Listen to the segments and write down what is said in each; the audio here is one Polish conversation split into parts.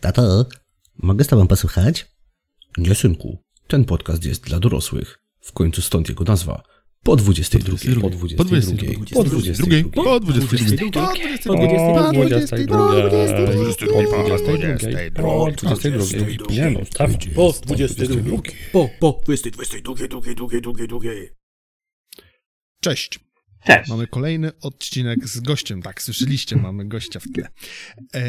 Tato, mogę z tobą posłuchać? Nie, synku. Ten podcast jest dla dorosłych. W końcu stąd jego nazwa. Po 22. Po 22. Po 22. Po 22. Po 22. Po 22. Nie no, tam. Po 22. Po, po 22. Cześć. Cześć. Mamy kolejny odcinek z gościem. Tak, słyszeliście, mamy gościa w tle. E,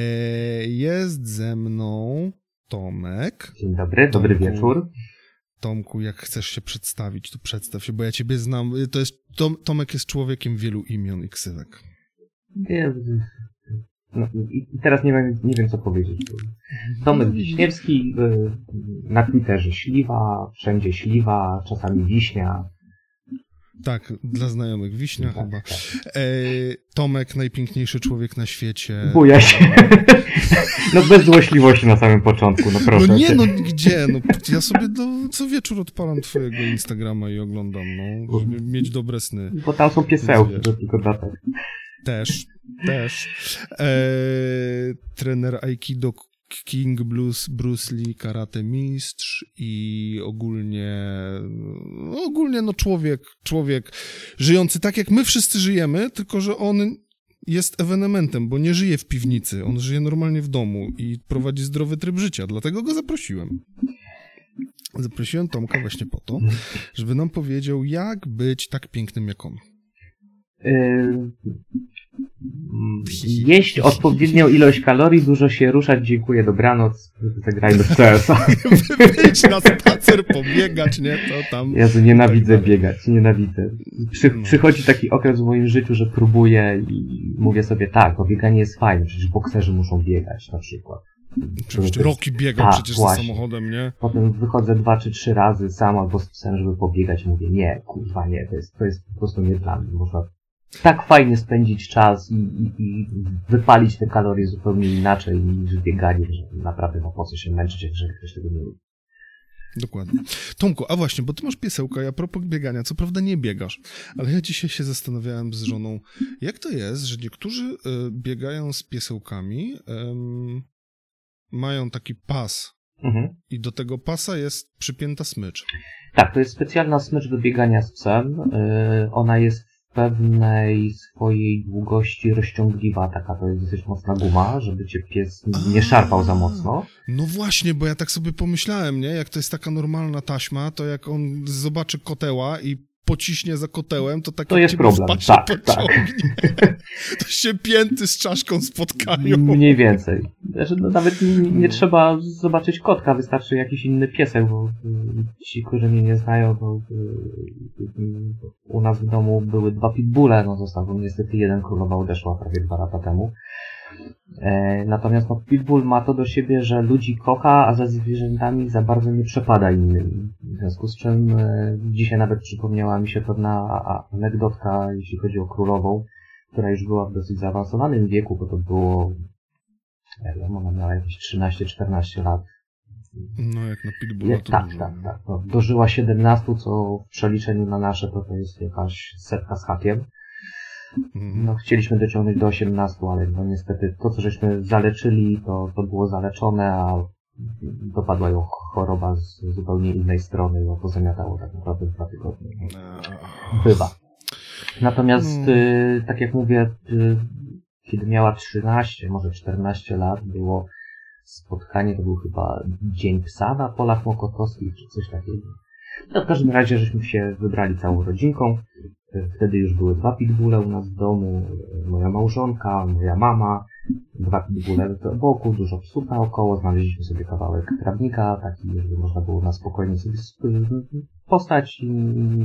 jest ze mną Tomek. Dzień dobry, dobry Tomku. wieczór. Tomku, jak chcesz się przedstawić, to przedstaw się, bo ja ciebie znam. To jest, Tom, Tomek jest człowiekiem wielu imion i ksywek. Nie, No, i, teraz nie wiem, nie wiem co powiedzieć. Tomek Wiśniewski, y, na Twitterze śliwa, wszędzie śliwa, czasami wiśnia. Tak, dla znajomych Wiśnia Tak, chyba. tak. E, Tomek, najpiękniejszy człowiek na świecie. Buja się. No bez złośliwości na samym początku, no proszę. No nie, no gdzie? No, ja sobie do, co wieczór odpalam twojego Instagrama i oglądam, no, żeby mieć dobre sny. Bo tam są piesełki, to tylko dlatego. Też, też. Eee, trener Aikido King Blues, Bruce Lee, karate mistrz i ogólnie, ogólnie no człowiek, człowiek żyjący tak jak my wszyscy żyjemy, tylko że on jest ewenementem, bo nie żyje w piwnicy, on żyje normalnie w domu i prowadzi zdrowy tryb życia, dlatego go zaprosiłem. Zaprosiłem Tomka właśnie po to, żeby nam powiedział, jak być tak pięknym jak on. Y, Jeść odpowiednią ilość kalorii, dużo się ruszać, dziękuję, dobranoc, zagrajmy w CS-a. Wyjść na spacer, pobiegać, nie? To tam. Jezu, nienawidzę Tak biegać, nienawidzę. Przy, No. Przychodzi taki okres w moim życiu, że próbuję i mówię sobie tak, bieganie jest fajne, przecież bokserzy muszą biegać na przykład. Przecież Roki biega Tak, przecież właśnie. za samochodem, nie? Potem wychodzę dwa czy trzy razy sam albo z psem, żeby pobiegać mówię, nie, kurwa nie, to jest, to jest po prostu nie dla mnie. Można tak fajnie spędzić czas i, i, i wypalić te kalorie zupełnie inaczej niż bieganie, że naprawdę no po co się męczyć, jeżeli ktoś tego nie lubi. Dokładnie. Tomku, a właśnie, bo ty masz piesełka, ja a propos biegania, co prawda nie biegasz, ale ja dzisiaj się zastanawiałem z żoną, jak to jest, że niektórzy y, biegają z piesełkami, mają taki pas Mhm. i do tego pasa jest przypięta smycz. Tak, to jest specjalna smycz do biegania z psem. Yy, ona jest pewnej swojej długości rozciągliwa, taka to jest dosyć mocna guma, żeby cię pies nie szarpał za mocno. No właśnie, bo ja tak sobie pomyślałem, nie? Jak to jest taka normalna taśma, to jak on zobaczy koteła i pociśnie za kotełem, to tak To jest problem, tak, pociągnie. To się pięty z czaszką spotkają. Mniej więcej. Znaczy, no, nawet nie, nie trzeba zobaczyć kotka, wystarczy jakiś inny piesek, bo y, ci, którzy mnie nie znają, to y, y, u nas w domu były dwa pitbulle, no został niestety jeden królowa odeszła prawie dwa lata temu. E, natomiast no, pitbull ma to do siebie, że ludzi kocha, a za zwierzętami za bardzo nie przepada innymi. W związku z czym e, dzisiaj nawet przypomniała mi się pewna anegdotka, jeśli chodzi o królową, która już była w dosyć zaawansowanym wieku, bo to było, nie wiem, ona miała jakieś 13-14 lat. No jak na pitbulla to tak, dużo. tak, tak. No, dożyła 17, co w przeliczeniu na nasze to, to jest jakaś setka z hakiem. Mhm. No, chcieliśmy dociągnąć do 18, ale no niestety to, co żeśmy zaleczyli, to, to było zaleczone, a dopadła ją choroba z zupełnie innej strony i ją pozamiatało tak naprawdę dwa tygodnie. Bywa. Natomiast, No. y, tak jak mówię, y, kiedy miała 13, może 14 lat, było spotkanie, to był chyba Dzień Psa na Polach Mokotowskich, czy coś takiego. No, w każdym razie, żeśmy się wybrali całą rodzinką. Wtedy już były dwa pitbulle u nas w domu, moja małżonka, moja mama, dwa pitbulle w boku, dużo psów naokoło, znaleźliśmy sobie kawałek trawnika, taki, żeby można było na spokojnie sobie postać i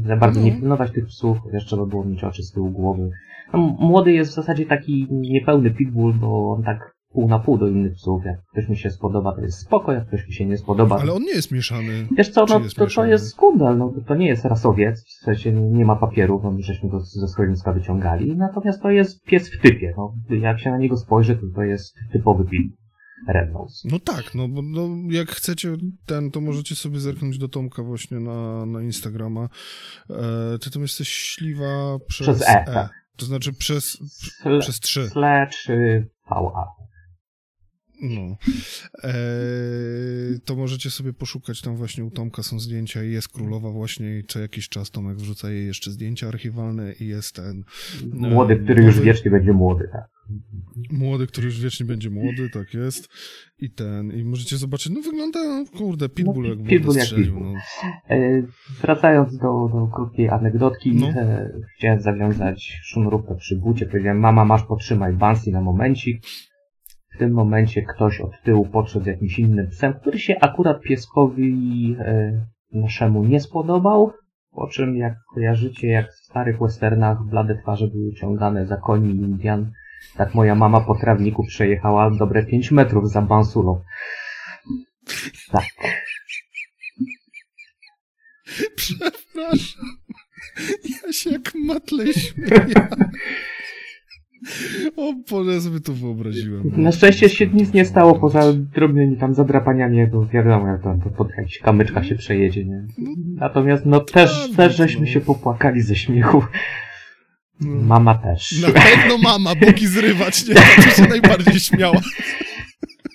za bardzo nie Mhm. pilnować tych psów, chociaż trzeba było mieć oczy z tyłu głowy. No, młody jest w zasadzie taki niepełny pitbull, bo on tak pół na pół do innych psów. Jak ktoś mi się spodoba, to jest spoko, jak ktoś mi się nie spodoba. Ale on nie jest mieszany. Wiesz co, no to, to jest kundel, no to, nie jest rasowiec, w sensie nie ma papierów, no, żeśmy go ze schroniska wyciągali, natomiast to jest pies w typie, no. Jak się na niego spojrzy, to to jest typowy pit. Red Nose. No tak, no bo no, jak chcecie ten, to możecie sobie zerknąć do Tomka właśnie na, na Instagrama. E, ty tam jesteś śliwa przez, Przez E, tak. To znaczy przez, Sle, przez trzy. Sle czy VA. No. Eee, to możecie sobie poszukać, tam właśnie u Tomka są zdjęcia i jest królowa właśnie i co jakiś czas Tomek wrzuca jej jeszcze zdjęcia archiwalne i jest ten... Młody, który już wiecznie będzie młody, tak. Młody, który już wiecznie będzie młody, tak jest. I ten, i możecie zobaczyć, no wygląda, no, kurde, Pitbull jak Pitbull jak strzelił. No. E, Wracając do, do krótkiej anegdotki, No. e, chciałem zawiązać sznurówkę przy bucie. Powiedziałem, mama, masz potrzymaj Bansi na momencik. W tym momencie ktoś od tyłu podszedł z jakimś innym psem, który się akurat pieskowi e, naszemu nie spodobał. Po czym, jak kojarzycie, jak w starych westernach blade twarze były ciągane za koni Indian, tak moja mama po trawniku przejechała dobre 5 metrów za Bansulą. Tak. Przepraszam. Ja się jak matle śmieję. O Boże, ja sobie to wyobraziłem. Na szczęście się nic nie stało poza drobnymi tam zadrapaniami, to wiadomo, jak tam pod jakiś kamyczka się przejedzie, nie? Natomiast no też, Prawda, też żeśmy no. się popłakali ze śmiechu. No. Mama też. Na pewno mama, boki zrywać, nie? To się najbardziej śmiała.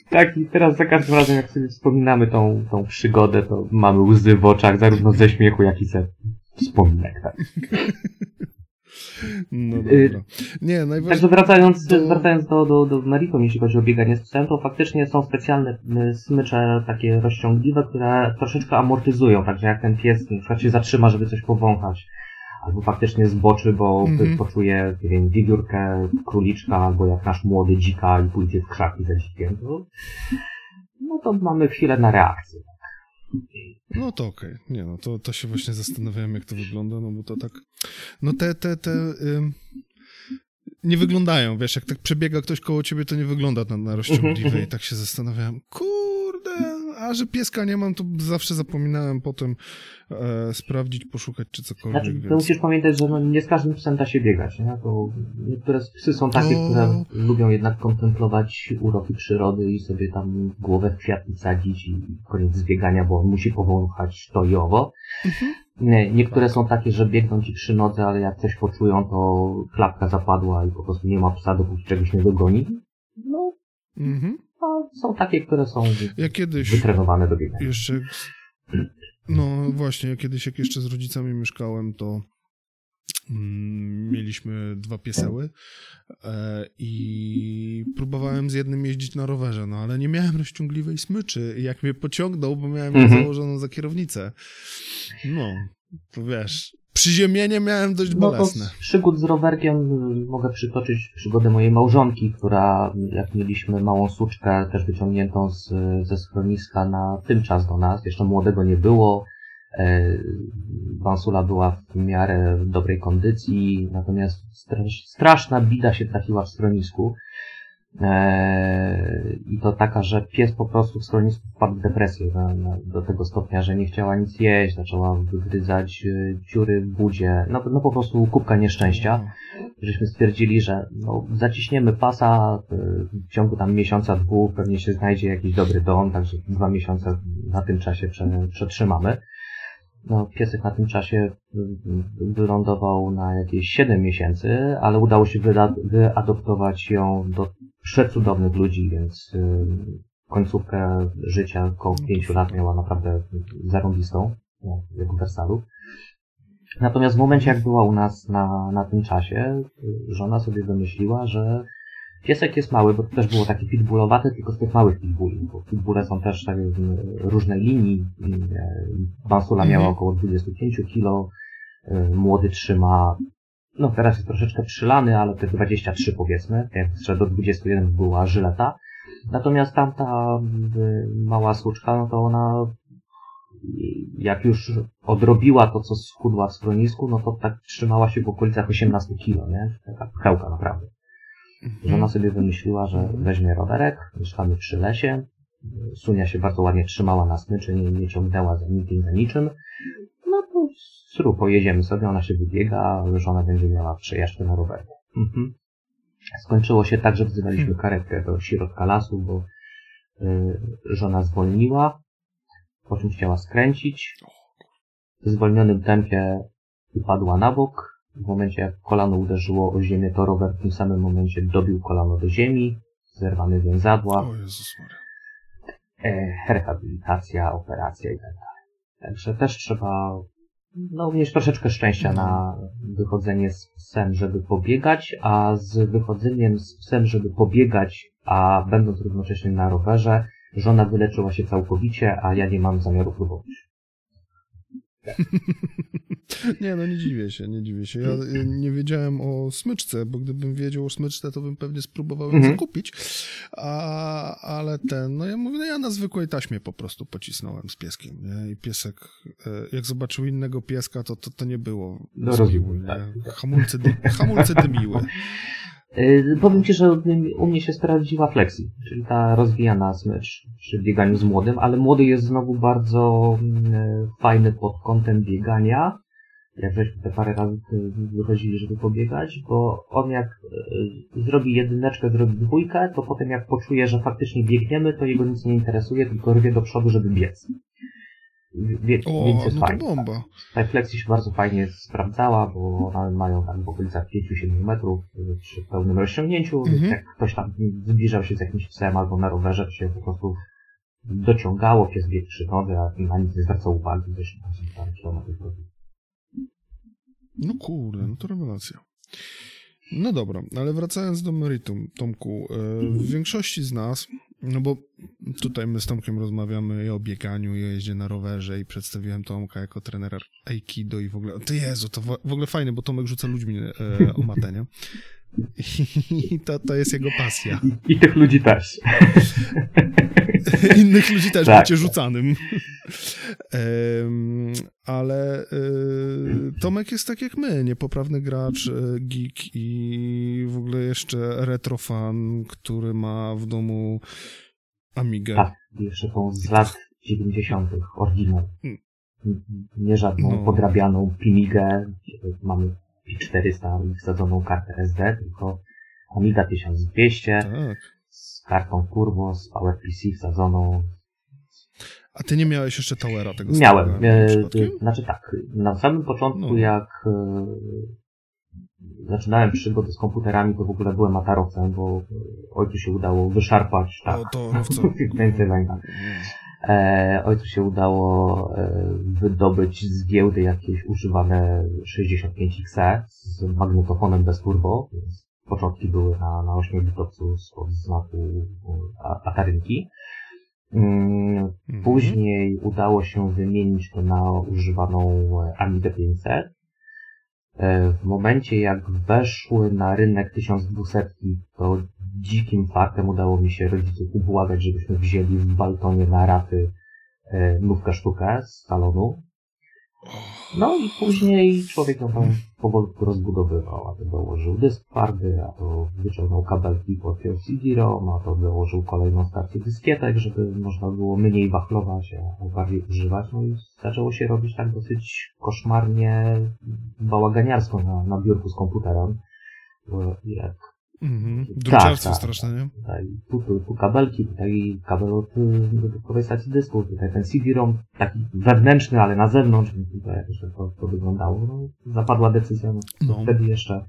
Tak, i teraz za każdym razem, jak sobie wspominamy tą, tą przygodę, to mamy łzy w oczach, zarówno ze śmiechu, jak i ze wspominek, tak. No Y, dobra. Nie, Także najważniejsze... wracając, Do- wracając do, do, do meritum, jeśli chodzi o bieganie z psem, to faktycznie są specjalne y, smycze takie rozciągliwe, które troszeczkę amortyzują, także jak ten pies na przykład się zatrzyma, żeby coś powąchać, albo faktycznie zboczy, bo Mhm. poczuje, nie wiem, wiewiórkę, króliczka, albo jak nasz młody dzika i pójdzie w krzaki za dzikiem, no to mamy chwilę na reakcję. No to okej. Nie no, to, to się właśnie zastanawiałem, jak to wygląda, no bo to tak... No te, te, te... Ym... Nie wyglądają, wiesz, jak tak przebiega ktoś koło ciebie, to nie wygląda na, na rozciągliwe Mhm, i tak się zastanawiałem, kurde, a że pieska nie mam, to zawsze zapominałem potem e, sprawdzić, poszukać czy cokolwiek, Znaczy, to więc... musisz pamiętać, że no, nie z każdym psem da się biegać, nie? To niektóre psy są takie, To- które lubią jednak kontemplować uroki przyrody i sobie tam głowę w kwiatki sadzić i koniec z biegania, bo on musi powąchać to i owo. Mhm. Nie, niektóre są takie, że biegną ci przy nodze, ale jak coś poczują, to klapka zapadła i po prostu nie ma psa, dopóki czegoś nie dogoni. No, Mhm. A są takie, które są Ja kiedyś... wytrenowane do biegania. Jeszcze. No właśnie, ja kiedyś jak jeszcze z rodzicami mieszkałem, to mm, mieliśmy dwa pieseły e, i próbowałem z jednym jeździć na rowerze, no ale nie miałem rozciągliwej smyczy i jak mnie pociągnął, bo miałem ją Mhm. założoną za kierownicę. No, to wiesz, przyziemienie miałem dość No bolesne. z przygód z rowerkiem y, mogę przytoczyć przygodę mojej małżonki, która jak mieliśmy małą suczkę też wyciągniętą z, ze schroniska na tym czas do nas, jeszcze młodego nie było, e, Bansula była w miarę dobrej kondycji, natomiast strasz, straszna bida się trafiła w schronisku. E, I to taka, że pies po prostu w schronisku wpadł w depresję na, na, do tego stopnia, że nie chciała nic jeść, zaczęła wygryzać e, dziury w budzie, no, no po prostu kubka nieszczęścia. Żeśmy stwierdzili, że no, zaciśniemy pasa, e, w ciągu tam miesiąca, dwóch pewnie się znajdzie jakiś dobry dom, także dwa miesiące na tym czasie prze, przetrzymamy. No, piesek na tym czasie y, wylądował na jakieś 7 miesięcy, ale udało się wyadoptować ją do przecudownych ludzi, więc y, końcówkę życia, około 5 lat miała naprawdę zarąbistą, no, jak w Wersalu. Natomiast w momencie, jak była u nas na, na tym czasie, y, żona sobie wymyśliła, że piesek jest mały, bo to też było takie pitbullowate, tylko z tych małych pitbulli, bo pitbulle są też tak, różnej linii. Bansula miała Mhm. około 25 kg, y, młody trzyma, no teraz jest troszeczkę przylany, ale te 23 powiedzmy, jeszcze do 21 była żyleta. Natomiast tamta mała suczka, no to ona jak już odrobiła to, co schudła w schronisku, no to tak trzymała się w okolicach 18 kilo, nie? Taka pchełka naprawdę. Że ona sobie wymyśliła, że weźmie rowerek, mieszkamy przy lesie, Sunia się bardzo ładnie trzymała na smyczy, nie, nie ciągnęła za nikim, za niczym. Sru, pojedziemy sobie, ona się wybiega, żona będzie miała przejażdżkę na rowerku. Mhm. Skończyło się tak, że wzywaliśmy karetkę do środka lasu, bo y, żona zwolniła, po czym chciała skręcić. W zwolnionym tempie upadła na bok. W momencie, jak kolano uderzyło o ziemię, to rower w tym samym momencie dobił kolano do ziemi. zerwany więzadła, O Jezus e, rehabilitacja, operacja i tak dalej. Także też trzeba no, mieć troszeczkę szczęścia na wychodzenie z psem, żeby pobiegać, a z wychodzeniem z psem, żeby pobiegać, a będąc równocześnie na rowerze, żona wyleczyła się całkowicie, a ja nie mam zamiaru próbować. Nie, no nie dziwię się, nie dziwię się. Ja nie wiedziałem o smyczce, bo gdybym wiedział o smyczce, to bym pewnie spróbował ją Mhm. zakupić. A, ale ten, no ja mówię, no ja na zwykłej taśmie po prostu pocisnąłem z pieskiem, nie? I piesek, e, jak zobaczył innego pieska, to to, to nie było No, rozumiem, tak. Hamulce, dy, hamulce dymiły. Yy, powiem Ci, że u mnie się sprawdziła flexi, czyli ta rozwijana smycz przy bieganiu z młodym, ale młody jest znowu bardzo mm, fajny pod kątem biegania. Jak żeśmy te parę razy wychodzili, żeby pobiegać, bo on jak y, zrobi jedyneczkę, zrobi dwójkę, to potem jak poczuje, że faktycznie biegniemy, to jego nic nie interesuje, tylko rwie do przodu, żeby biec. Wie, O, więc jest no to fajnie. bomba. Ta flexi się bardzo fajnie sprawdzała, bo one mają tak w okolicach 5-7 metrów y, przy pełnym rozciągnięciu. Mhm. więc Jak ktoś tam zbliżał się z jakimś psem albo na rowerze, to się po prostu dociągało, pies biegł przy nodze, a na nic nie zwracał uwagi, coś tam tam kilometrów. No kurde, no to rewelacja. No dobra, ale wracając do meritum, Tomku, e, w większości z nas, no bo tutaj my z Tomkiem rozmawiamy i o bieganiu, i o jeździe na rowerze i przedstawiłem Tomka jako trenera Aikido i w ogóle, to Jezu, to w ogóle fajne, bo Tomek rzuca ludźmi e, o matę, nie? I to, to jest jego pasja. I, I tych ludzi też. Innych ludzi też Tak. bycie rzucanym. Ale y, Tomek jest tak jak my, niepoprawny gracz, y, geek i w ogóle jeszcze retrofan, który ma w domu Amigę. Tak, jeszcze tą z lat 90. oryginał. Mm. N- Nie żadną No. podrabianą gdzie mamy P400 i wsadzoną kartę SD, tylko Amiga 1200 Tak. z kartą turbo, z PowerPC wsadzoną. A ty nie miałeś jeszcze Towera tego Miałem. E, e, znaczy tak, na samym początku No. jak e, zaczynałem przygodę z komputerami, to w ogóle byłem atarowcem, bo ojcu się udało wyszarpać tak, O, to Rowco. Pennsylvania. E, ojcu się udało e, wydobyć z giełdy jakieś używane 65XE z magnetofonem bez turbo. Więc początki były na, na 8-bitowcu od znaku e, Atarynki. Mm, Mhm. Później udało się wymienić to na używaną e, Amigę 500. E, W momencie jak weszły na rynek 1200, to dzikim fartem udało mi się rodziców ubłagać, żebyśmy wzięli w Baltonie na raty e, nówkę sztukę z salonu. No i później człowiek ją tam powolutku rozbudowywał, a to dołożył dysk twardy, a to wyciągnął kabelki, podpiął CD-ROM, a to dołożył kolejną stację dyskietek, żeby można było mniej wachlować, a bardziej używać. No i zaczęło się robić tak dosyć koszmarnie bałaganiarsko na, na biurku z komputerem. Jak Mhm. Druciarstwo tak. straszne, nie? tutaj, tu, tu, tu kabelki, tutaj kabel od y, dodatkowej stacji dysku, tutaj ten CD-ROM taki wewnętrzny, ale na zewnątrz, tutaj jakoś tak to, to wyglądało. No, zapadła decyzja, no, No. wtedy jeszcze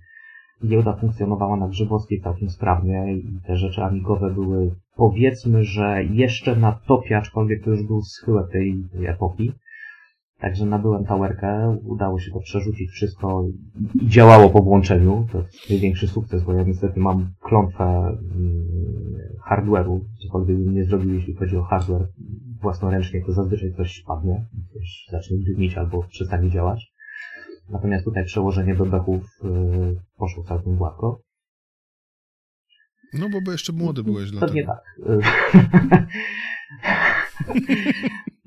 giełda funkcjonowała na Grzybowskiej całkiem sprawnie i te rzeczy amigowe były powiedzmy, że jeszcze na topie, aczkolwiek to już był schyłek tej, tej epoki. Także nabyłem towerkę, udało się to przerzucić wszystko i działało po włączeniu. To jest największy sukces, bo ja niestety mam klątwę mm, hardware'u, cokolwiek bym nie zrobił, jeśli chodzi o hardware własnoręcznie, to zazwyczaj coś spadnie, coś zacznie dymić albo przestanie działać. Natomiast tutaj przełożenie bebechów y, poszło całkiem gładko. No bo jeszcze młody byłeś Pewnie dlatego. tak.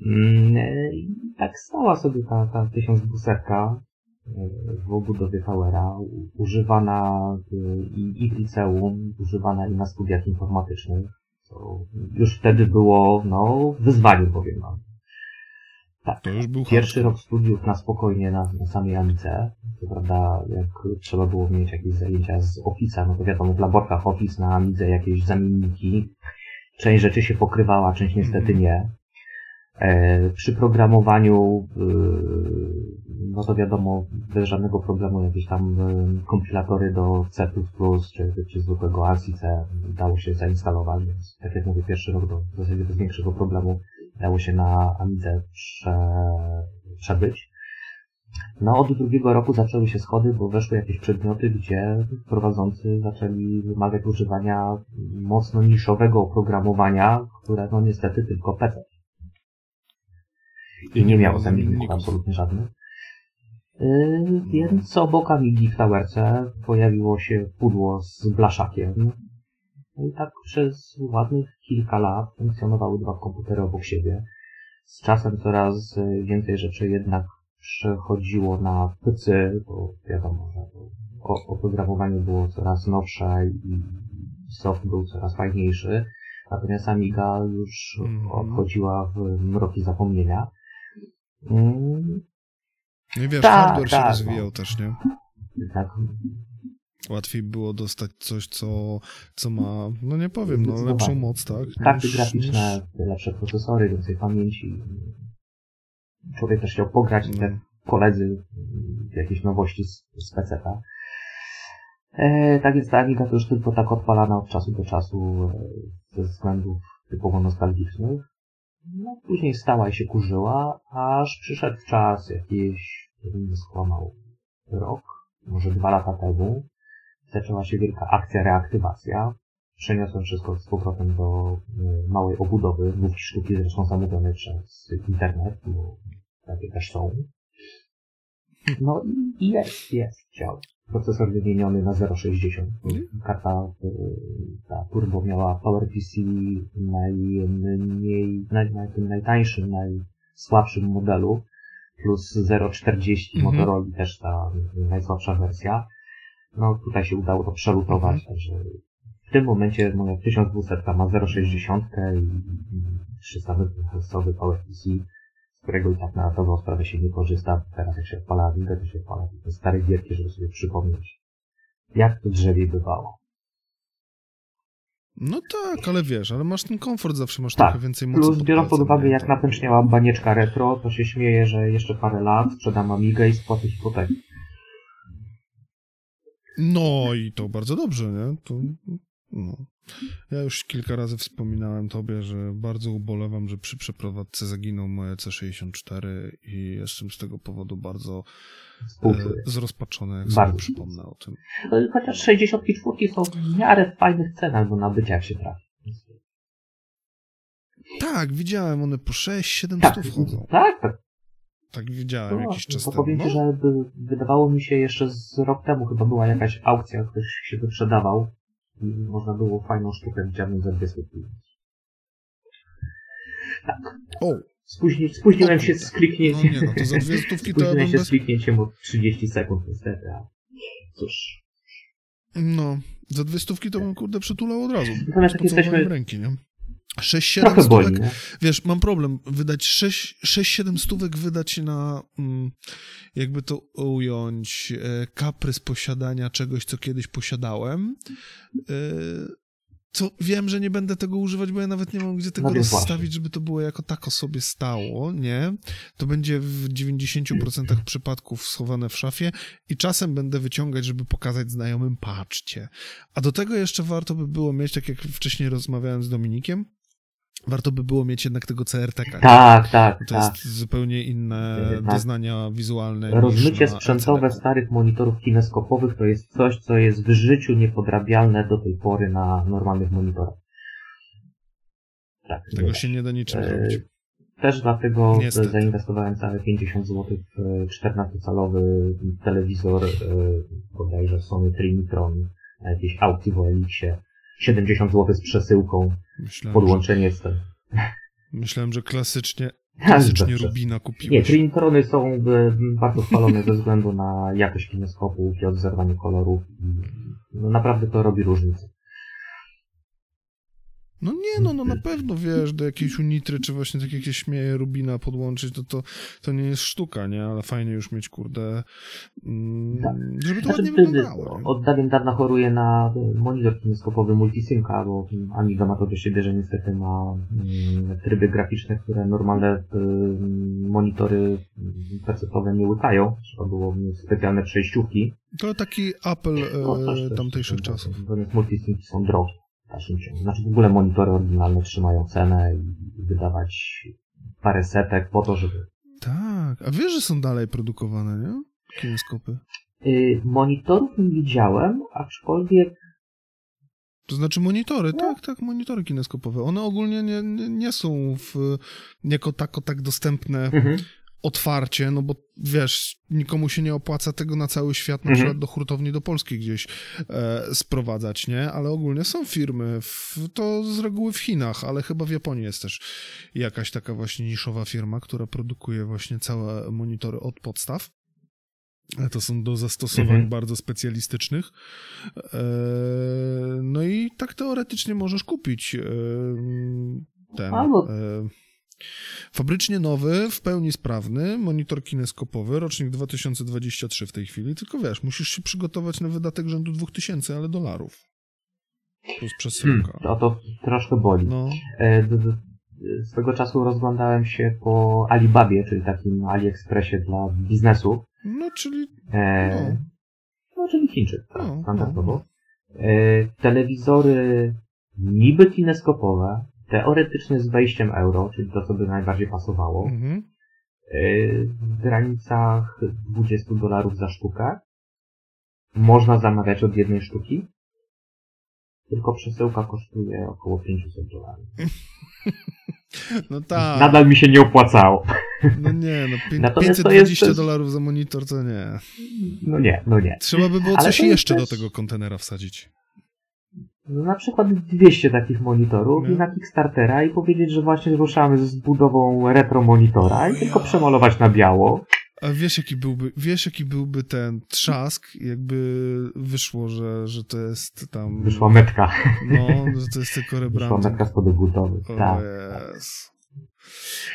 Mm, e, I tak stała sobie ta, ta 1200 e, w obudowie Towera, używana i, i w liceum, używana i na studiach informatycznych, co już wtedy było, no, wyzwaniem powiem wam. Tak. To Pierwszy rok studiów na spokojnie na, na samej Amice. Co prawda, jak trzeba było mieć jakieś zajęcia z Office'a, no to wiadomo, w laborkach Office na Amidze jakieś zamienniki. Część rzeczy się pokrywała, część niestety Mhm. nie. E, przy programowaniu, e, no to wiadomo, bez żadnego problemu jakieś tam e, kompilatory do C++ czy, czy zwykłego ASCII C dało się zainstalować, więc tak jak mówię, pierwszy rok do, w zasadzie bez większego problemu dało się na Amidze prze, przebyć. No od drugiego roku zaczęły się schody, bo weszły jakieś przedmioty, gdzie prowadzący zaczęli wymagać używania mocno niszowego oprogramowania, które no niestety tylko PC. I nie miało zamienników absolutnie żadnych. Yy, więc obok Amigi w Towerce pojawiło się pudło z blaszakiem. No i tak przez ładnych kilka lat funkcjonowały dwa komputery obok siebie. Z czasem coraz więcej rzeczy jednak przechodziło na PC, bo wiadomo, że oprogramowanie było coraz nowsze i soft był coraz fajniejszy. Natomiast Amiga już mm. odchodziła w mroki zapomnienia. Mm. No i wiesz, tak, hardware tak, się rozwijał no. też, nie? Tak. Łatwiej było dostać coś, co, co ma, no nie powiem, no lepszą moc, tak? Karty graficzne, lepsze procesory, więcej pamięci. Człowiek też chciał pograć, no. te koledzy, jakieś nowości z, z PC-ta. E, tak więc ta Amiga to już tylko tak odpalana od czasu do czasu e, ze względów typowo nostalgicznych. No, później stała i się kurzyła, aż przyszedł czas jakiś, którym nie skłamał, rok, może dwa lata temu. Zaczęła się wielka akcja reaktywacja. Przeniosłem wszystko z powrotem do y, małej obudowy, mówki sztuki zresztą zamówione przez internet, bo takie też są. No i jest, jest, działa procesor wymieniony na 0,60. Karta y, ta turbo miała PowerPC najmniej, naj, na tym najtańszym, najsłabszym modelu, plus 0,40 mhm. Motorola też ta najsłabsza wersja. No tutaj się udało to przelutować, mhm. także w tym momencie moja 1200 ma 0,60 i 300 Hz PowerPC którego i tak na dobrą sprawę się nie korzysta. Teraz jak się odpala Amigę, to się odpala te stare gierki, żeby sobie przypomnieć, jak to drzewie bywało. No tak, ale wiesz, ale masz ten komfort, zawsze masz tak. trochę więcej mocy. Plus biorąc pod uwagę, jak napęczniała banieczka retro, to się śmieje, że jeszcze parę lat sprzedam Amigę i spłacę hipotekę. No i to bardzo dobrze, nie? To, no. Ja już kilka razy wspominałem tobie, że bardzo ubolewam, że przy przeprowadzce zaginął moje C64 i jestem z tego powodu bardzo e, zrozpaczony, jak bardzo. sobie przypomnę o tym. No chociaż 64 są w miarę w fajnych cenach do nabycia, jak się trafi. Tak, widziałem, one po 6-7 tak, stów chodzą. Tak, tak. Tak widziałem no, jakiś czas temu. Powiem ci, że wydawało mi się jeszcze z rok temu chyba była jakaś aukcja, ktoś się wyprzedawał i można było fajną sztukę wyciągnąć za dwie stówki. Tak. O. Spóźni, spóźniłem się z kliknięciem. No nie, no to za dwie stówki to Spóźniłem się bez... z kliknięciem o 30 sekund niestety, a cóż. No, za dwie stówki to bym kurde przytulał od razu. Natomiast tak jesteśmy... ręki, nie? 6-7 stówek, wiesz, mam problem, wydać 6-7 stówek wydać na, mm, jakby to ująć, e, kaprys posiadania czegoś, co kiedyś posiadałem, e, co wiem, że nie będę tego używać, bo ja nawet nie mam gdzie tego no rozstawić, żeby to było jako tako sobie stało, nie? To będzie w 90% przypadków schowane w szafie i czasem będę wyciągać, żeby pokazać znajomym, patrzcie. A do tego jeszcze warto by było mieć, tak jak wcześniej rozmawiałem z Dominikiem, warto by było mieć jednak tego CRTK. Tak, tak, To tak. jest zupełnie inne tak. doznania wizualne. Rozmycie sprzętowe starych monitorów kineskopowych to jest coś, co jest w życiu niepodrabialne do tej pory na normalnych monitorach. Tak, Tego się nie da niczym e... zrobić. Też dlatego Niestety. zainwestowałem całe 50 zł w 14-calowy telewizor, e, bodajże Sony Trinitron, na jakiejś aukcji w OLX-ie 70 zł z przesyłką, Myślałem, podłączenie że... z tym. Myślałem, że klasycznie, klasycznie Rubina kupiłeś. Nie, Trintrony są e, bardzo chwalone ze względu na jakość kineskopów i odzerowanie kolorów. No naprawdę to robi różnicę. No nie, no, no na pewno, wiesz, do jakiejś unitry, czy właśnie tak jak się śmieje, Rubina podłączyć, to, to, to nie jest sztuka, nie? Ale fajnie już mieć, kurde, mm, Tak. żeby to Znaczy, ładnie wyglądało. od dawien dawna choruję na y, monitor kineskopowy multisynka, bo Amiga ma to do siebie, że niestety ma mm, tryby graficzne, które normalne y, monitory PC-owe nie łykają. Trzeba było mieć specjalne przejściówki. To taki apel No, e, też- tamtejszych czasów. Natomiast multisynki są drogie. Dalszym ciągu. Znaczy w ogóle monitory oryginalne trzymają cenę i wydawać parę setek po to, żeby Tak, a wiesz, że są dalej produkowane, nie? Kineskopy. Y, Monitorów nie widziałem, aczkolwiek To znaczy monitory, No. tak, tak, monitory kineskopowe. One ogólnie nie, nie, nie są w, jako tako tak dostępne mhm. Otwarcie, no bo wiesz, nikomu się nie opłaca tego na cały świat, na Mhm. przykład do hurtowni do Polski gdzieś e, sprowadzać, nie? Ale ogólnie są firmy, w, to z reguły w Chinach, ale chyba w Japonii jest też jakaś taka właśnie niszowa firma, która produkuje właśnie całe monitory od podstaw. E, To są do zastosowań Mhm. bardzo specjalistycznych. E, no i tak teoretycznie możesz kupić e, ten. Fabrycznie nowy, w pełni sprawny, monitor kineskopowy, rocznik 2023 w tej chwili, tylko wiesz, musisz się przygotować na wydatek rzędu 2000, ale dolarów. Plus Hmm, przesyłka. to, to troszkę boli. No, E, d- d- Swego czasu rozglądałem się po Alibabie, czyli takim AliExpressie dla biznesu. no czyli E, No. no, czyli Chińczyk, tak, No, standardowo. E, telewizory niby kineskopowe, teoretycznie z wejściem euro, czyli to, co by najbardziej pasowało. mhm. E, w granicach 20 dolarów za sztukę. Można zamawiać od jednej sztuki. Tylko przesyłka kosztuje około 500 dolarów. no tak, Nadal mi się nie opłacało. no nie, no pię- Natomiast to 520 jest- dolarów za monitor to nie. No nie, no nie. Trzeba by było Ale coś jest jeszcze do tego kontenera wsadzić. No, na przykład 200 takich monitorów No. i na Kickstartera i powiedzieć, że właśnie ruszamy z budową retro monitora i tylko ja. przemalować na biało. A wiesz jaki byłby, wiesz jaki byłby ten trzask, jakby wyszło, że, że to jest tam... Wyszła metka. No, że to jest tylko Wyszła rebranding. metka spodebutowy. O Tak. Jezu.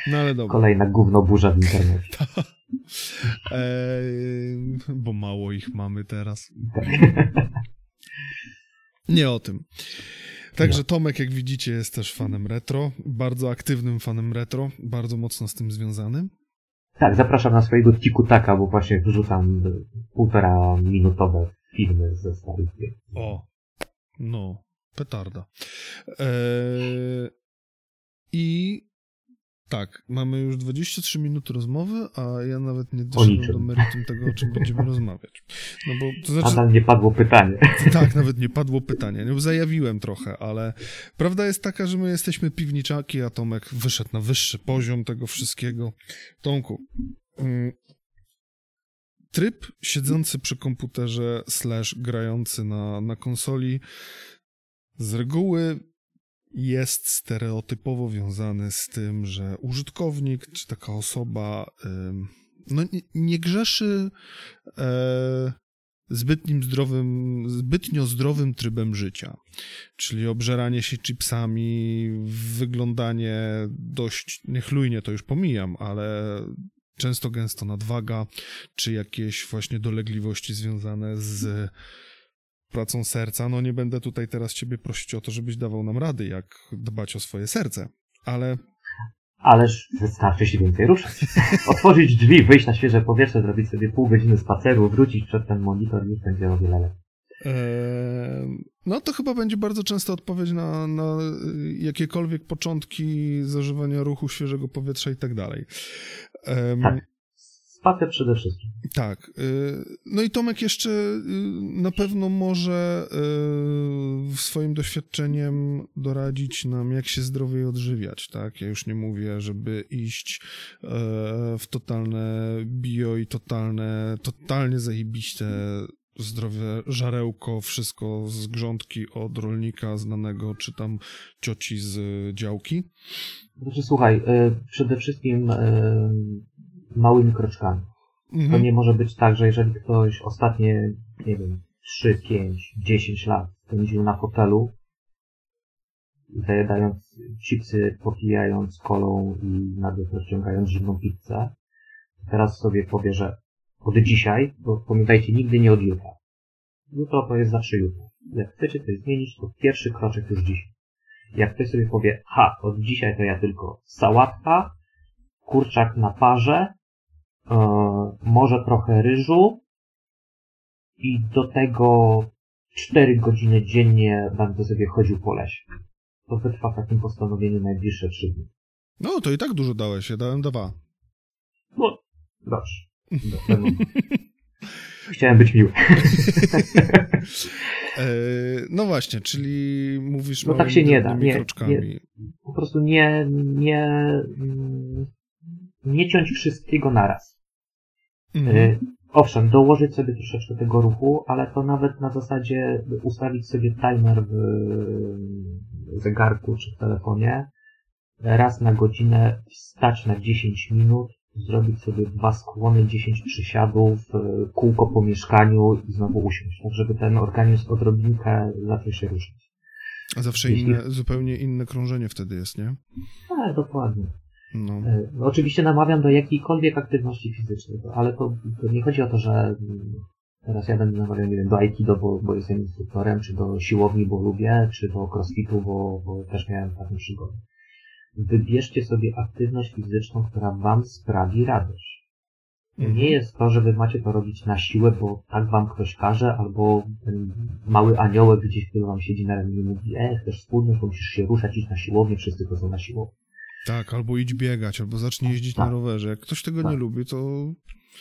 No ale dobra. Kolejna gówno burza w internecie. Bo mało ich mamy teraz. Tak. Nie o tym. Także Tomek, jak widzicie, jest też fanem retro, bardzo aktywnym fanem retro, bardzo mocno z tym związany. Tak, zapraszam na swojego Tikutaka, bo właśnie wrzucam półtora minutowe filmy ze starych gier. O, no, petarda. Eee, I tak, mamy już 23 minuty rozmowy, a ja nawet nie doszedłem do meritum tego, o czym będziemy rozmawiać. No bo to znaczy, Nadal nie padło pytanie. tak, nawet nie padło pytanie. No, zajawiłem trochę, ale prawda jest taka, że my jesteśmy piwniczaki, a Tomek wyszedł na wyższy poziom tego wszystkiego. Tomku, mm, tryb siedzący przy komputerze slash grający na, na konsoli z reguły jest stereotypowo wiązany z tym, że użytkownik czy taka osoba no, nie, nie grzeszy e, zbytnim zdrowym, zbytnio zdrowym trybem życia. Czyli obżeranie się chipsami, wyglądanie dość niechlujnie, to już pomijam, ale często gęsto nadwaga, czy jakieś właśnie dolegliwości związane z pracą serca. No nie będę tutaj teraz ciebie prosić o to, żebyś dawał nam rady, jak dbać o swoje serce, ale Ależ wystarczy się więcej ruszać. Otworzyć drzwi, wyjść na świeże powietrze, zrobić sobie pół godziny spaceru, wrócić przed ten monitor i będzie o wiele lepiej. Eee, No to chyba będzie bardzo często odpowiedź na, na y, jakiekolwiek początki zażywania ruchu, świeżego powietrza i tak dalej. Em, Tak. Spacer przede wszystkim. tak. y, No i Tomek jeszcze y, na pewno może y, swoim doświadczeniem doradzić nam, jak się zdrowiej odżywiać, tak? Ja już nie mówię, żeby iść e, w totalne bio i totalne, totalnie zajebiście zdrowe żarełko, wszystko z grządki od rolnika znanego, czy tam cioci z działki. Znaczy, słuchaj, y, przede wszystkim y, małymi kroczkami. To Mhm. nie może być tak, że jeżeli ktoś ostatnie, nie wiem, 3, 5, 10 lat spędził na fotelu, zajadając chipsy, popijając kolą i nawet rozciągając zimną pizzę. Teraz sobie powie, że od dzisiaj, bo pamiętajcie, nigdy nie od jutra. Jutro to jest zawsze jutro. Jak chcecie coś zmienić, to pierwszy kroczek już dziś. Jak ktoś sobie powie, ha, od dzisiaj to ja tylko sałatka, kurczak na parze, może trochę ryżu i do tego 4 godziny dziennie będę sobie chodził po lesie. To wytrwa w takim postanowieniu najbliższe 3 dni. No, to i tak dużo dałeś, ja dałem dwa. No, dobrze. Chciałem być miły. e, no właśnie, czyli mówisz no tak się nie da. Nie, nie, po prostu nie, nie, nie ciąć wszystkiego naraz. Mhm. E, owszem, dołożyć sobie troszeczkę tego ruchu, ale to nawet na zasadzie ustawić sobie timer w zegarku czy w telefonie, raz na godzinę wstać na 10 minut, zrobić sobie dwa skłony, 10 przysiadów, e, kółko po mieszkaniu i znowu usiąść, tak żeby ten organizm odrobinkę zaczął się ruszać. A zawsze Jeśli... inne, zupełnie inne krążenie wtedy jest, nie? Tak, dokładnie. No. No. Oczywiście namawiam do jakiejkolwiek aktywności fizycznej, ale to, to, nie chodzi o to, że mm, teraz ja będę namawiał, nie wiem, do aikido, bo, bo jestem instruktorem, czy do siłowni, bo lubię, czy do crossfitu, bo, bo też miałem taką przygodę. Wybierzcie sobie aktywność fizyczną, która wam sprawi radość. Mhm. Nie jest to, że wy macie to robić na siłę, bo tak wam ktoś każe, albo ten mały aniołek gdzieś, który wam siedzi na ramieniu mówi, e, chcesz wspólność, musisz się ruszać, iść na siłownię, wszyscy to są na siłowni. Tak, albo idź biegać, albo zacznij jeździć tak. na rowerze. Jak ktoś tego tak. nie lubi, to...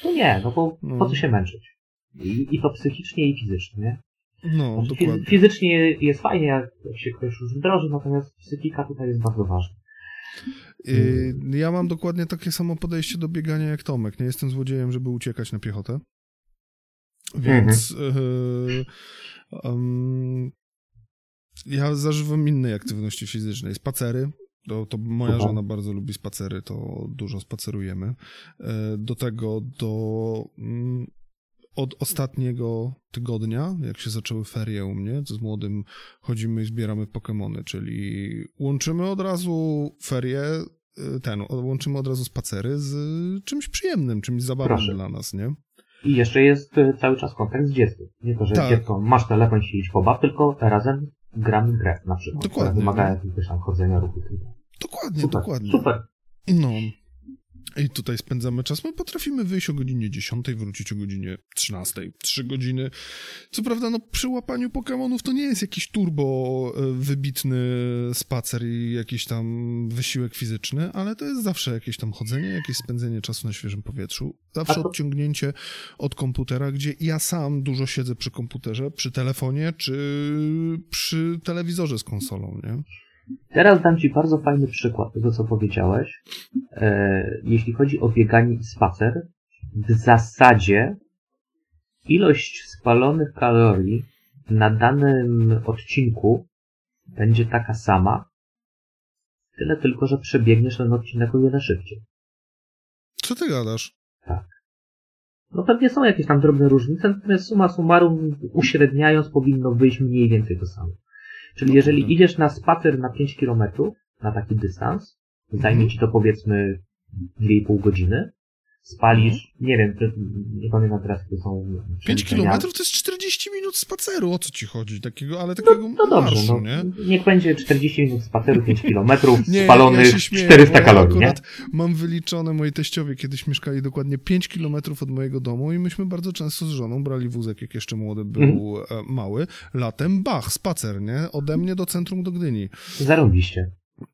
To nie, no bo no. po co się męczyć? I, I, to psychicznie i fizycznie, nie? No, znaczy, dokładnie. Fizycznie jest fajnie, jak się ktoś już wdroży, natomiast psychika tutaj jest bardzo ważna. Yy, ja mam dokładnie takie samo podejście do biegania jak Tomek. Nie jestem złodziejem, żeby uciekać na piechotę. Więc mhm. yy, um, ja zażywam innej aktywności fizycznej. Spacery. To, to moja Aha. żona bardzo lubi spacery, to dużo spacerujemy. E, do tego do mm, od ostatniego tygodnia, jak się zaczęły ferie u mnie, z młodym chodzimy i zbieramy Pokémony, czyli łączymy od razu ferie, y, ten, łączymy od razu spacery z czymś przyjemnym, czymś zabawnym Proszę. dla nas, nie? I jeszcze jest y, cały czas kontakt z dzieckiem. Nie to, że tak. dziecko masz telefon, siedzieć po baw, tylko razem gramy grę na przykład, dokładnie. wymaga jakiegoś tam chodzenia, ruchu. Dokładnie, Super. dokładnie. Super. No, i tutaj spędzamy czas. My potrafimy wyjść o godzinie 10, wrócić o godzinie 13, 3 godziny. Co prawda, no przy łapaniu Pokémonów to nie jest jakiś turbo e, wybitny spacer i jakiś tam wysiłek fizyczny, ale to jest zawsze jakieś tam chodzenie, jakieś spędzenie czasu na świeżym powietrzu. Zawsze odciągnięcie od komputera, gdzie ja sam dużo siedzę przy komputerze, przy telefonie czy przy telewizorze z konsolą, nie? Teraz dam Ci bardzo fajny przykład tego, co powiedziałeś. E, jeśli chodzi o bieganie i spacer, w zasadzie ilość spalonych kalorii na danym odcinku będzie taka sama, tyle tylko, że przebiegniesz ten odcinek o wiele szybciej. Co ty gadasz? Tak. No pewnie są jakieś tam drobne różnice, natomiast suma summarum uśredniając powinno wyjść mniej więcej to samo. Czyli jeżeli idziesz na spacer na 5 km, na taki dystans, zajmie mhm. ci to powiedzmy 2,5 godziny, spalisz, nie wiem, nie pamiętam teraz, to są... 5 kilometrów to jest 40 minut spaceru, o co ci chodzi? Takiego, ale takiego no, no dobrze, marszu, no, nie? Niech będzie 40 minut spaceru, 5 kilometrów, nie, spalonych ja śmieję, 400 kalorii, nie? Mam wyliczone, moi teściowie kiedyś mieszkali dokładnie 5 kilometrów od mojego domu i myśmy bardzo często z żoną brali wózek, jak jeszcze młody był mhm. E, mały, latem, bach, spacer, nie? Ode mnie do centrum do Gdyni. Zarobiście.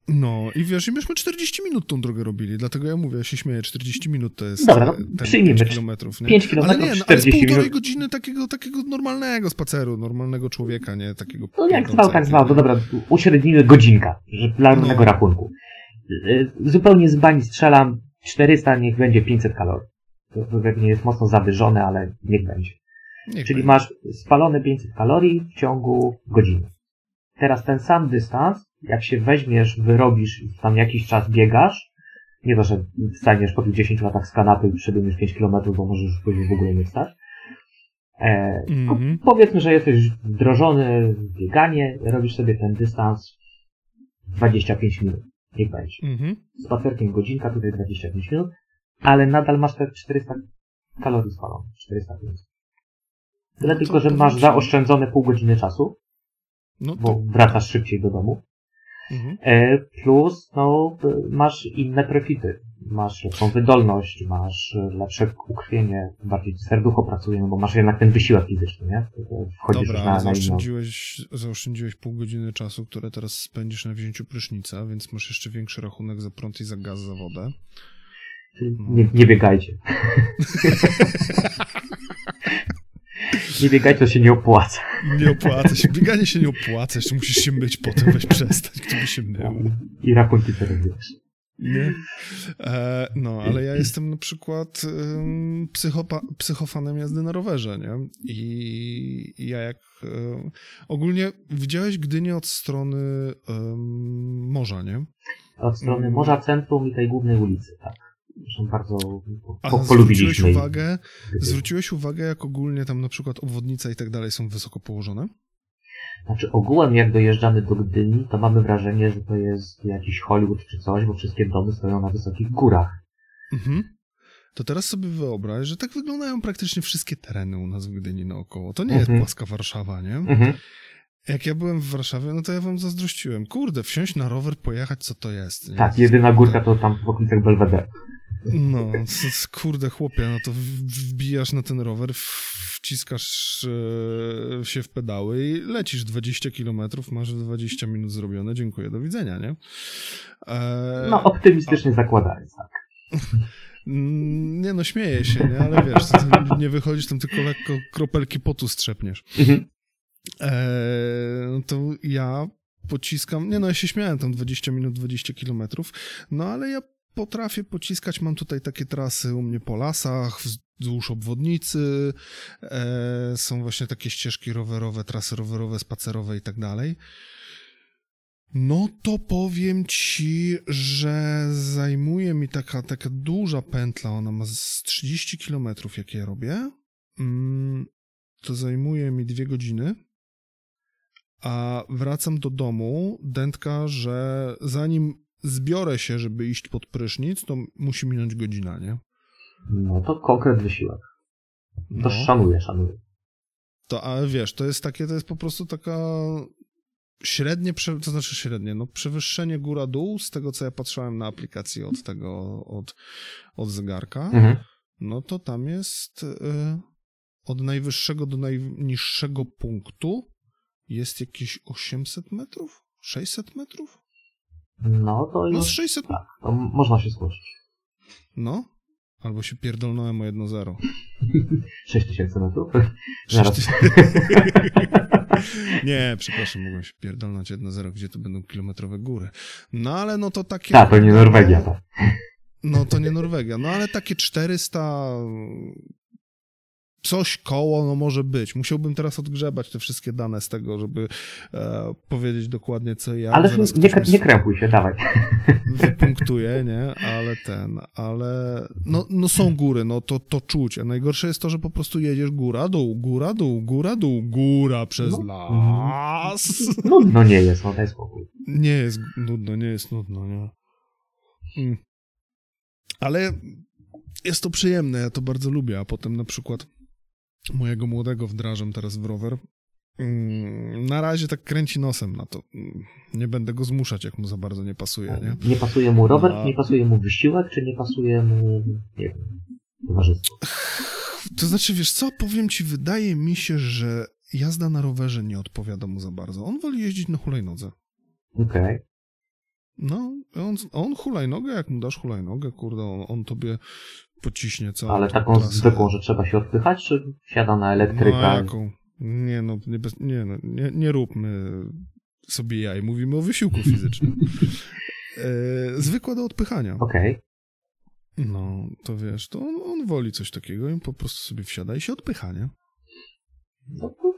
No i wiesz, i myśmy 40 minut tą drogę robili, dlatego ja mówię, ja się śmieję, 40 minut to jest Dobra, no, ten przyjmijmy. 5 kilometrów. Nie? 5 kilometrów, ale nie, no, ale z półtorej minut. godziny takiego, takiego normalnego spaceru, normalnego człowieka, nie? Takiego no jak zwał, tak zwał, to dobra, uśrednimy godzinka, że dla równego no. rachunku. Y, zupełnie z bani strzelam, 400 niech będzie 500 kalorii. To pewnie jest mocno zawyżone, ale niech będzie. Niech Czyli będzie. masz spalone 500 kalorii w ciągu godziny. Teraz ten sam dystans jak się weźmiesz, wyrobisz i tam jakiś czas biegasz, nie to, że wstaniesz po tych 10 latach z kanapy i przebiegniesz 5 km, bo możesz już później w ogóle nie wstać. E, mm-hmm. Powiedzmy, że jesteś wdrożony w bieganie, robisz sobie ten dystans 25 minut. Niech będzie. Mhm. Spacerkiem godzinka, tutaj 25 minut, ale nadal masz te 400 kalorii spalonych. 405. Tyle No tylko, że masz ci- zaoszczędzone pół godziny czasu, No bo to... wracasz szybciej do domu. Mhm. E, plus, no, e, masz inne profity. Masz lepszą wydolność, masz e, lepsze ukrwienie, bardziej serducho pracuje, no bo masz jednak ten wysiłek fizyczny, nie? Wchodzisz Dobra, na, na inną... zaoszczędziłeś, zaoszczędziłeś pół godziny czasu, które teraz spędzisz na wzięciu prysznica, więc masz jeszcze większy rachunek za prąd i za gaz, za wodę. Nie, nie biegajcie. nie biegajcie, to się nie opłaca. Nie opłaca się, bieganie się nie opłaca, jeszcze musisz się myć potem, weź przestać, kto by się mył. I rachunki teraz wiesz. Nie? E, no, ale ja jestem na przykład ym, psychopa, psychofanem jazdy na rowerze, nie? I, i ja jak... Y, ogólnie widziałeś Gdynię od strony ym, morza, nie? Od strony. Morza Centrum i tej głównej ulicy, tak. Zresztą bardzo po, zwróciłeś uwagę, zwróciłeś uwagę, jak ogólnie tam na przykład obwodnica i tak dalej są wysoko położone? Znaczy ogółem jak dojeżdżamy do Gdyni, to mamy wrażenie, że to jest jakiś Hollywood czy coś, bo wszystkie domy stoją na wysokich górach. Mhm. To teraz sobie wyobraź, że tak wyglądają praktycznie wszystkie tereny u nas w Gdyni naokoło. To nie Mhm. jest płaska Warszawa, nie? Mhm. Jak ja byłem w Warszawie, no to ja wam zazdrościłem. Kurde, wsiąść na rower, pojechać, co to jest? Nie? Tak, jedyna górka to tam w okolicach Belvedere. No, kurde chłopie, no to wbijasz na ten rower, wciskasz e, się w pedały i lecisz 20 kilometrów, masz 20 minut zrobione, dziękuję, do widzenia, nie? E, No, optymistycznie zakładając, tak. mm, nie no, śmieję się, nie? Ale wiesz, nie wychodzisz tam tylko lekko kropelki potu strzepniesz. Mhm. Eee, no to ja pociskam, nie no, ja się śmiałem tam 20 minut, 20 kilometrów, no ale ja potrafię pociskać, mam tutaj takie trasy u mnie po lasach, wzdłuż obwodnicy, e, są właśnie takie ścieżki rowerowe, trasy rowerowe, spacerowe i tak dalej. No to powiem ci, że zajmuje mi taka, taka duża pętla, ona ma z 30 kilometrów, jak ja robię, mm, to zajmuje mi dwie godziny, a wracam do domu, dętka, że zanim zbiorę się, żeby iść pod prysznic, to musi minąć godzina, nie? No to konkret wysiłek. To No, szanuję, szanuję. to, ale wiesz, to jest takie, to jest po prostu taka średnie, to znaczy średnie, no przewyższenie góra-dół z tego, co ja patrzyłem na aplikacji od tego, od, od zegarka, Mhm. no to tam jest y, od najwyższego do najniższego punktu jest jakieś 800 metrów? 600 metrów? No to No z już 600 tak, to można się zgłosić. No. Albo się pierdolnąłem o 1-0. 6000 metrów? Sześć Zaraz. tysięcy- nie, przepraszam, mogłem się pierdolnąć 1-0, gdzie to będą kilometrowe góry. No ale no to takie... Tak, to nie Norwegia, tak. No to nie Norwegia. No ale takie 400... Coś koło, no może być. Musiałbym teraz odgrzebać te wszystkie dane z tego, żeby e, powiedzieć dokładnie co ja. Ale Zaraz nie, nie krępuj się, dawaj. wypunktuje, nie? Ale ten, ale no, no są góry, no to, to czuć. A najgorsze jest to, że po prostu jedziesz góra, dół, góra, dół, góra, dół, góra przez No. las. Nudno nie jest, no daj spokój. Nie jest nudno, nie jest nudno, nie. Mm. Ale jest to przyjemne, ja to bardzo lubię, a potem na przykład mojego młodego wdrażam teraz w rower. Mm, Na razie tak kręci nosem na to. Mm, Nie będę go zmuszać, jak mu za bardzo nie pasuje, nie? Nie pasuje mu rower, No. nie pasuje mu wysiłek, czy nie pasuje mu, nie wiem, towarzystwo. To znaczy, wiesz co, powiem ci, wydaje mi się, że jazda na rowerze nie odpowiada mu za bardzo. On woli jeździć na hulajnodze. Okej. No, on, on hulajnogę, jak mu dasz hulajnogę, kurde, on, on tobie pociśnie całą Ale taką trasę. zwykłą, że trzeba się odpychać, czy siada na No, elektryka? jaką? Nie no, nie, bez, nie, no nie, nie róbmy sobie jaj, mówimy o wysiłku fizycznym. E, zwykła do odpychania. Okej. No, to wiesz, to on, on woli coś takiego i po prostu sobie wsiada i się odpycha, nie? No to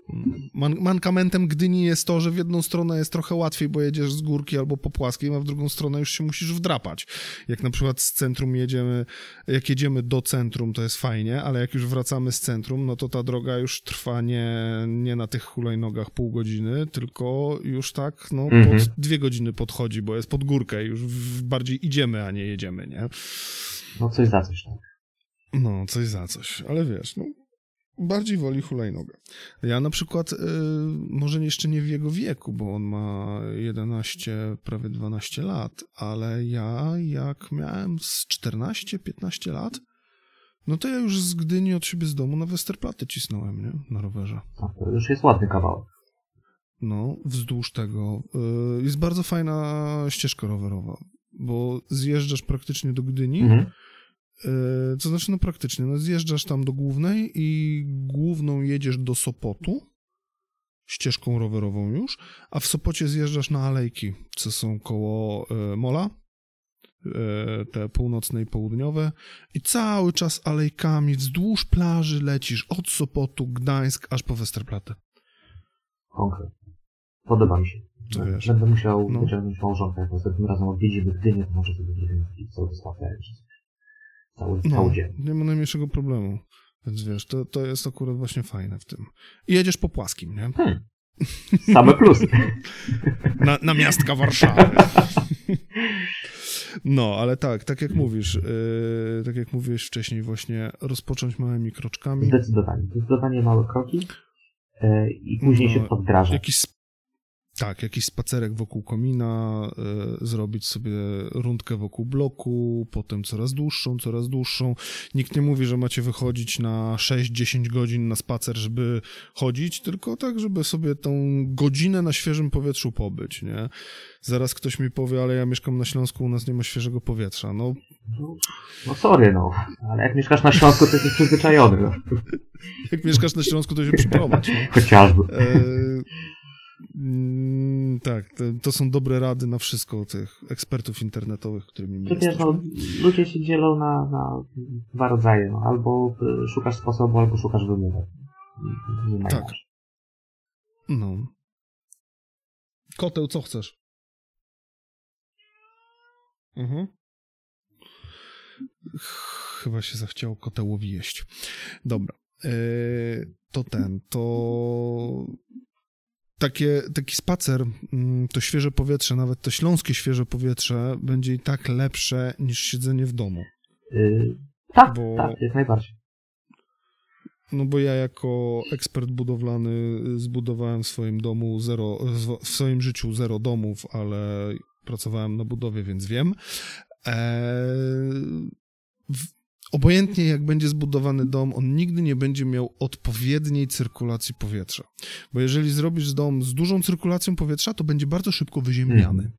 Man mankamentem Gdyni jest to, że w jedną stronę jest trochę łatwiej, bo jedziesz z górki albo po płaskiej, a w drugą stronę już się musisz wdrapać. Jak na przykład z centrum jedziemy, jak jedziemy do centrum, to jest fajnie, ale jak już wracamy z centrum, no to ta droga już trwa nie, nie na tych hulajnogach pół godziny, tylko już tak, no, Mhm. pod dwie godziny podchodzi, bo jest pod górkę, już w, bardziej idziemy, a nie jedziemy, nie? No coś za coś, tak. No, coś za coś, ale wiesz, no, bardziej woli hulajnogę. Ja na przykład, y, może jeszcze nie w jego wieku, bo on ma 11, prawie 12 lat, ale ja jak miałem z 14-15 lat, no to ja już z Gdyni od siebie z domu na Westerplatte cisnąłem, nie? Na rowerze. tak. To już jest ładny kawałek. No, wzdłuż tego. Y, jest bardzo fajna ścieżka rowerowa, bo zjeżdżasz praktycznie do Gdyni, Mhm. E, Co znaczy, no praktycznie, no zjeżdżasz tam do głównej i główną jedziesz do Sopotu, ścieżką rowerową już, a w Sopocie zjeżdżasz na alejki, co są koło e, Mola, e, te północne i południowe i cały czas alejkami wzdłuż plaży lecisz od Sopotu, Gdańsk, aż po Westerplatte. Konkretnie. Podoba mi się. To wiesz. Będę musiał No. wyciągnąć małżonkę, jak następnym razem odwiedzimy Gdynię, to może sobie zrobimy cały spacer. Cały, No, cały dzień. nie ma najmniejszego problemu. Więc wiesz, to, to jest akurat właśnie fajne w tym. I jedziesz po płaskim, nie? Same plusy. Na, na miastka Warszawy. No, ale tak, tak jak mówisz, yy, tak jak mówiłeś wcześniej, właśnie rozpocząć małymi kroczkami. Zdecydowanie. Zdecydowanie małe kroki e, i później No, się podgraża. Jakiś, sp- tak, jakiś spacerek wokół komina, yy, zrobić sobie rundkę wokół bloku, potem coraz dłuższą, coraz dłuższą. Nikt nie mówi, że macie wychodzić na 6-10 godzin na spacer, żeby chodzić, tylko tak, żeby sobie tą godzinę na świeżym powietrzu pobyć, nie? Zaraz ktoś mi powie, ale ja mieszkam na Śląsku, u nas nie ma świeżego powietrza. No, No, no sorry, no. Ale jak mieszkasz na Śląsku, to jesteś przyzwyczajony. No. jak mieszkasz na Śląsku, to się przyprowadź, nie? Chociażby. E, mm, tak, to, to są dobre rady na wszystko tych ekspertów internetowych, którymi my Przecież no, ludzie się dzielą na, na dwa rodzaje. No. Albo y, szukasz sposobu, albo szukasz wymówek. Nie Tak. No. Koteł, co chcesz? Mhm. Chyba się zachciało kotełowi jeść. Dobra. E, to ten, to takie, taki spacer, mm, to świeże powietrze, nawet to śląskie świeże powietrze będzie i tak lepsze niż siedzenie w domu. Y, tak, Bo- tak, jak najbardziej. No bo ja jako ekspert budowlany zbudowałem w swoim domu zero, w swoim życiu zero domów, ale pracowałem na budowie, więc wiem. Eee, w, obojętnie jak będzie zbudowany dom, on nigdy nie będzie miał odpowiedniej cyrkulacji powietrza. Bo jeżeli zrobisz dom z dużą cyrkulacją powietrza, to będzie bardzo szybko wyziemniany. Mhm.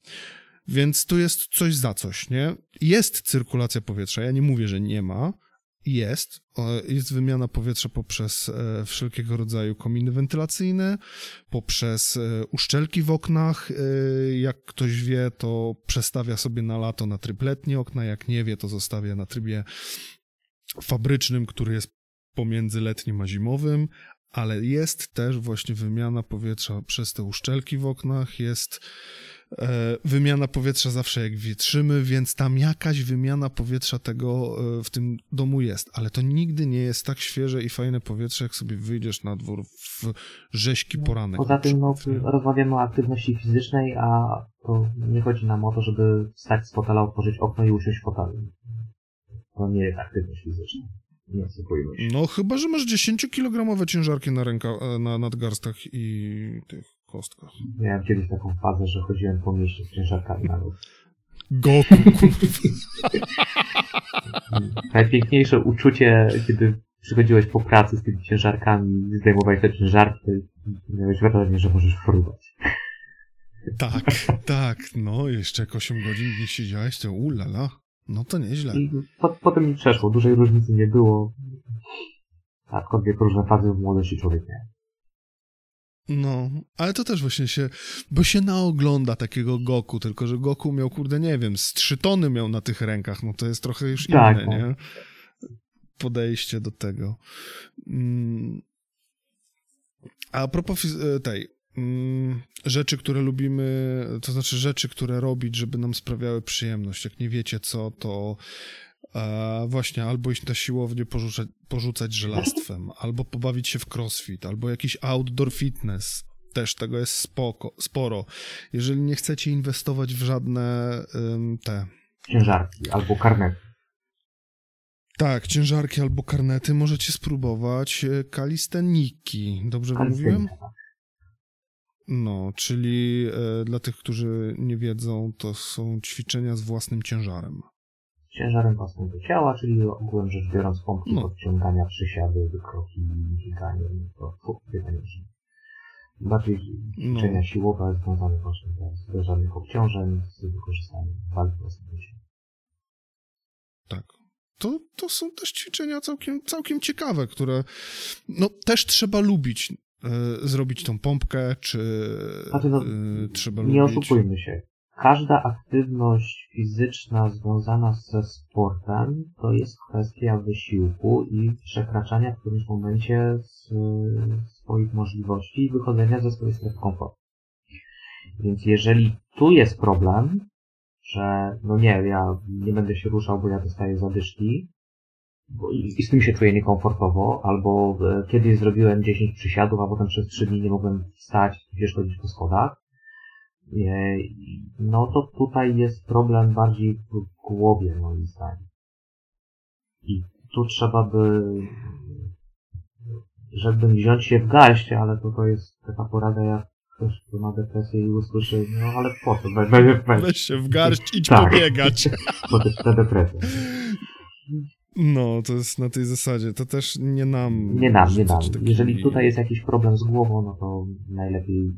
Więc tu jest coś za coś, nie? Jest cyrkulacja powietrza, ja nie mówię, że nie ma, jest. Jest wymiana powietrza poprzez e, wszelkiego rodzaju kominy wentylacyjne, poprzez e, uszczelki w oknach. E, jak ktoś wie, to przestawia sobie na lato na tryb letni okna, jak nie wie, to zostawia na trybie fabrycznym, który jest pomiędzy letnim a zimowym, ale jest też właśnie wymiana powietrza przez te uszczelki w oknach, jest e, wymiana powietrza zawsze jak wietrzymy, więc tam jakaś wymiana powietrza tego e, w tym domu jest, ale to nigdy nie jest tak świeże i fajne powietrze, jak sobie wyjdziesz na dwór w rzeźki poranek. Poza tym no, rozmawiamy o aktywności fizycznej, a to nie chodzi nam o to, żeby wstać z fotela, otworzyć okno i usiąść w fotelu. To nie jest aktywność fizyczna. Nie oszukujmy się. No chyba, że masz 10-kilogramowe ciężarki na, ręka, e, na nadgarstach i tych kostkach. Miałem kiedyś taką fazę, że chodziłem po mieście z ciężarkami na nóg. Goku. Najpiękniejsze uczucie, kiedy przychodziłeś po pracy z tymi ciężarkami, zdejmowałeś te ciężarki, to miałeś wrażenie, że możesz fruwać. Tak, tak, no jeszcze jak 8 godzin nie siedziałeś, to ulala, no to nieźle. I po, potem mi przeszło, dużej różnicy nie było. Aczkolwiek różne fazy w młodości człowiek miał. No, ale to też właśnie się, bo się naogląda takiego Goku, tylko że Goku miał, kurde, nie wiem, z trzy tony miał na tych rękach, no to jest trochę już Tak, inne, no. nie? Podejście do tego. Mm, A propos fiz- tej rzeczy, które lubimy, to znaczy rzeczy, które robić, żeby nam sprawiały przyjemność. Jak nie wiecie co, to e, właśnie albo iść na siłownię, porzucać, porzucać żelastwem, albo pobawić się w crossfit, albo jakiś outdoor fitness. Też tego jest spoko, sporo. Jeżeli nie chcecie inwestować w żadne ym, te Ciężarki albo karnety. Tak, ciężarki albo karnety możecie spróbować e, kalisteniki. Dobrze mówiłem? No, czyli e, dla tych, którzy nie wiedzą, to są ćwiczenia z własnym ciężarem. Ciężarem własnego ciała, czyli ogółem rzecz biorąc pompki No. podciągania, przysiady, wykroki, dźwiganie, to fu, pytanie, że bardziej ćwiczenia No. siłowe związane właśnie z bez żadnych obciążeń, z wykorzystaniem walki własnego ciała. Tak. To, to są też ćwiczenia całkiem, całkiem ciekawe, które no, też trzeba lubić. E, zrobić tą pompkę, czy Znaczy, no, e, trzeba Nie lubić. oszukujmy się. Każda aktywność fizyczna związana ze sportem to jest kwestia wysiłku i przekraczania w którymś momencie z, swoich możliwości i wychodzenia ze swojej strefy komfortu. Więc jeżeli tu jest problem, że no nie, ja nie będę się ruszał, bo ja dostaję zadyszki i, z tym się czuję niekomfortowo, albo e, kiedyś zrobiłem 10 przysiadów, a potem przez 3 dni nie mogłem wstać, gdzieś chodzić po schodach, no to tutaj jest problem bardziej w głowie, moim zdaniem. I tu trzeba by, żeby wziąć się w garść, ale to, to jest taka porada, jak ktoś, kto ma depresję i usłyszy, no ale po co, we, we, we, Weź się w garść, idź Tak. pobiegać. po też ta depresja. No, to jest na tej zasadzie. To też nie nam. Nie dam, nie dam. takimi- Jeżeli tutaj jest jakiś problem z głową, no to najlepiej.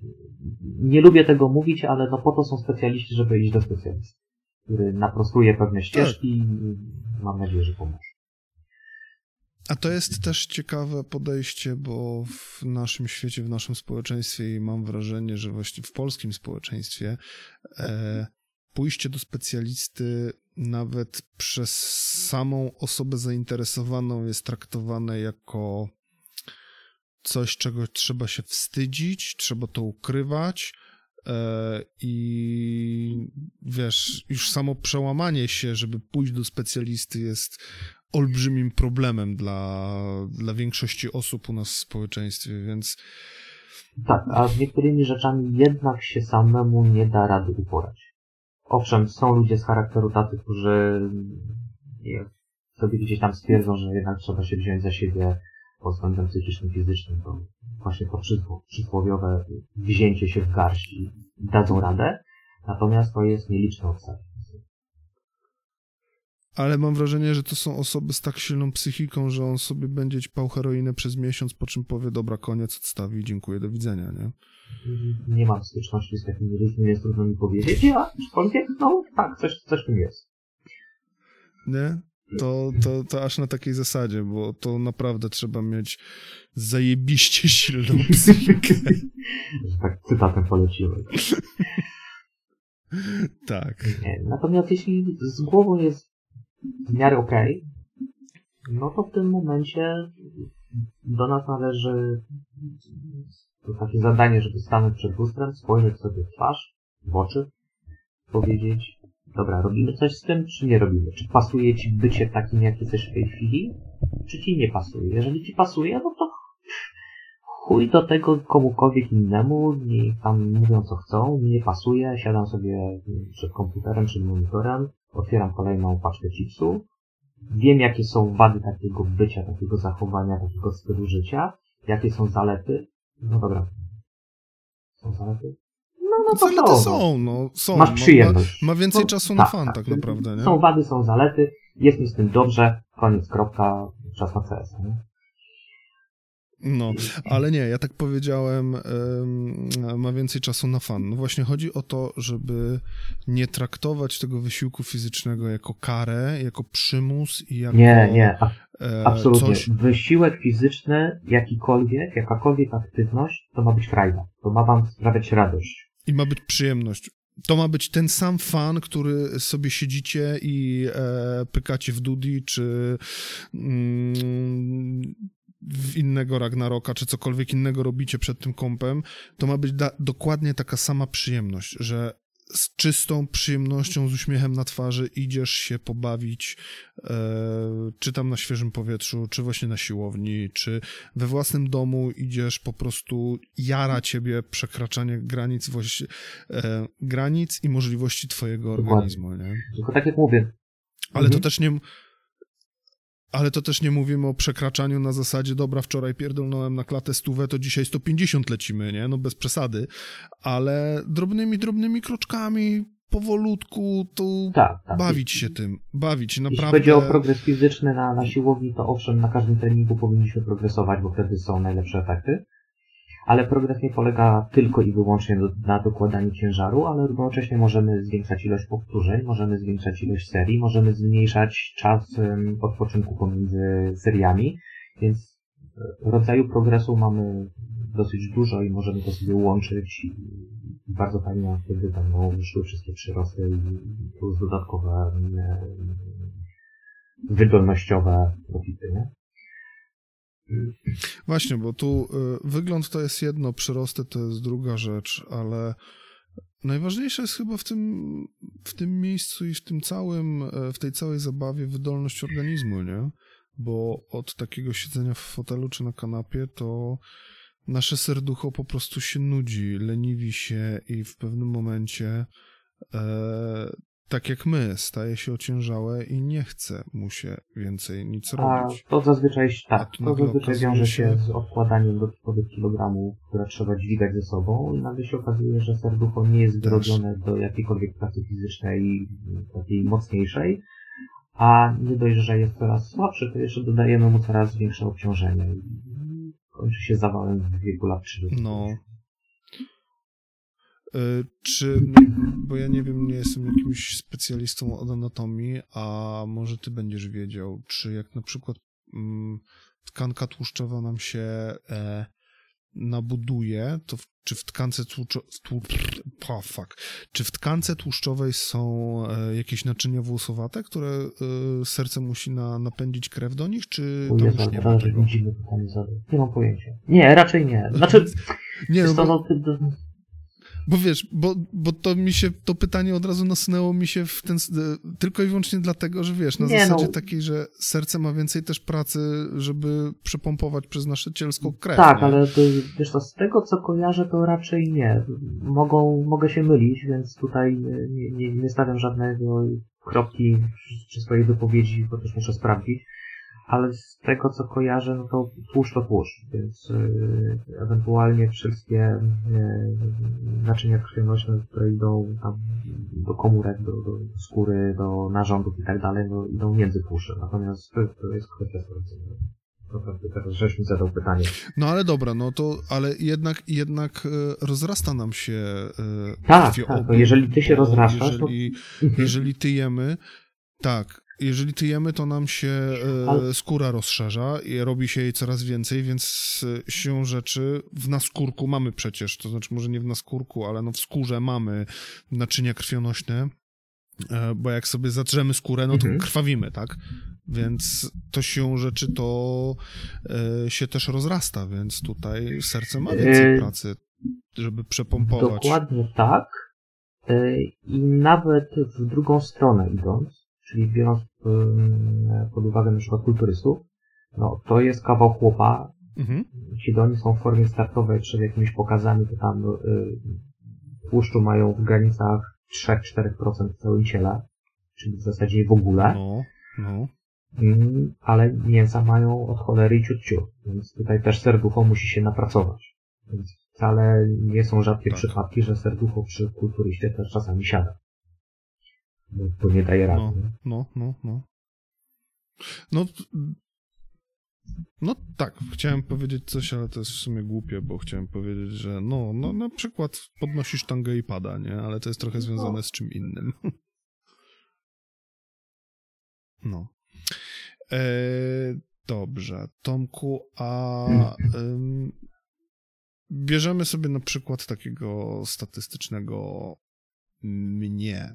Nie lubię tego mówić, ale no po to są specjaliści, żeby iść do specjalisty, który naprostuje pewne ścieżki i mam nadzieję, że pomoże. A to jest też ciekawe podejście, bo w naszym świecie, w naszym społeczeństwie i mam wrażenie, że właśnie w polskim społeczeństwie e, pójście do specjalisty nawet przez samą osobę zainteresowaną jest traktowane jako coś, czego trzeba się wstydzić, trzeba to ukrywać. e, I wiesz, już samo przełamanie się, żeby pójść do specjalisty jest olbrzymim problemem dla, dla większości osób u nas w społeczeństwie, więc Tak, a z niektórymi rzeczami jednak się samemu nie da rady uporać. Owszem, są ludzie z charakteru tacy, którzy sobie gdzieś tam stwierdzą, że jednak trzeba się wziąć za siebie pod względem psychicznym, fizycznym, to właśnie to przysło- przysłowiowe wzięcie się w garść i dadzą radę, natomiast to jest nieliczny odsetek. Ale mam wrażenie, że to są osoby z tak silną psychiką, że on sobie będzie ćpał heroinę przez miesiąc, po czym powie, dobra, koniec, odstawi, dziękuję, do widzenia, nie? Nie mam styczności z takimi ludźmi, jest trudno mi powiedzieć, a aczkolwiek, no tak, coś, coś tym jest. Nie? To, to, to aż na takiej zasadzie, bo to naprawdę trzeba mieć zajebiście silną psychikę. Tak cytatem poleciłem. tak. Nie. Natomiast jeśli z głową jest w miarę okej, no to w tym momencie do nas należy to takie zadanie, żeby stanąć przed lustrem, spojrzeć sobie w twarz, w oczy, powiedzieć, dobra, robimy coś z tym, czy nie robimy? Czy pasuje ci bycie takim, jak jesteś w tej chwili, czy ci nie pasuje? Jeżeli ci pasuje, no to chuj do tego komukolwiek innemu, niech tam mówią co chcą, mi nie pasuje, siadam sobie przed komputerem, przed monitorem, otwieram kolejną paczkę chipsu, wiem jakie są wady takiego bycia, takiego zachowania, takiego stylu życia, jakie są zalety, no dobra. Są zalety? No, no to Zalety są. są, no, są. Masz Ma- przyjemność. Ma, ma więcej No, czasu na fan, tak, naprawdę, nie? Są wady, są zalety, jest mi z tym dobrze, koniec, kropka, czas na CS. Nie? No, ale nie, ja tak powiedziałem, em, ma więcej czasu na fan. No właśnie chodzi o to, żeby nie traktować tego wysiłku fizycznego jako karę, jako przymus i jako Nie, nie, e, absolutnie. coś. Wysiłek fizyczny, jakikolwiek, jakakolwiek aktywność, to ma być frajda. To ma wam sprawiać radość. I ma być przyjemność. To ma być ten sam fan, który sobie siedzicie i e, pykacie w dudi, czy mm, innego Ragnaroka, czy cokolwiek innego robicie przed tym kompem, to ma być dokładnie taka sama przyjemność, że z czystą przyjemnością, z uśmiechem na twarzy idziesz się pobawić, e, czy tam na świeżym powietrzu, czy właśnie na siłowni, czy we własnym domu idziesz po prostu jara ciebie przekraczanie granic, właści- e, granic i możliwości twojego Dokładnie. organizmu, nie? Tylko tak jak mówię, Ale Mhm. to też nie. Ale to też nie mówimy o przekraczaniu na zasadzie, dobra, wczoraj pierdolnąłem na klatę stówę, to dzisiaj 150 lecimy, nie? No bez przesady. Ale drobnymi, drobnymi kroczkami, powolutku, to tak, tak. bawić się tym. Bawić, Jeśli naprawdę. chodzi o progres fizyczny na, na siłowni, to owszem, na każdym treningu powinniśmy progresować, bo wtedy są najlepsze efekty. Ale progres nie polega tylko i wyłącznie do, na dokładaniu ciężaru, ale równocześnie możemy zwiększać ilość powtórzeń, możemy zwiększać ilość serii, możemy zmniejszać czas em, odpoczynku pomiędzy seriami, więc e, rodzaju progresu mamy dosyć dużo i możemy to sobie łączyć i bardzo fajnie wtedy będą wyszły wszystkie przyrosty i plus dodatkowe wydolnościowe profity, nie? Właśnie, bo tu y, wygląd to jest jedno, przyrosty to jest druga rzecz, ale najważniejsze jest chyba w tym, w tym miejscu i w tym całym, e, w tej całej zabawie wydolność organizmu, nie? Bo od takiego siedzenia w fotelu czy na kanapie to nasze serducho po prostu się nudzi, leniwi się i w pewnym momencie e, tak jak my, staje się ociężałe i nie chce mu się więcej nic A robić. to zazwyczaj, A tak, to nagle zazwyczaj wiąże się- z odkładaniem dodatkowych kilogramów, które trzeba dźwigać ze sobą i nagle się okazuje, że serducho nie jest Też. wyrobione do jakiejkolwiek pracy fizycznej, takiej mocniejszej, a nie dość, że jest coraz słabszy, to jeszcze dodajemy mu coraz większe obciążenie i kończy się zawałem w wieku lat 30. No. Y, Czy, bo ja nie wiem, nie jestem jakimś specjalistą od anatomii, a może ty będziesz wiedział, czy jak na przykład mm, tkanka tłuszczowa nam się e, nabuduje, to w, czy w tkance tłuczo, tłu, oh, fuck, czy w tkance tłuszczowej są e, jakieś naczynia włosowate, które e, serce musi na, napędzić krew do nich, czy tam Jezu, już nie ma tego? Nie mam pojęcia. Nie, raczej nie. Znaczy, Nie, no jest to, bo, wiesz, bo, bo to mi się, to pytanie od razu nasunęło mi się w ten, e, tylko i wyłącznie dlatego, że wiesz, na Nie, zasadzie no. takiej, że serce ma więcej też pracy, żeby przepompować przez nasze cielsko krew. Tak, nie? ale to, wiesz co, z tego co kojarzę, to raczej nie. Mogą, mogę się mylić, więc tutaj nie, nie, nie stawiam żadnego kropki przy- przy swojej wypowiedzi, bo też muszę sprawdzić. Ale z tego co kojarzę, no to tłuszcz to tłuszcz, więc e, ewentualnie wszystkie e, naczynia krwionośne, które idą tam do komórek, do, do skóry, do narządów i tak dalej, no idą między tłuszcze. Natomiast to, to jest kwestia serca. Naprawdę teraz żeś mi zadał pytanie. No ale dobra, no to, ale jednak, jednak e, rozrasta nam się Tak, krwioobrót, tak, to jeżeli ty się rozrastasz, to- jeżeli, jeżeli tyjemy, tak, jeżeli tyjemy, to nam się e, skóra rozszerza i robi się jej coraz więcej, więc e, siłą rzeczy w naskórku mamy przecież, to znaczy może nie w naskórku, ale no w skórze mamy naczynia krwionośne, e, bo jak sobie zatrzemy skórę, no to Mhm. krwawimy, tak? Więc to siłą rzeczy to e, się też rozrasta, więc tutaj serce ma więcej E, pracy, żeby przepompować. Dokładnie tak. Y, I nawet w drugą stronę idąc, czyli biorąc pod uwagę na przykład kulturystów, no to jest kawał chłopa. Mhm. Jeśli oni są w formie startowej przed jakimiś pokazami, to tam y, tłuszczu mają w granicach 3-4% w całym ciele, czyli w zasadzie w ogóle. No, no. Mm, ale mięsa mają od cholery i ciut ciut, więc tutaj też serducho musi się napracować. Więc wcale nie są rzadkie Tak. przypadki, że serducho przy kulturyście też czasami siada. Bo nie daje rady. No, no, no, no. No, no tak, chciałem powiedzieć coś, ale to jest w sumie głupie, bo chciałem powiedzieć, że no, no na przykład podnosisz tangę i pada, nie? Ale to jest trochę związane z czym innym. No. E, dobrze, Tomku, a ym, bierzemy sobie na przykład takiego statystycznego mnie.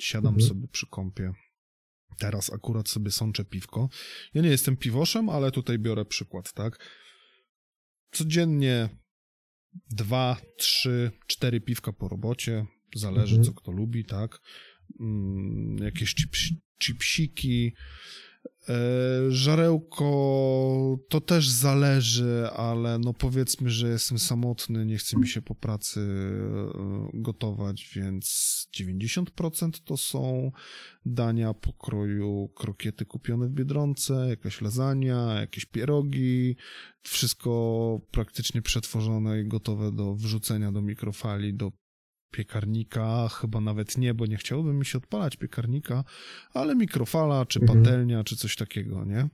Siadam Mhm. sobie przy kąpie Teraz akurat sobie sączę piwko. Ja nie jestem piwoszem, ale tutaj biorę przykład, tak? Codziennie dwa, trzy, cztery piwka po robocie. Zależy, Mhm. co kto lubi, tak? Mm, jakieś chips, chipsiki. E, żarełko to też zależy, ale no powiedzmy, że jestem samotny, nie chce mi się po pracy e, gotować, więc 90% to są dania pokroju krokiety kupione w Biedronce, jakaś lasagna, jakieś pierogi, wszystko praktycznie przetworzone i gotowe do wrzucenia do mikrofali, do piekarnika, chyba nawet nie, bo nie chciałoby mi się odpalać piekarnika, ale mikrofala, czy Mhm. patelnia, czy coś takiego, nie?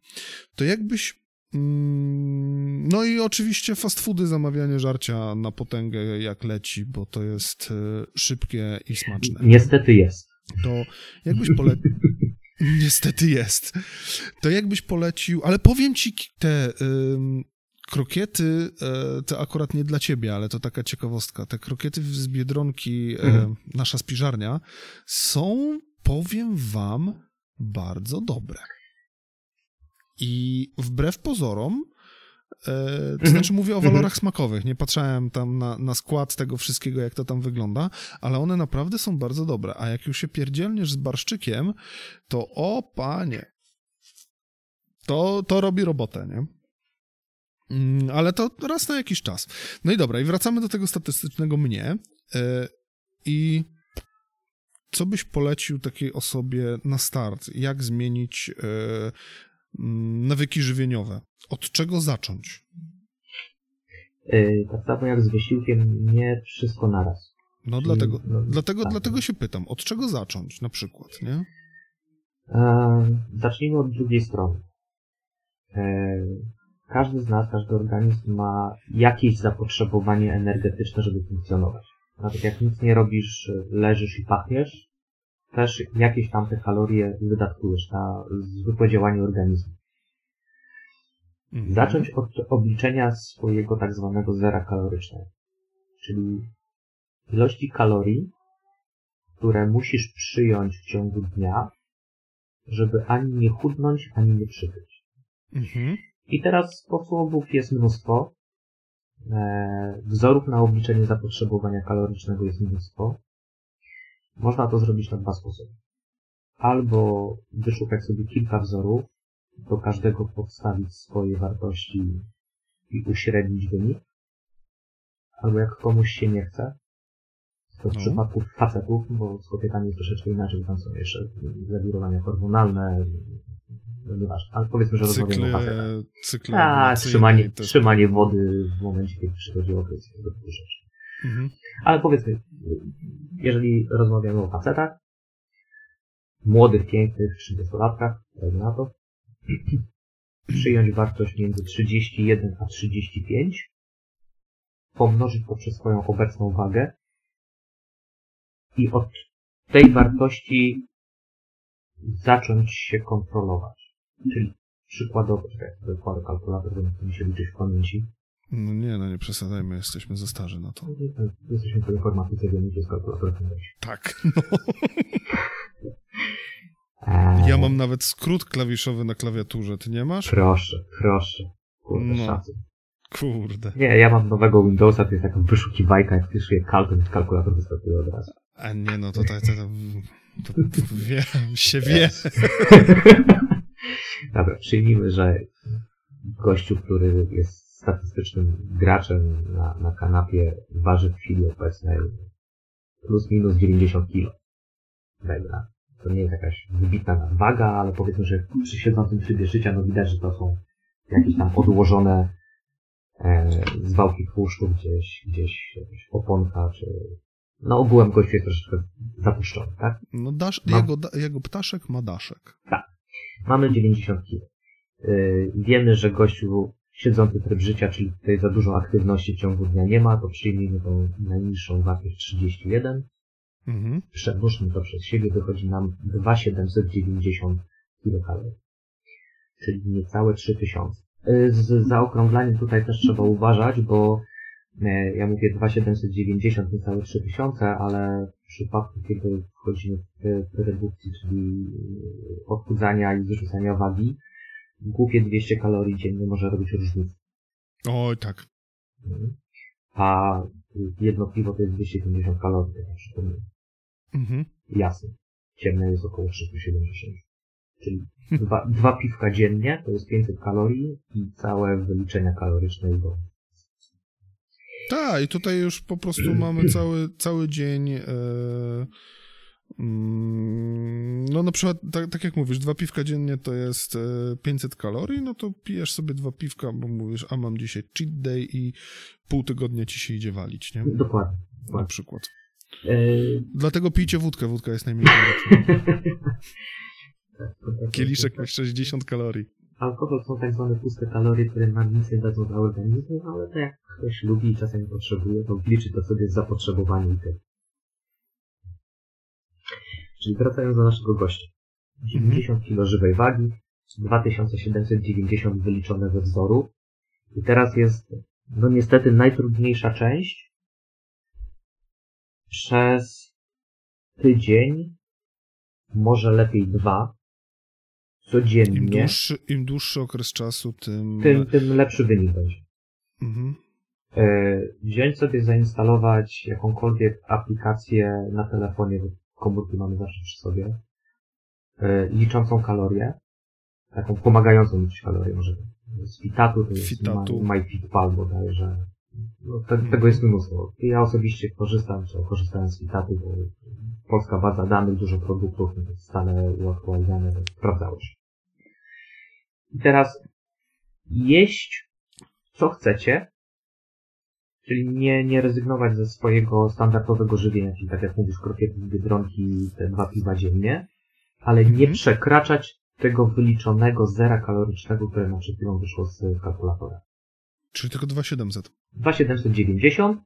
To jakbyś... mm, No i oczywiście fast foody, zamawianie żarcia na potęgę jak leci, bo to jest e, szybkie i smaczne. Niestety jest. To jakbyś polecił... Niestety jest. To jakbyś polecił, ale powiem ci te ym, krokiety, e, to akurat nie dla ciebie, ale to taka ciekawostka. Te krokiety z Biedronki, e, Mhm. nasza spiżarnia, są, powiem wam, bardzo dobre. I wbrew pozorom, e, to Mhm. znaczy mówię o Mhm. walorach smakowych, nie patrzałem tam na, na skład tego wszystkiego, jak to tam wygląda, ale one naprawdę są bardzo dobre. A jak już się pierdzielniesz z barszczykiem, to o panie, to, to robi robotę, nie? Mm, Ale to raz na jakiś czas. No i dobra, i wracamy do tego statystycznego mnie. e, I co byś polecił takiej osobie na start? Jak zmienić e, mm, nawyki żywieniowe? Od czego zacząć? Yy, tak samo jak z wysiłkiem, nie wszystko naraz. No Czyli, dlatego, no, dlatego, tak. dlatego się pytam, od czego zacząć na przykład, nie? Zacznijmy od drugiej strony. Każdy z nas, każdy organizm ma jakieś zapotrzebowanie energetyczne, żeby funkcjonować. Nawet jak nic nie robisz, leżysz i pachniesz, też jakieś tam te kalorie wydatkujesz na zwykłe działanie organizmu. Mhm. Zacząć od obliczenia swojego tak zwanego zera kalorycznego. Czyli ilości kalorii, które musisz przyjąć w ciągu dnia, żeby ani nie chudnąć, ani nie przytyć. Mhm. I teraz sposobów jest mnóstwo. E, wzorów na obliczenie zapotrzebowania kalorycznego jest mnóstwo. Można to zrobić na dwa sposoby. Albo wyszukać sobie kilka wzorów, do każdego podstawić swoje wartości i uśrednić wynik. Albo jak komuś się nie chce, to w No. przypadku facetów, bo z kobietami jest troszeczkę inaczej, tam są jeszcze zawirowania hormonalne, nieważne, ale powiedzmy, że rozmawiamy Cykle, o facetach. cykle A, ewolucyjne trzymanie, też- trzymanie wody w momencie, kiedy przychodzi okres rzeczy. Mhm. Ale powiedzmy, jeżeli rozmawiamy o facetach, młodych, pięknych, 30-latkach, dajmy na to, przyjąć wartość między 31 a 35, pomnożyć to przez swoją obecną wagę i od tej wartości zacząć się kontrolować. Czyli przykładowo, czekaj, wykładę kalkulator, bo mi się liczyć w pamięci. No nie, no nie przesadzajmy, jesteśmy za starzy na to. Jesteśmy po informatyce, gdzie jest kalkulator. Tak, no. Eee, Ja mam nawet skrót klawiszowy na klawiaturze, ty nie masz? Proszę, proszę. Kurde, No. Kurde. Nie, ja mam nowego Windowsa, to jest taka wyszukiwajka, jak wpisuję kalk, to kalkulator wyskakuje od razu. A nie, no to tak, to, to, to, to wie, się wie. Dobra, przyjmijmy, że gościu, który jest statystycznym graczem na, na kanapie, waży w chwili obecnej plus minus 90 kilo. Dobra. To nie jest jakaś wybitna nadwaga, ale powiedzmy, że przy siedzącym trybie życia, no widać, że to są jakieś tam odłożone e, zwałki tłuszczu gdzieś, gdzieś jakaś oponka, czy no ogółem gościu jest troszeczkę zapuszczony, tak? No dasz, jego, jego ptaszek ma daszek. Mamy 90 kg. Yy, wiemy, że gościu siedzący tryb życia, czyli tutaj za dużo aktywności w ciągu dnia nie ma, to przyjmijmy tą najniższą wartość 31. Mhm. To przez siebie, wychodzi nam 2790 kilokalorii. Czyli niecałe 3000. Yy, Z zaokrąglaniem tutaj też trzeba uważać, bo Ja mówię 2790, niecałe 3000, ale w przypadku, kiedy wchodzimy w redukcji, czyli odchudzania i zrzucania wagi, głupie 200 kalorii dziennie może robić różnicę. Oj, tak. A jedno piwo to jest 250 kalorii, tak jak przypomnę. Mhm. Jasne. Ciemne jest około 370. Czyli dwa, dwa piwka dziennie to jest 500 kalorii i całe wyliczenia kaloryczne i do. Tak, i tutaj już po prostu mamy cały, cały dzień. E, mm, no na przykład, tak, tak jak mówisz, dwa piwka dziennie to jest e, 500 kalorii, no to pijesz sobie dwa piwka, bo mówisz, a mam dzisiaj cheat day i pół tygodnia ci się idzie walić, nie? Dokładnie. Na przykład. Yy, Dlatego pijcie wódkę, wódka jest najmniej kaloryczna. Kieliszek ma 60 kalorii. Alkohol są tak zwane puste kalorie, które nam nic nie dadzą dla organizmu, ale to jak ktoś lubi i czasem potrzebuje, to liczy to sobie z zapotrzebowanie i tyle. Czyli wracając do naszego gościa. 90 kg żywej wagi, 2790 wyliczone we wzoru. I teraz jest, no niestety, najtrudniejsza część. Przez tydzień, może lepiej dwa, Im codziennie, dłuższy, im dłuższy okres czasu, tym... tym, tym lepszy wynik będzie. Mhm. E, wziąć sobie, zainstalować jakąkolwiek aplikację na telefonie, komórki mamy zawsze przy sobie, e, liczącą kalorie, taką pomagającą liczyć kalorie, może z Fitatu, to jest Fitatu. My- MyFitPal bodajże. No, te, Mhm. tego jest mnóstwo. Ja osobiście korzystam, czy korzystałem z Fitatu, bo polska baza danych, dużo produktów, stale uaktualniane, sprawdzało się. I teraz jeść co chcecie, czyli nie, nie rezygnować ze swojego standardowego żywienia, czyli tak jak mówisz, krokiety z Biedronki, te dwa piwa dziennie, ale nie Mhm. przekraczać tego wyliczonego zera kalorycznego, które nam przed chwilą wyszło z kalkulatora. Czyli tylko 2700. 2790,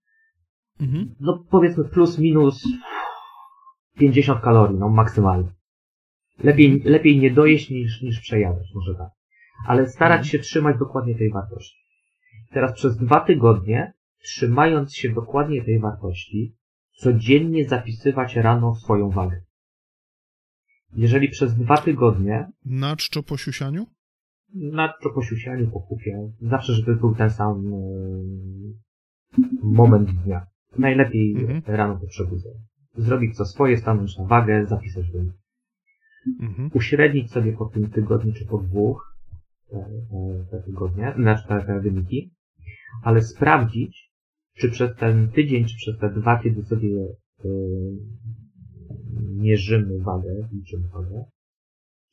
Mhm. no powiedzmy plus minus 50 kalorii, no maksymalnie. Lepiej, lepiej nie dojeść niż, niż przejadać, może tak. Ale starać się trzymać dokładnie tej wartości. Teraz przez dwa tygodnie, trzymając się dokładnie tej wartości, codziennie zapisywać rano swoją wagę. Jeżeli przez dwa tygodnie, Na czczo po siusianiu? na co po siusianiu, po kupie, zawsze żeby był ten sam e, moment dnia. Najlepiej Mhm. rano po przebudzeniu. Zrobić co swoje, stanąć na wagę, zapisać wynik. Mhm. Uśrednić sobie po tym tygodniu czy po dwóch te, te, tygodnie, znaczy te, te wyniki, ale sprawdzić, czy przez ten tydzień, czy przez te dwa, kiedy sobie e, mierzymy wagę, liczymy wagę,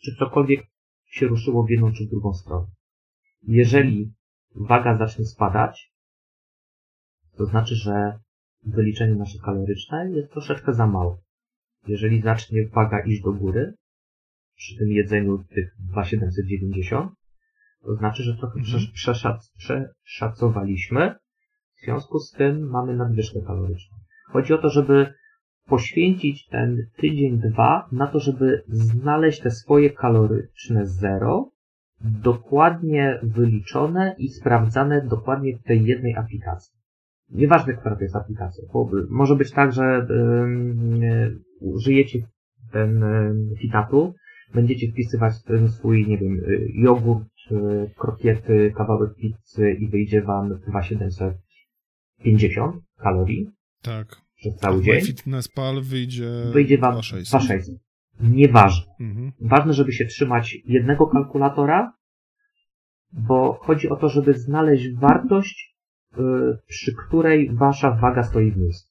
czy cokolwiek się ruszyło w jedną czy w drugą stronę. Jeżeli waga zacznie spadać, to znaczy, że wyliczenie nasze kaloryczne jest troszeczkę za małe. Jeżeli zacznie waga iść do góry, przy tym jedzeniu tych 2790, to znaczy, że trochę Mhm. przesz- przeszac- przeszacowaliśmy, w związku z tym mamy nadwyżkę kaloryczną. Chodzi o to, żeby poświęcić ten tydzień, dwa na to, żeby znaleźć te swoje kaloryczne zero, dokładnie wyliczone i sprawdzane dokładnie w tej jednej aplikacji. Nieważne, która to jest aplikacja, bo może być tak, że ym, y, użyjecie ten Fitatu, będziecie wpisywać ten swój, nie wiem, y, jogurt, krokiety, kawałek pizzy i wyjdzie wam 2750 kalorii Tak. przez cały dzień. Fitness.pal wyjdzie, Wyjdzie wam 2600. 2600. Nieważne. Mhm. Ważne, żeby się trzymać jednego kalkulatora, bo chodzi o to, żeby znaleźć wartość, y, przy której wasza waga stoi w miejscu.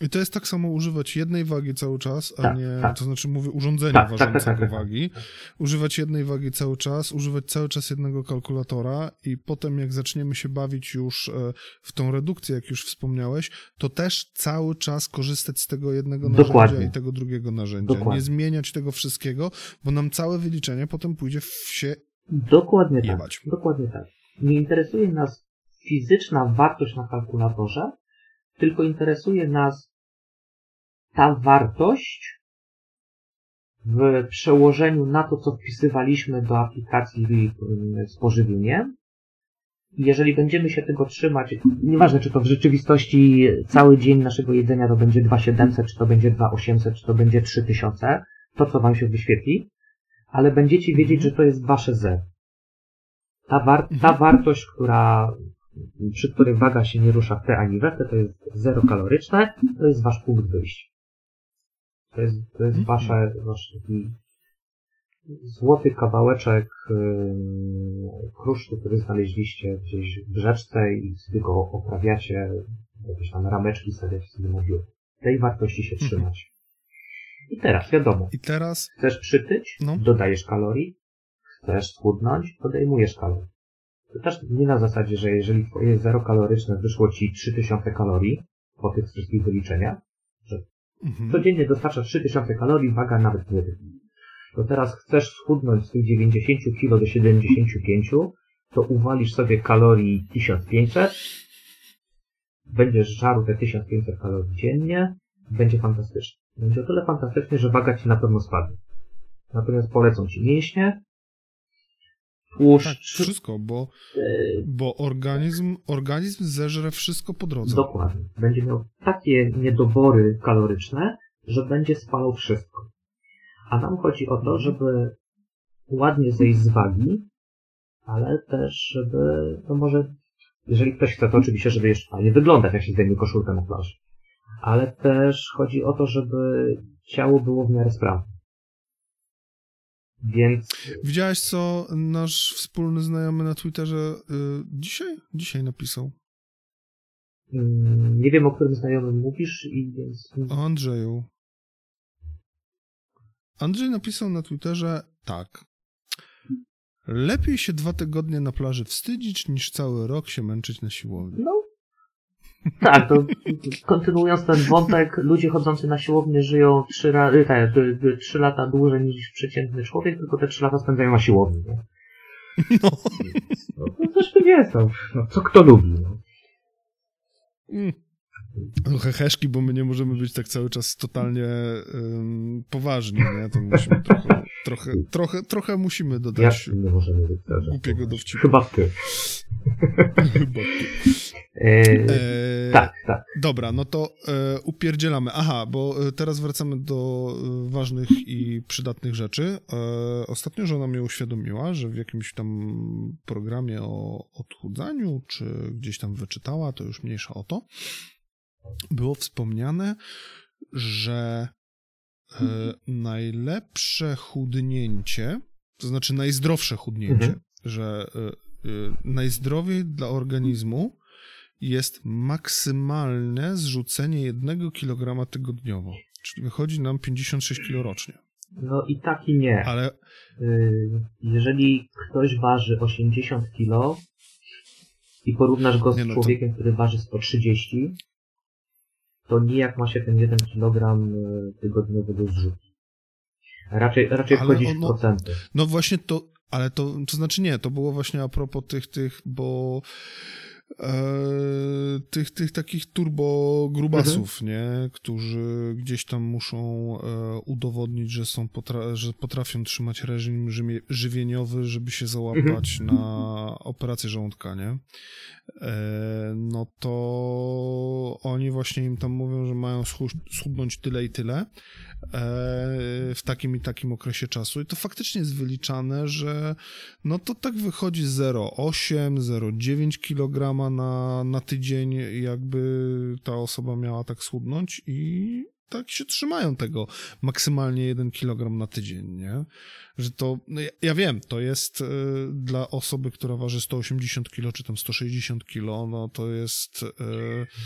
I to jest tak samo używać jednej wagi cały czas, a Tak, nie, tak. to znaczy mówię urządzenia Tak, tak, tak, ważącego tak, tak. wagi. Używać jednej wagi cały czas, używać cały czas jednego kalkulatora i potem jak zaczniemy się bawić już e, w tą redukcję, jak już wspomniałeś, to też cały czas korzystać z tego jednego Dokładnie. narzędzia i tego drugiego narzędzia. Dokładnie. Nie zmieniać tego wszystkiego, bo nam całe wyliczenie potem pójdzie w się Dokładnie tak. Jebać. Dokładnie tak. Nie interesuje nas fizyczna wartość na kalkulatorze, tylko interesuje nas ta wartość w przełożeniu na to, co wpisywaliśmy do aplikacji z pożywieniem. Jeżeli będziemy się tego trzymać, nieważne czy to w rzeczywistości cały dzień naszego jedzenia to będzie 2700, czy to będzie 2800, czy to będzie 3000, to co wam się wyświetli, ale będziecie wiedzieć, że to jest wasze Z. Ta, war ta wartość, która, przy której waga się nie rusza w te ani we te, to jest zero kaloryczne, to jest wasz punkt wyjścia. To jest, to jest wasze, wasz taki złoty kawałeczek yy, krusztu, który znaleźliście gdzieś w rzeczce i sobie go oprawiacie, jakieś tam rameczki stawiacie sobie na. Tej wartości się trzymać. I teraz wiadomo, I teraz, chcesz przytyć, no, dodajesz kalorii, chcesz schudnąć, odejmujesz kalorii. To też nie na zasadzie, że jeżeli twoje zero kaloryczne wyszło ci 3000 kalorii po tych wszystkich wyliczeniach, mhm. codziennie dostarczasz 3000 kalorii, waga nawet nie. To teraz chcesz schudnąć z tych 90 kg do 75, to uwalisz sobie kalorii 1500, będziesz żarł te 1500 kalorii dziennie, będzie fantastycznie. Będzie o tyle fantastycznie, że waga ci na pewno spadnie. Natomiast polecą ci mięśnie, tak, tłuszcz, wszystko, bo, bo organizm, organizm zeżre wszystko po drodze. Dokładnie. Będzie miał takie niedobory kaloryczne, że będzie spalał wszystko. A nam chodzi o to, żeby ładnie zejść z wagi, ale też, żeby, no może, jeżeli ktoś chce, to oczywiście, żeby jeszcze fajnie wyglądać, jak się zdejmie koszulkę na plaży. Ale też chodzi o to, żeby ciało było w miarę sprawne. Więc Widziałeś, co nasz wspólny znajomy na Twitterze y, dzisiaj? Dzisiaj napisał. mm, nie wiem, o którym znajomym mówisz i więc O Andrzeju. Andrzej napisał na Twitterze tak. Lepiej się dwa tygodnie na plaży wstydzić, niż cały rok się męczyć na siłowni. No. Tak, to kontynuując ten wątek, ludzie chodzący na siłownię żyją trzy, ra- y, te, y, y, trzy lata dłużej niż przeciętny człowiek, tylko te trzy lata spędzają na siłowni. Nie? No. No, to też to jest, no. no. Co kto lubi, no. Mm. No heheszki, bo my nie możemy być tak cały czas totalnie ym, poważni, nie? To musimy trochę, trochę, trochę, trochę musimy dodać nie możemy szczerzy? głupiego dowcipu. Chyba ty. Chyba. E, Eee, tak, tak. Dobra, no to e, upierdzielamy. Aha, bo e, teraz wracamy do e, ważnych i przydatnych rzeczy. E, ostatnio żona mnie uświadomiła, że w jakimś tam programie o odchudzaniu, czy gdzieś tam wyczytała, to już mniejsza o to, było wspomniane, że e, najlepsze chudnięcie, to znaczy najzdrowsze chudnięcie, Mhm. że e, e, najzdrowiej dla organizmu jest maksymalne zrzucenie jednego kilograma tygodniowo. Czyli wychodzi nam 56 kg rocznie. No i tak i nie. Ale Y, jeżeli ktoś waży 80 kg i porównasz go z Nie, no to- człowiekiem, który waży 130, to nijak ma się ten 1 kg tygodniowego zrzutu. Raczej, raczej Ale ono- w procenty. no właśnie to, ale to, to znaczy nie, to było właśnie a propos tych, tych, bo e, tych, tych takich turbo grubasów, nie, którzy gdzieś tam muszą e, udowodnić, że są, potra- że potrafią trzymać reżim żywieniowy, żeby się załapać na operację żołądka, nie? E, no to oni właśnie im tam mówią, że mają schu- schudnąć tyle i tyle w takim i takim okresie czasu. I to faktycznie jest wyliczane, że no to tak wychodzi 0,8, 0,9 kg na, na tydzień, jakby ta osoba miała tak schudnąć i tak się trzymają tego maksymalnie 1 kg na tydzień, nie? Że to, no ja, ja wiem, to jest y, dla osoby, która waży 180 kg, czy tam 160 kg, no to jest y,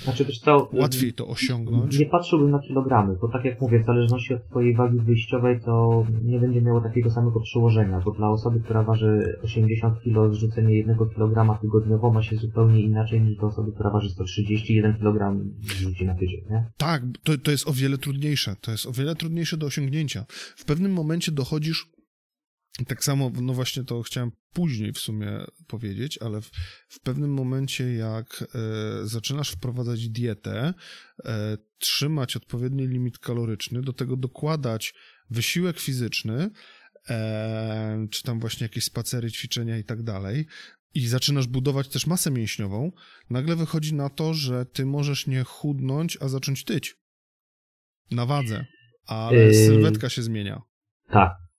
Znaczy, co, łatwiej to osiągnąć. Nie patrzyłbym na kilogramy, bo tak jak mówię, w zależności od twojej wagi wyjściowej to nie będzie miało takiego samego przełożenia, bo dla osoby, która waży 80 kg, zrzucenie 1 kg tygodniowo ma się zupełnie inaczej niż dla osoby, która waży 131 kg zrzuci na tydzień, nie? Tak, to, to jest o wiele trudniejsze. To jest o wiele trudniejsze do osiągnięcia. W pewnym momencie dochodzisz. Tak samo, no właśnie to chciałem później w sumie powiedzieć, ale w, w pewnym momencie, jak e, zaczynasz wprowadzać dietę, e, trzymać odpowiedni limit kaloryczny, do tego dokładać wysiłek fizyczny, e, czy tam właśnie jakieś spacery, ćwiczenia i tak dalej, i zaczynasz budować też masę mięśniową, nagle wychodzi na to, że ty możesz nie chudnąć, a zacząć tyć. Na wadze. Ale Yy. sylwetka się zmienia. Tak.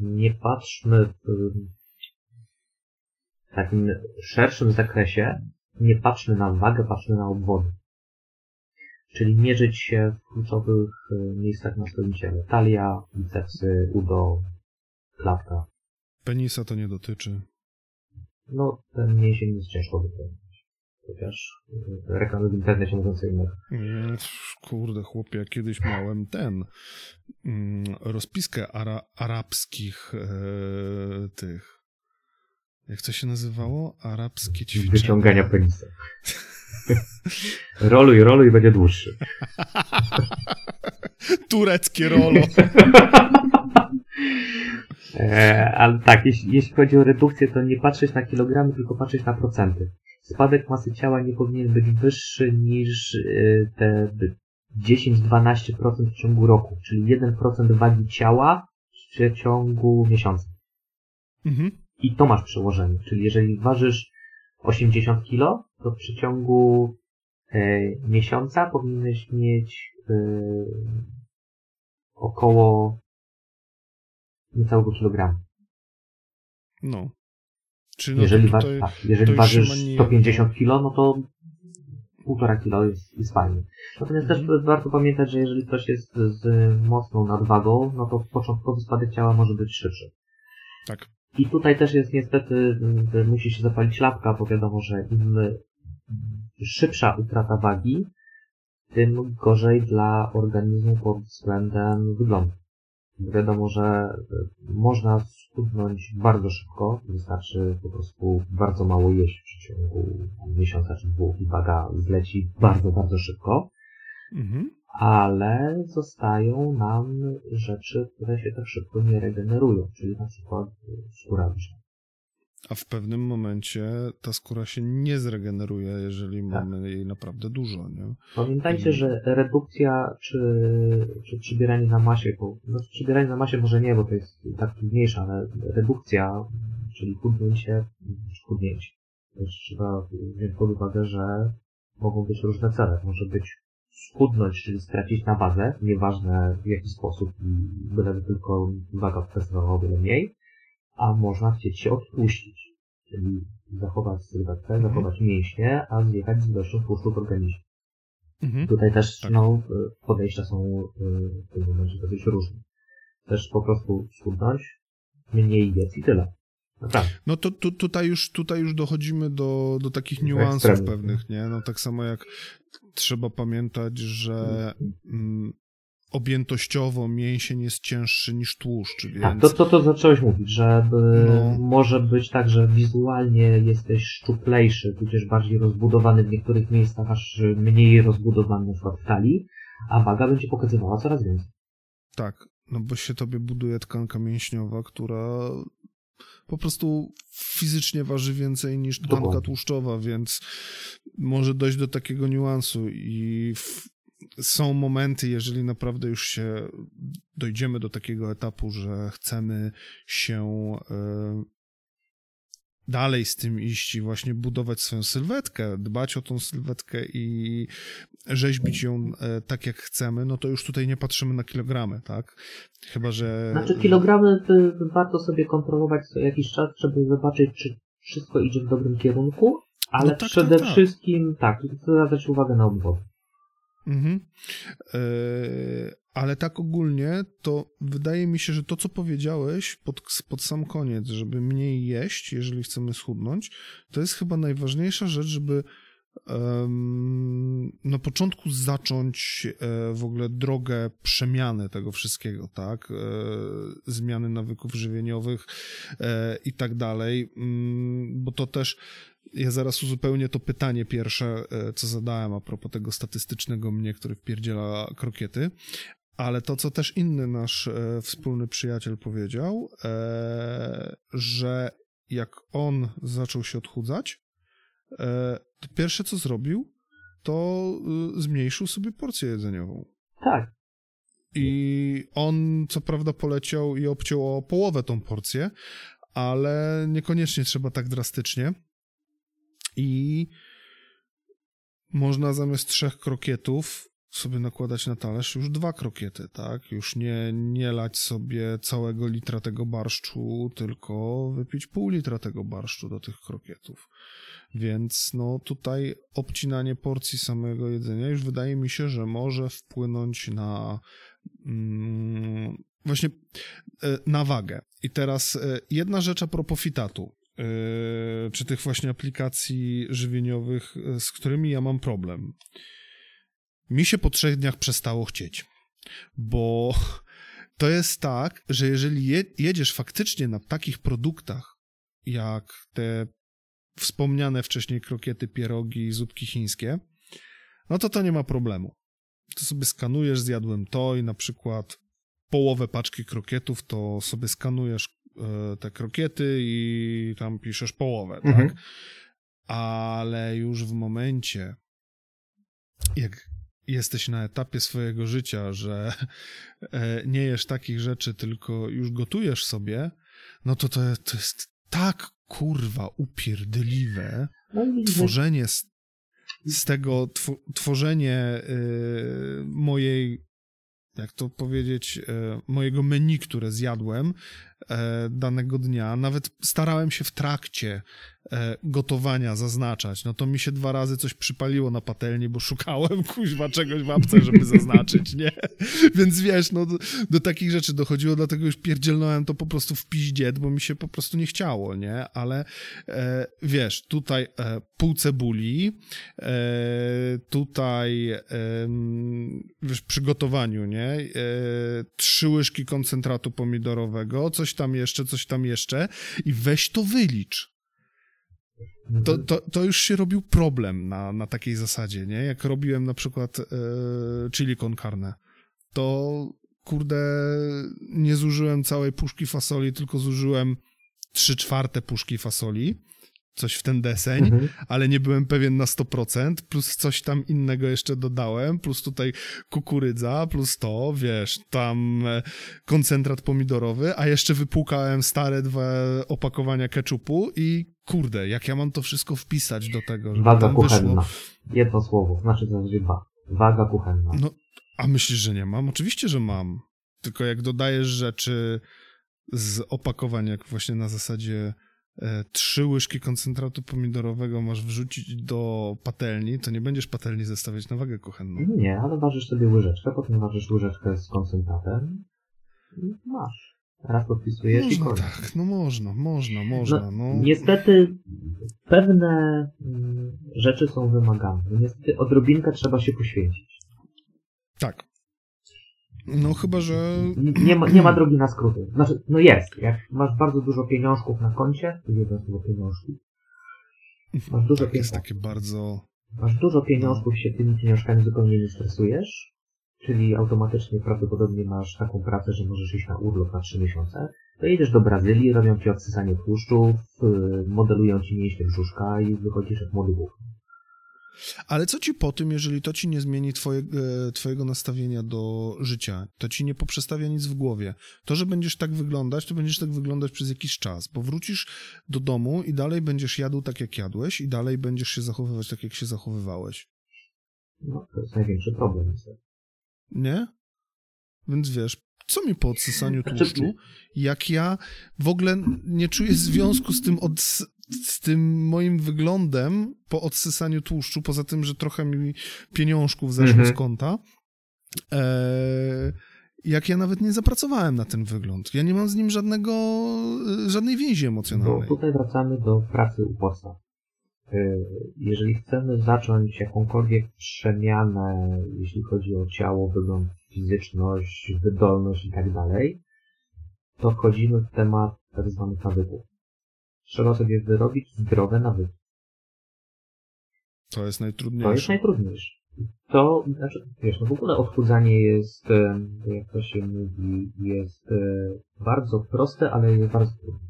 Nie patrzmy w takim szerszym zakresie, nie patrzmy na wagę, patrzmy na obwody. Czyli mierzyć się w kluczowych y, miejscach na swoim ciele. Talia, bicepsy, udo, klatka. Penisa to nie dotyczy. No, ten mięsień jest ciężko wypełnić. Chociaż reklamy w internecie mówią co innego. Mm, Kurde, chłopie, ja kiedyś miałem ten mm, rozpiskę ara arabskich e, tych. Jak to się nazywało? Arabskie ćwiczenia. Wyciągania penisa. roluj, roluj, będzie dłuższy. Tureckie rolo. E, ale tak, jeśli, jeśli chodzi o redukcję, to nie patrzeć na kilogramy, tylko patrzeć na procenty. Spadek masy ciała nie powinien być wyższy niż e, te 10-12% w ciągu roku, czyli 1% wagi ciała w przeciągu miesiąca. Mhm. I to masz przełożenie, czyli jeżeli ważysz 80 kg, to w przeciągu e, miesiąca powinieneś mieć e, około niecałego kilograma. No. Czyli no jeżeli to wa- tak, jeżeli to ważysz nie- 150 kg, no to 1,5 kg jest, jest fajnie. Natomiast też Mhm. warto pamiętać, że jeżeli ktoś jest z mocną nadwagą, no to początkowy spadek ciała może być szybszy. Tak. I tutaj też jest niestety, musi się zapalić lampka, bo wiadomo, że im szybsza utrata wagi, tym gorzej dla organizmu pod względem wyglądu. Wiadomo, że y, można schudnąć bardzo szybko, wystarczy po prostu bardzo mało jeść w przeciągu miesiąca czy dwóch i waga zleci bardzo, bardzo szybko, Mhm. ale zostają nam rzeczy, które się tak szybko nie regenerują, czyli na przykład y, skóra wyższa. A w pewnym momencie ta skóra się nie zregeneruje, jeżeli Tak. mamy jej naprawdę dużo, nie? Pamiętajcie, że redukcja czy, czy przybieranie na masie, bo no, przybieranie na masie może nie, bo to jest tak trudniejsze, ale redukcja, czyli chudnięcie, chudnięcie. Też trzeba wziąć pod uwagę, że mogą być różne cele. Może być schudnąć, czyli stracić na wadze, nieważne w jaki sposób, i byle tylko waga wskazywała o wiele mniej, a można chcieć się odpuścić, czyli zachować sylwetkę, Mhm. zachować mięśnie, a zjechać z ilością tłuszczu w organizmie. Mhm. Tutaj też Tak. no, y, podejścia są y, w tym momencie dosyć różne. Też po prostu schudnąć, mniej jedz i tyle. Naprawdę. No to tu, tutaj, już, tutaj już dochodzimy do, do takich niuansów pewnych, nie? No tak samo jak trzeba pamiętać, że mm, objętościowo mięsień jest cięższy niż tłuszcz, więc... Tak, to, to, to zacząłeś mówić, że No. może być tak, że wizualnie jesteś szczuplejszy, tudzież bardziej rozbudowany w niektórych miejscach, aż mniej rozbudowany na w talii, a waga będzie pokazywała coraz więcej. Tak, no bo się tobie buduje tkanka mięśniowa, która po prostu fizycznie waży więcej niż tkanka tłuszczowa, więc może dojść do takiego niuansu i w, są momenty, jeżeli naprawdę już się dojdziemy do takiego etapu, że chcemy się e, dalej z tym iść i właśnie budować swoją sylwetkę, dbać o tą sylwetkę i rzeźbić ją e, tak jak chcemy, no to już tutaj nie patrzymy na kilogramy, tak? Chyba, że... Znaczy kilogramy warto sobie kontrolować co jakiś czas, żeby zobaczyć, czy wszystko idzie w dobrym kierunku, ale No tak, przede tak, tak. wszystkim tak, zwracać uwagę na obwody. Mhm. E, ale tak ogólnie, to wydaje mi się, że to, co powiedziałeś pod, pod sam koniec, żeby mniej jeść, jeżeli chcemy schudnąć, to jest chyba najważniejsza rzecz, żeby na początku zacząć e, w ogóle drogę przemiany tego wszystkiego, tak? E, zmiany nawyków żywieniowych i tak dalej, mm, bo to też ja zaraz uzupełnię to pytanie pierwsze, e, co zadałem a propos tego statystycznego mnie, który wpierdziela krokiety, ale to, co też inny nasz e, wspólny przyjaciel powiedział, e, że jak on zaczął się odchudzać, to pierwsze, co zrobił, to zmniejszył sobie porcję jedzeniową. Tak, I on, co prawda, poleciał i obciął o połowę tą porcję, ale niekoniecznie trzeba tak drastycznie. I można zamiast trzech krokietów sobie nakładać na talerz już dwa krokiety, tak? Już nie, nie lać sobie całego litra tego barszczu, tylko wypić pół litra tego barszczu do tych krokietów. Więc no tutaj obcinanie porcji samego jedzenia już wydaje mi się, że może wpłynąć na mm, właśnie e, na wagę. I teraz e, jedna rzecz a propos fitatu, czy tych właśnie aplikacji żywieniowych, z którymi ja mam problem. Mi się po trzech dniach przestało chcieć, bo to jest tak, że jeżeli jedziesz faktycznie na takich produktach, jak te wspomniane wcześniej krokiety, pierogi, zupki chińskie, no to to nie ma problemu. To sobie skanujesz, zjadłem to i na przykład połowę paczki krokietów, to sobie skanujesz e, te krokiety i tam piszesz połowę, mhm. tak? Ale już w momencie, jak jesteś na etapie swojego życia, że e, nie jesz takich rzeczy, tylko już gotujesz sobie, no to to, to jest tak kurwa upierdliwe no tworzenie z, z tego, tworzenie y, mojej jak to powiedzieć, e, mojego menu, które zjadłem e, danego dnia. Nawet starałem się w trakcie e, gotowania zaznaczać. No to mi się dwa razy coś przypaliło na patelni, bo szukałem kuźwa czegoś w apce, żeby zaznaczyć, nie? Więc wiesz, no do, do, takich rzeczy dochodziło, dlatego już pierdzielnąłem to po prostu w piździet, bo mi się po prostu nie chciało, nie? Ale e, wiesz, tutaj e, pół cebuli, e, tutaj wiesz, przygotowaniu, nie? trzy łyżki koncentratu pomidorowego, coś tam jeszcze, coś tam jeszcze i weź to wylicz to, to, to już się robił problem na, na takiej zasadzie, nie? Jak robiłem na przykład e, chili con carne, to kurde, nie zużyłem całej puszki fasoli, tylko zużyłem trzy czwarte puszki fasoli, coś w ten deseń, mhm. ale nie byłem pewien na 100%, plus coś tam innego jeszcze dodałem, plus tutaj kukurydza, plus to, wiesz, tam e, koncentrat pomidorowy, a jeszcze wypłukałem stare dwa opakowania keczupu i kurde, jak ja mam to wszystko wpisać do tego, żeby Waga kuchenna. Wyszło... Jedno słowo, znaczy to będzie dwa. Waga kuchenna. No, a myślisz, że nie mam? Oczywiście, że mam. Tylko jak dodajesz rzeczy z opakowań, jak właśnie na zasadzie trzy łyżki koncentratu pomidorowego masz wrzucić do patelni, to nie będziesz patelni zestawiać na wagę kuchenną. Nie, ale ważysz sobie łyżeczkę, potem ważysz łyżeczkę z koncentratem i masz raz podpisujesz można, i koniec. tak, no można, można, można. No, no. Niestety pewne mm, rzeczy są wymagane. No niestety odrobinkę trzeba się poświęcić. Tak. No chyba, że... Nie ma, nie ma drogi na skróty. Znaczy, no jest. Jak masz bardzo dużo pieniążków na koncie, to jeden słowo pieniążki. Masz dużo tak, jest takie bardzo... Masz dużo pieniążków, się tymi pieniążkami zupełnie nie stresujesz czyli automatycznie prawdopodobnie masz taką pracę, że możesz iść na urlop na 3 miesiące, to jedziesz do Brazylii, robią ci odsysanie tłuszczów, y, modelują ci mięśnie brzuszka i wychodzisz jak młody. Ale co ci po tym, jeżeli to ci nie zmieni twoje, e, twojego nastawienia do życia? To ci nie poprzestawia nic w głowie. To, że będziesz tak wyglądać, to będziesz tak wyglądać przez jakiś czas, bo wrócisz do domu i dalej będziesz jadł tak, jak jadłeś i dalej będziesz się zachowywać tak, jak się zachowywałeś. No, to jest największy problem. Nie? Więc wiesz, co mi po odsysaniu znaczy, tłuszczu, jak ja w ogóle nie czuję związku z tym, od, z tym moim wyglądem po odsysaniu tłuszczu, poza tym, że trochę mi pieniążków zeszło mhm. z konta, e, jak ja nawet nie zapracowałem na ten wygląd. Ja nie mam z nim żadnego, żadnej więzi emocjonalnej. Bo tutaj wracamy do pracy u podstaw. E, jeżeli chcemy zacząć jakąkolwiek przemianę, jeśli chodzi o ciało, wygląd, fizyczność, wydolność i tak dalej, to wchodzimy w temat tak zwanych nawyków. Trzeba sobie wyrobić zdrowe nawyki. To jest najtrudniejsze. To jest najtrudniejsze. To, znaczy, wiesz, no w ogóle odchudzanie jest, e, jak to się mówi, jest e, bardzo proste, ale jest bardzo trudne.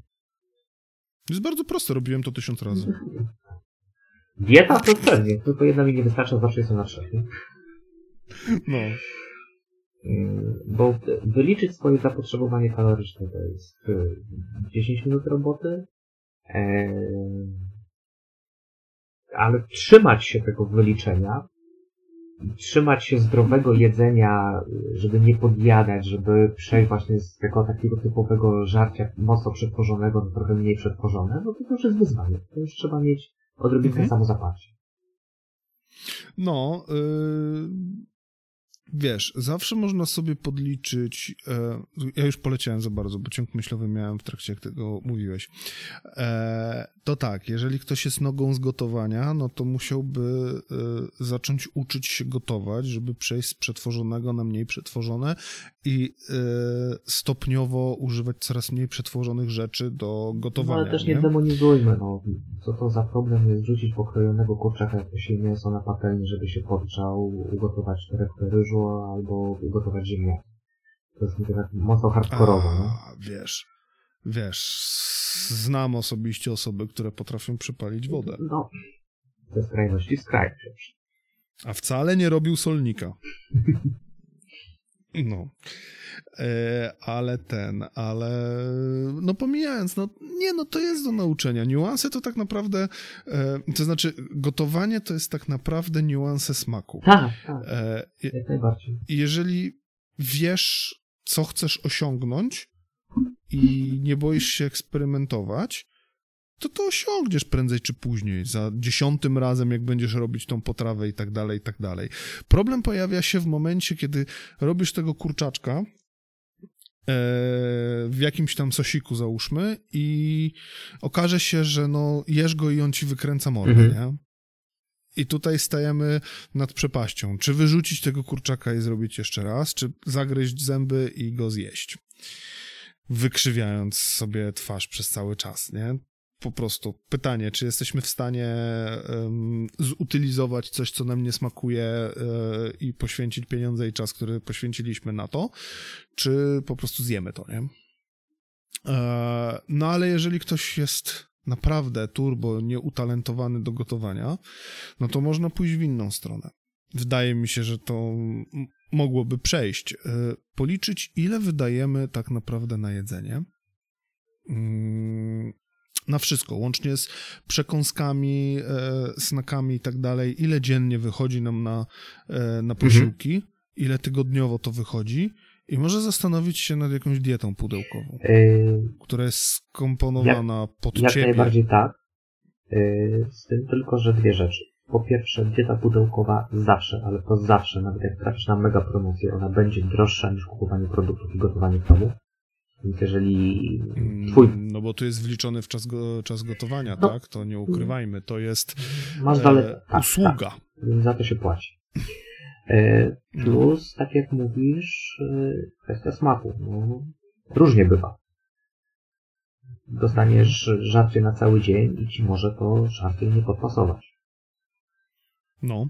Jest bardzo proste, robiłem to tysiąc razy. Dieta to pewnie, tylko jedna mi nie wystarcza, zawsze jestem na trzech. No. Bo wyliczyć swoje zapotrzebowanie kaloryczne to jest y, 10 minut roboty, e, ale trzymać się tego wyliczenia, trzymać się zdrowego jedzenia, żeby nie podjadać, żeby przejść właśnie z tego takiego typowego żarcia mocno przetworzonego na trochę mniej przetworzone, no to to już jest wyzwanie. To już trzeba mieć odrobinę Mhm. samozaparcie. No, yy, wiesz, zawsze można sobie podliczyć. E, ja już poleciałem za bardzo, bo ciąg myślowy miałem w trakcie, jak tego mówiłeś. E, to tak, jeżeli ktoś jest nogą z gotowania, no to musiałby e, zacząć uczyć się gotować, żeby przejść z przetworzonego na mniej przetworzone i stopniowo używać coraz mniej przetworzonych rzeczy do No gotowania. ale też nie nie? demonizujmy, no. Co to za problem jest rzucić pokrojonego kurczaka, jak się mięso na patelni, żeby się podgrzał, ugotować torebkę ryżu albo ugotować ziemniaki. To jest tak mocno hardkorowo, no. A, wiesz, wiesz, znam osobiście osoby, które potrafią przypalić wodę, No, ze skrajności skraj przecież. a wcale nie robił solnika. No. E, ale ten, ale no pomijając, no nie, no to jest do nauczenia. Niuanse to tak naprawdę, e, to znaczy gotowanie to jest tak naprawdę niuanse smaku. Tak, tak, E, jak najbardziej. Jeżeli wiesz, co chcesz osiągnąć i nie boisz się eksperymentować, to to osiągniesz prędzej czy później, za dziesiątym razem, jak będziesz robić tą potrawę i tak dalej, i tak dalej. Problem pojawia się w momencie, kiedy robisz tego kurczaczka e, w jakimś tam sosiku, załóżmy, i okaże się, że no jesz go i on ci wykręca mordę, Mhm. nie? I tutaj stajemy nad przepaścią. Czy wyrzucić tego kurczaka i zrobić jeszcze raz, czy zagryźć zęby i go zjeść? Wykrzywiając sobie twarz przez cały czas, nie? Po prostu pytanie, czy jesteśmy w stanie um, zutylizować coś, co nam nie smakuje e, i poświęcić pieniądze i czas, który poświęciliśmy na to, czy po prostu zjemy to, nie? E, no ale jeżeli ktoś jest naprawdę turbo nieutalentowany do gotowania, no to można pójść w inną stronę. Wydaje mi się, że to mogłoby przejść. E, Policzyć, ile wydajemy tak naprawdę na jedzenie. Mm, Na wszystko, łącznie z przekąskami, e, snakami i tak dalej, ile dziennie wychodzi nam na, e, na posiłki, ile tygodniowo to wychodzi i może zastanowić się nad jakąś dietą pudełkową, Yy, która jest skomponowana pod jak ciebie. najbardziej tak. Yy, z tym tylko, że dwie rzeczy. Po pierwsze, dieta pudełkowa zawsze, ale to zawsze, nawet jak trafisz na mega promocję, ona będzie droższa niż kupowanie produktów i gotowanie w domu. Jeżeli Mm, twój No bo tu jest wliczony w czas, go, czas gotowania, No. tak? To nie ukrywajmy. To jest masz e, dalej tak, usługa. tak, więc za to się płaci. Yy, plus, tak jak mówisz, yy, kwestia smaku. No, różnie bywa. Dostaniesz żarcie na cały dzień i ci może to żarcie nie podpasować. No.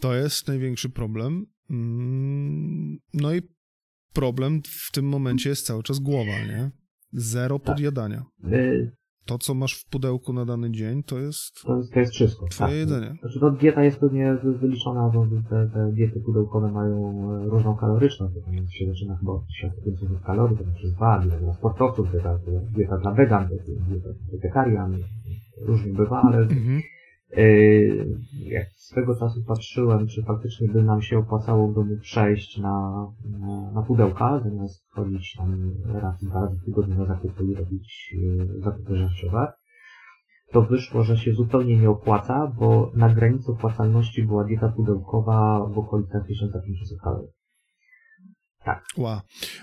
To jest największy problem. Mm, No i problem w tym momencie jest cały czas głowa, nie? Zero Tak. podjadania. Yy, To, co masz w pudełku na dany dzień, to jest To jest, to jest wszystko. twoje tak. jedzenie. Znaczy, to dieta jest pewnie wy- wyliczona, bo te, te diety pudełkowe mają e, różną kaloryczność. To tam się zaczyna chyba od 1500 kalorii, to przez dwa, dieta dla sportowców, dieta, dieta dla wegan, dieta wegetarian. Różnie bywa, ale Mhm. Yy, jak swego czasu patrzyłem, czy faktycznie by nam się opłacało domu przejść na, na, na pudełka, zamiast chodzić tam raz, dwa razy w tygodniu na zakupy i robić yy, zakupy żarciowe, to wyszło, że się zupełnie nie opłaca, bo na granicy opłacalności była dieta pudełkowa w okolicach 1500 kalorii. Ła.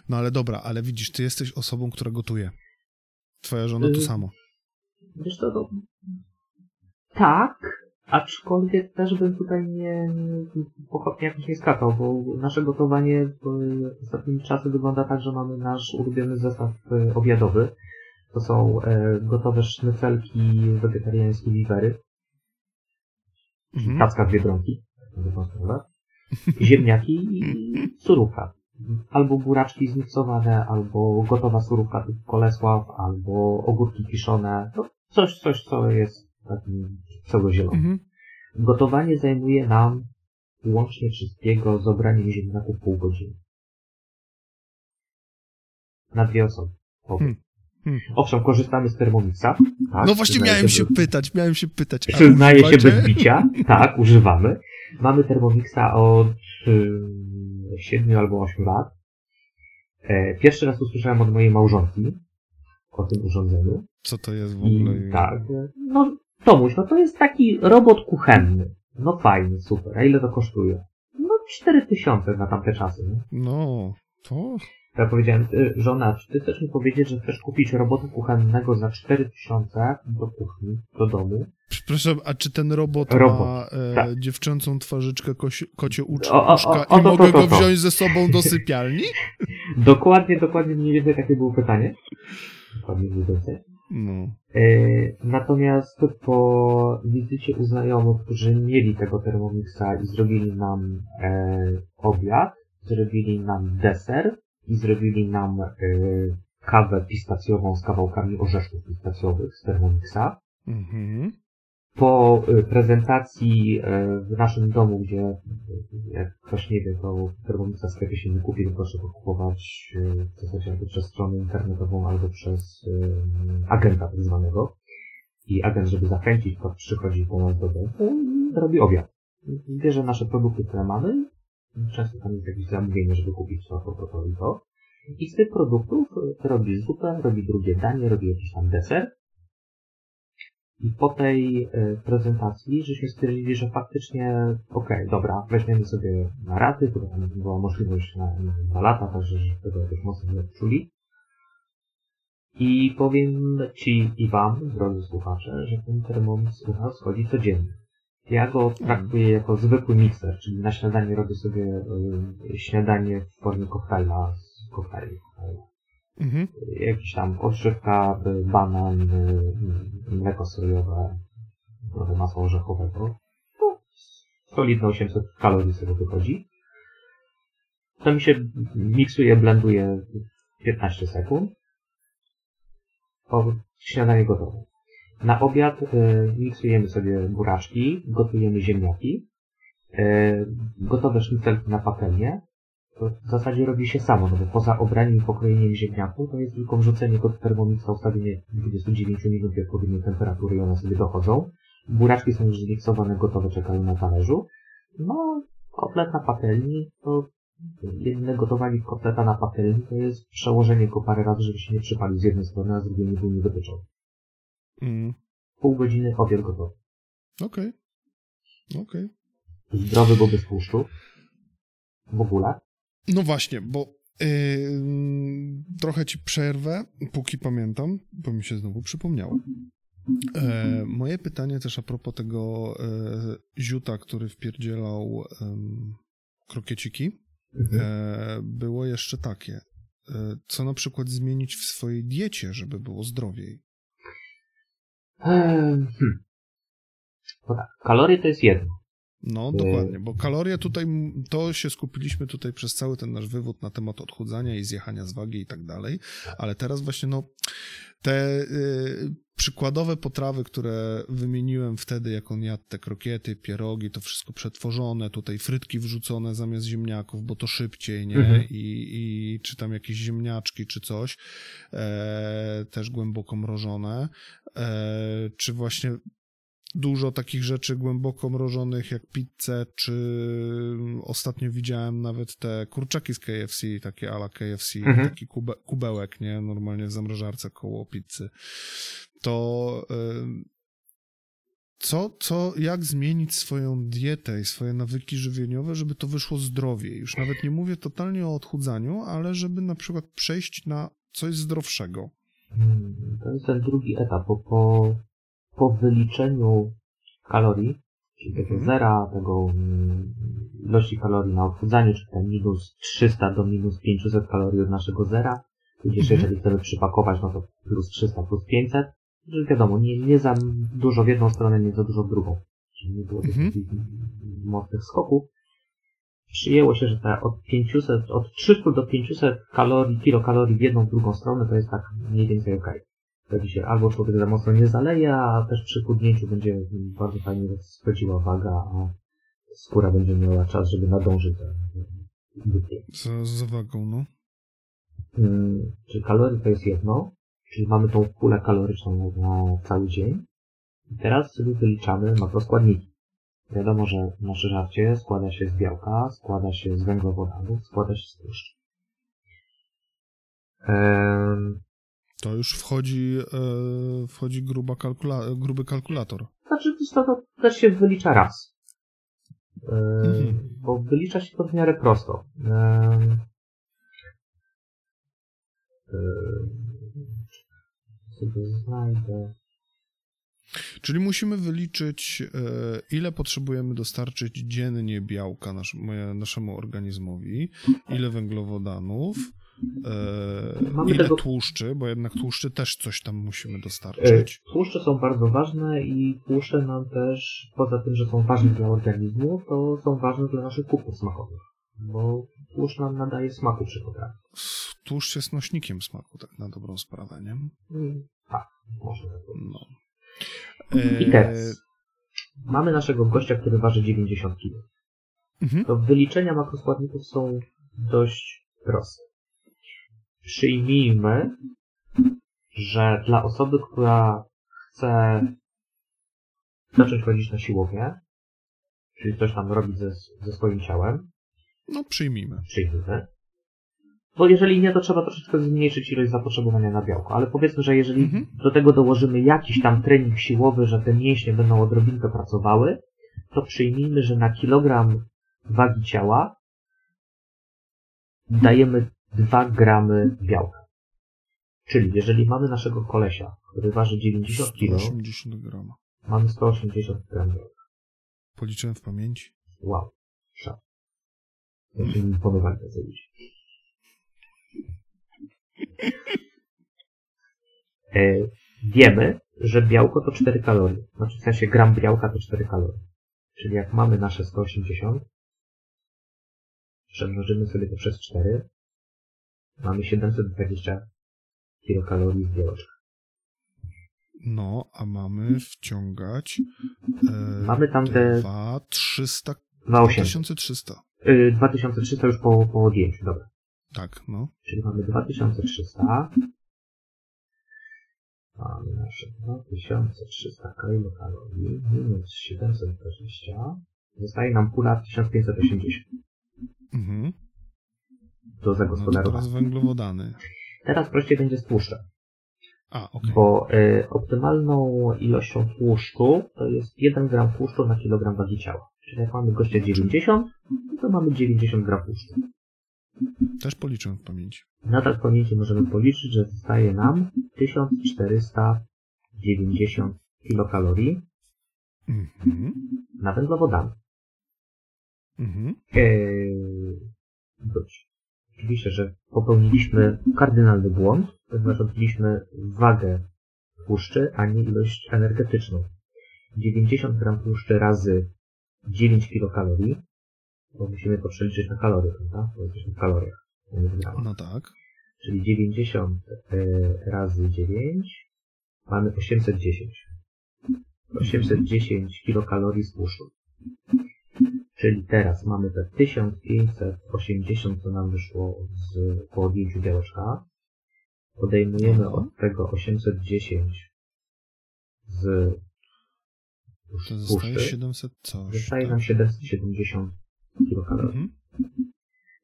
No ale dobra, ale widzisz, ty jesteś osobą, która gotuje. Twoja żona to Y- samo. Wiesz co, to... Tak, aczkolwiek też bym tutaj nie, pochopnie jakoś nie skakał, bo nasze gotowanie w ostatnimi czasy wygląda tak, że mamy nasz ulubiony zestaw e, obiadowy. To są e, gotowe sznycelki wegetariańskie wiwery, Mhm. tacka w biedronki, tak ziemniaki i surówka. Albo buraczki zmiksowane, albo gotowa surówka typu kolesław, albo ogórki kiszone. No, coś, coś, co jest takim pseudozielonym. Mhm. Gotowanie zajmuje nam łącznie wszystkiego z obraniem ziemniaków pół godziny. Na dwie osoby. Hmm. Hmm. Owszem, korzystamy z Thermomixa. Tak, No właśnie miałem się bez- pytać, miałem się pytać. Przyznaję się bez bicia. Tak, używamy. Mamy Thermomixa od y, 7 albo 8 lat. E, pierwszy raz usłyszałem od mojej małżonki o tym urządzeniu. Co to jest w I ogóle? tak, no Tomuś, no to jest taki robot kuchenny. No fajny, super. A ile to kosztuje? No 4000 na tamte czasy. Nie? No, to... Ja powiedziałem, y, żona, czy ty chcesz mi powiedzieć, że chcesz kupić robota kuchennego za 4000 do kuchni, do domu? Przepraszam, a czy ten robot, Robot, ma e, tak. dziewczęcą twarzyczkę, kosi, kocie uczka O, o, o, uszka o, i to, mogę to, to, go wziąć ze sobą do sypialni? Dokładnie, dokładnie mniej więcej takie było pytanie. Dokładnie mniej więcej. No. E, Natomiast po wizycie u znajomych, którzy mieli tego Thermomixa i zrobili nam e, obiad, zrobili nam deser i zrobili nam e, kawę pistacjową z kawałkami orzeszków pistacjowych z Thermomixa. Mhm. Po e, prezentacji e, w naszym domu, gdzie e, jak ktoś nie wie, to Thermomixa w sklepie się nie kupi, tylko trzeba kupować w zasadzie albo przez stronę internetową, albo przez agenta tak zwanego. I agent, żeby zachęcić, to przychodzi do nas do domu i robi obiad. Bierze nasze produkty, które mamy. Często tam jest jakieś zamówienie, żeby kupić to, to, to, to i to. I z tych produktów robi zupę, robi drugie danie, robi jakiś tam deser. I po tej e, prezentacji żeśmy stwierdzili, że faktycznie okej, dobra, weźmiemy sobie na raty, bo tam była możliwość na, na dwa lata, także że tego jakoś mocno nie odczuli. I powiem Ci i Wam, drodzy słuchacze, że ten Thermomix u nas chodzi codziennie. Ja go traktuję jako zwykły mikser, czyli na śniadanie robię sobie y, śniadanie w formie koktajla z koktajli. Mhm. Jakiś tam odżywka, banan, mleko sojowe, trochę masła orzechowego. No, solidne 800 kalorii sobie wychodzi. To mi się miksuje, blenduje 15 sekund. O, śniadanie gotowe. Na obiad y, miksujemy sobie buraczki, gotujemy ziemniaki, y, gotowe sznycelki na patelnię. To w zasadzie robi się samo, no bo poza obraniem i pokrojeniem ziemniaków, to jest tylko wrzucenie go do termomixa, ustawienie 29 minut odpowiedniej temperatury i one sobie dochodzą. Buraczki są już zmiksowane, gotowe, czekają na talerzu. No, kotlet na patelni, to jedyne gotowanie kotleta na patelni to jest przełożenie go parę razy, żeby się nie przypalił z jednej strony, a z drugiej nie był niedobyczony. Mm. Pół godziny obiad gotowy. Okej. Okej. Zdrowy, bo bez tłuszczu. W ogóle. No właśnie, bo yy, trochę ci przerwę, póki pamiętam, bo mi się znowu przypomniało. E, moje pytanie też a propos tego e, ziuta, który wpierdzielał em, krokieciki, e, było jeszcze takie. E, co na przykład zmienić w swojej diecie, żeby było zdrowiej? Ehm, hmm. No tak, kalorie to jest jedno. No, dokładnie, bo kalorie tutaj, to się skupiliśmy tutaj przez cały ten nasz wywód na temat odchudzania i zjechania z wagi i tak dalej, ale teraz właśnie no, te y, przykładowe potrawy, które wymieniłem wtedy, jak on jadł te krokiety, pierogi, to wszystko przetworzone, tutaj frytki wrzucone zamiast ziemniaków, bo to szybciej, nie? Mhm. I, I czy tam jakieś ziemniaczki, czy coś, e, też głęboko mrożone, e, czy właśnie dużo takich rzeczy głęboko mrożonych jak pizzę, czy ostatnio widziałem nawet te kurczaki z KFC, takie ala KFC, Mhm. taki kube, kubełek, nie? Normalnie w zamrażarce koło pizzy. To co, co, jak zmienić swoją dietę i swoje nawyki żywieniowe, żeby to wyszło zdrowiej? Już nawet nie mówię totalnie o odchudzaniu, ale żeby na przykład przejść na coś zdrowszego. Hmm, To jest ten drugi etap, bo po, po wyliczeniu kalorii, czyli tego Mhm. zera, tego mm, ilości kalorii na odchudzaniu, czy ten minus 300 do minus 500 kalorii od naszego zera, tudzież Mhm. jeżeli chcemy przypakować, no to plus 300, plus 500, że wiadomo, nie, nie za dużo w jedną stronę, nie za dużo w drugą. Czyli nie było tych Mhm. takich mocnych skoków. Przyjęło się, że te od 500, od 300 do 500 kalorii, kilokalorii w jedną, w drugą stronę to jest tak mniej więcej okej. Wtedy się albo człowiek za mocno nie zaleje, a też przy chudnięciu będzie bardzo fajnie schodziła waga, a skóra będzie miała czas, żeby nadążyć za za bytiem. Z, z wagą, no. Mm, Czyli kalorie to jest jedno, czyli mamy tą pulę kaloryczną na cały dzień. I teraz sobie wyliczamy makroskładniki. Wiadomo, że nasze żarcie składa się z białka, składa się z węglowodanów, składa się z tłuszczu. Ehm, To już wchodzi, e, wchodzi gruba kalkula- gruby kalkulator. Znaczy, to, to też się wylicza raz. Ehm, Mhm. Bo wylicza się to w miarę prosto. Ehm, ehm, sobie znajdę. Czyli musimy wyliczyć, e, ile potrzebujemy dostarczyć dziennie białka nasz, naszemu organizmowi, ile węglowodanów, e, Mamy ile tego- tłuszczy, bo jednak tłuszczy też coś tam musimy E, dostarczyć. Tłuszcze są bardzo ważne i tłuszcze nam też, poza tym, że są ważne dla organizmu, to są ważne dla naszych kubków smakowych. Bo tłuszcz nam nadaje smaku przy potrawie. Tłuszcz jest nośnikiem smaku, tak na dobrą sprawę, nie? Mm, Tak, można tak powiedzieć. No. I teraz mamy naszego gościa, który waży 90 kg. Mhm. To wyliczenia makroskładników są dość proste. Przyjmijmy, że dla osoby, która chce zacząć chodzić na siłownię, czyli coś tam robić ze, ze swoim ciałem, No, przyjmijmy. przyjmijmy. Bo jeżeli nie, to trzeba troszeczkę zmniejszyć ilość zapotrzebowania na białko. Ale powiedzmy, że jeżeli Mhm. do tego dołożymy jakiś tam trening siłowy, że te mięśnie będą odrobinkę pracowały, to przyjmijmy, że na kilogram wagi ciała dajemy 2 gramy białka. Czyli jeżeli mamy naszego kolesia, który waży 90 kg, 180 grama. mamy 180 gram białka. Policzyłem w pamięci. Wow. Szat. Ja się tacy ludzie. E, wiemy, że białko to 4 kalorie. Znaczy w sensie gram białka to 4 kalorie. Czyli jak mamy nasze 180, przemnożymy sobie to przez 4, mamy 720 kilokalorii w białeczkach. No, a mamy wciągać e, Mamy tam te 2, 300, 2800. 2300. Y, 2300 już po, po odjęciu, dobra. Tak, no. Czyli mamy 2300. Mamy nasze 2300 kilokalorii minus 720. Zostaje nam pula 1580 Mhm. Do No zagospodarowania. teraz węglowodany. Teraz prościej będzie z tłuszczem, A, okej. bo y, optymalną ilością tłuszczu to jest 1 gram tłuszczu na kilogram wagi ciała. Czyli jak mamy gościa 90, to mamy 90 gram tłuszczu. Też policzyłem w pamięci. Nadal w pamięci możemy policzyć, że zostaje nam 1490 kilokalorii Mhm. na węglowodany. Mhm. Eee, wróć. Oczywiście, że popełniliśmy kardynalny błąd, ponieważ odbiliśmy wagę tłuszczy, a nie ilość energetyczną. 90 gram tłuszczy razy 9 kilokalorii, bo musimy to przeliczyć na kalorie, prawda? Bo jesteśmy w kaloriach. No tak. Czyli 90 e, razy 9 mamy 810. 810 kilokalorii z tłuszczu. Czyli teraz mamy te 1580, co nam wyszło z, po odjęciu białeczka. Odejmujemy Mhm. od tego 810 z To zostaje tłuszczy. 700 coś. Zostaje tak? nam 770 kilokalorii. Mhm.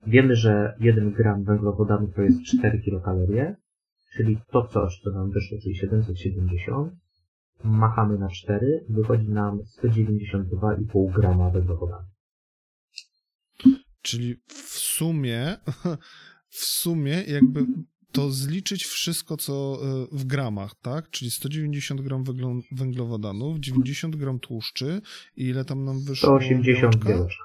Wiemy, że 1 gram węglowodanów to jest 4 kilokalorie, czyli to coś, co nam wyszło, czyli 770, machamy na 4, wychodzi nam 192,5 grama węglowodanów. Czyli w sumie, w sumie jakby to zliczyć wszystko, co e, w gramach, tak? Czyli 190 gram węglo- węglowodanów, 90 gram tłuszczy i ile tam nam wyszło? 180 białeczka? białeczka.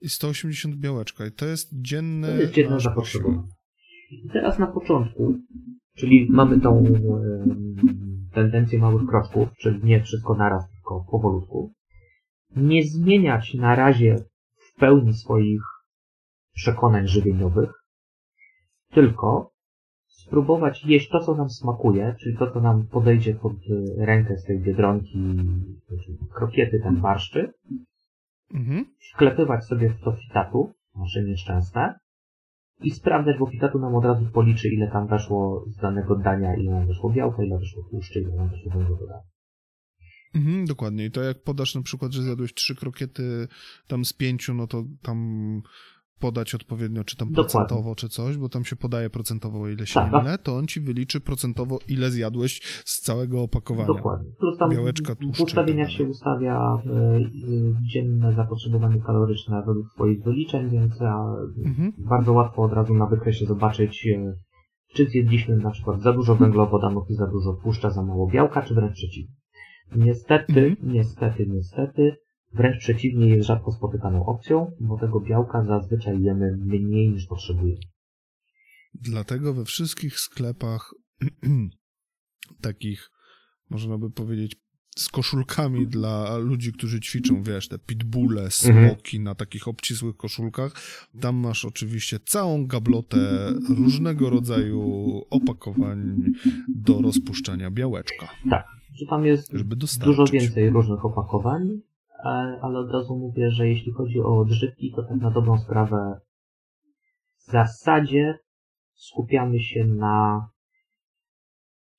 I 180 białeczka. I to jest dzienne... To jest dzienne zapotrzebowanie. Teraz na początku, czyli mamy tą em, tendencję małych kroczków, czyli nie wszystko naraz, tylko powolutku. Nie zmieniać na razie pełni swoich przekonań żywieniowych, tylko spróbować jeść to, co nam smakuje, czyli to, co nam podejdzie pod y, rękę z tej biedronki, czyli krokiety, ten barszczy, Mhm. wklepywać sobie w to fitatu, nasze nieszczęsne, i sprawdzać, bo Pitatu nam od razu policzy, ile tam weszło z danego dania, ile nam weszło białka, ile weszło tłuszczy, ile nam weszło węglowodanów. Mhm, dokładnie. I to jak podasz na przykład, że zjadłeś trzy krokiety tam z pięciu, no to tam podać odpowiednio, czy tam Dokładnie. procentowo, czy coś, bo tam się podaje procentowo, ile się Tak. ile, to on ci wyliczy procentowo, ile zjadłeś z całego opakowania. Dokładnie. Plus tam Białeczka, w tłuszcze ustawieniach tak się ustawia y, y, dzienne zapotrzebowanie kaloryczne według swoich wyliczeń, więc a, Mhm. bardzo łatwo od razu na wykresie zobaczyć, czy zjedliśmy na przykład za dużo węglowodanów i za dużo tłuszcza, za mało białka, czy wręcz przeciwnie. Niestety, Mhm. niestety, niestety, wręcz przeciwnie jest rzadko spotykaną opcją, bo tego białka zazwyczaj jemy mniej niż potrzebujemy. Dlatego we wszystkich sklepach takich, można by powiedzieć, z koszulkami dla ludzi, którzy ćwiczą, wiesz, te pitbulle, smoki na takich obcisłych koszulkach. Tam masz oczywiście całą gablotę różnego rodzaju opakowań do rozpuszczania białeczka, Że tam jest dużo więcej różnych opakowań, e, ale od razu mówię, że jeśli chodzi o odżywki, to tak na dobrą sprawę w zasadzie skupiamy się na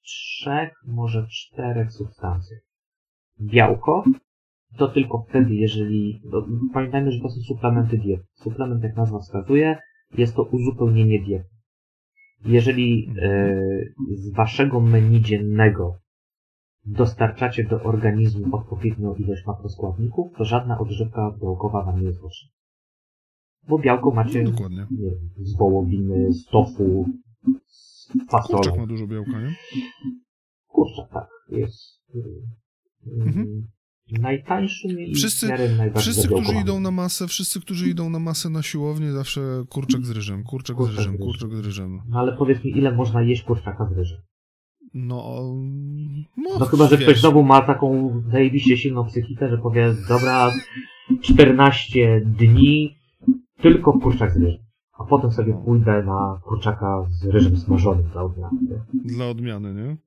trzech, może czterech substancjach. Białko to tylko wtedy, jeżeli... Pamiętajmy, że to są suplementy diety. Suplement, jak nazwa wskazuje, jest to uzupełnienie diety. Jeżeli e, z waszego menu dziennego dostarczacie do organizmu odpowiednią ilość makroskładników, to żadna odżywka białkowa wam nie jest potrzebna. Bo białko macie No, dokładnie. nie wiem, z wołowiny, z tofu, z fasolą. Kurczak ma dużo białka, nie? Kurczak, tak. Jest Mhm. najtańszym i Wszyscy- Wszyscy, którzy idą na masę, wszyscy, którzy idą na masę na siłownię, zawsze kurczak z ryżem, kurczak z Kurczak z ryżem, ryżem. kurczak z ryżem. No ale powiedz mi, ile można jeść kurczaka z ryżem? No, no, No chyba, że wiesz, ktoś znowu ma taką zajebiście silną psychikę, że powie, dobra, 14 dni, tylko kurczak z ryżem. A potem sobie pójdę na kurczaka z ryżem smażonym dla odmiany. Dla odmiany, nie?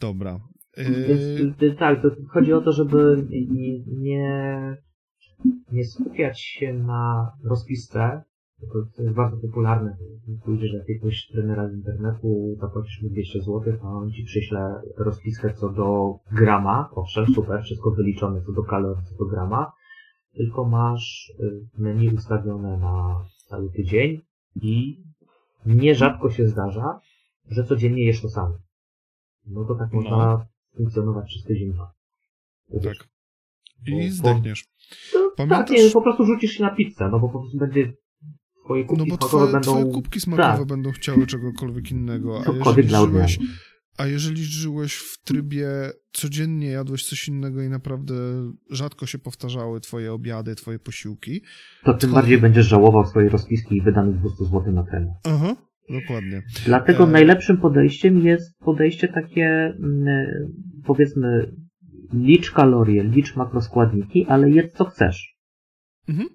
Dobra. Więc Yy, tak, to chodzi o to, żeby nie, nie, skupiać się na rozpisce, to, jest bardzo popularne. Pójdziesz do jakiegoś trenera z internetu, zapłacisz mu 200 zł, a on ci przyśle rozpiskę co do grama. Owszem, super, wszystko wyliczone co do kalorii, co do grama. Tylko masz y, menu ustawione na cały tydzień i nierzadko się zdarza, że codziennie jesz to samo. No to tak No. można funkcjonować przez tydzień tak. I zdechniesz. No, Pamiętasz- Tak, nie, po prostu rzucisz się na pizzę, no bo po prostu będzie twoje No kubki bo smakowe twoje, będą... twoje kubki smakowe tak. będą chciały czegokolwiek innego. A Cokolwiek jeżeli, dla żyłeś, a jeżeli żyłeś w trybie codziennie jadłeś coś innego i naprawdę rzadko się powtarzały twoje obiady, twoje posiłki. To tym to- bardziej będziesz żałował swojej rozpiski i wydanych 200 zł na trening. Aha, dokładnie. Dlatego E. najlepszym podejściem jest podejście takie, mm, powiedzmy, licz kalorie, licz makroskładniki, ale jedz co chcesz. Mhm.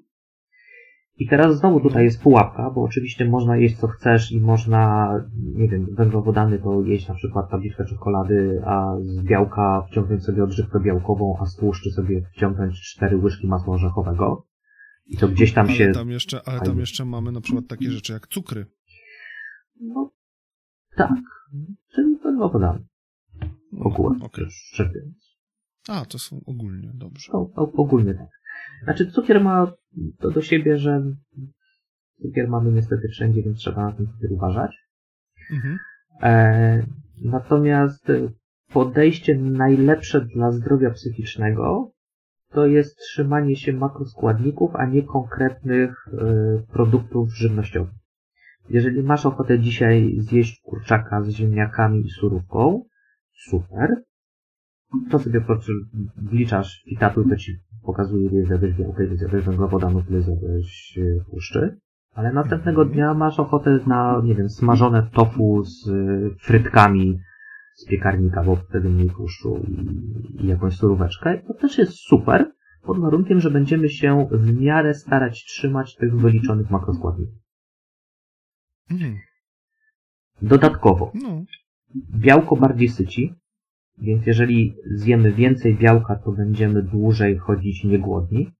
I teraz znowu tutaj jest pułapka, bo oczywiście można jeść co chcesz i można, nie wiem, węglowodany to jeść na przykład tabliczkę czekolady, a z białka wciągnąć sobie odżywkę białkową, a z tłuszczy sobie wciągnąć cztery łyżki masła orzechowego. I to gdzieś tam się... Ale tam jeszcze, ale tam jeszcze mamy na przykład takie rzeczy jak cukry. No, tak. Czyli węglowodany. Ogółem. Okej. Szczerze mówiąc. A, to są ogólnie, dobrze. No, o- ogólnie tak. Znaczy cukier ma to do siebie, że cukier mamy niestety wszędzie, więc trzeba na ten cukier uważać. Mhm. E, natomiast podejście najlepsze dla zdrowia psychicznego to jest trzymanie się makroskładników, a nie konkretnych e, produktów żywnościowych. Jeżeli masz ochotę dzisiaj zjeść kurczaka z ziemniakami i surówką, super. To sobie po prostu wliczasz i tatuj, to ci pokazuje, ile zjadłeś białka, ile zjadłeś węglowodanów, ile zjadłeś e, tłuszczy. Ale następnego Mhm. dnia masz ochotę na, nie wiem, smażone tofu z y, frytkami z piekarnika, bo wtedy mniej tłuszczu i, i jakąś suróweczkę. To też jest super, pod warunkiem, że będziemy się w miarę starać trzymać tych wyliczonych makroskładników. Dodatkowo, No, białko bardziej syci, więc jeżeli zjemy więcej białka, to będziemy dłużej chodzić niegłodni.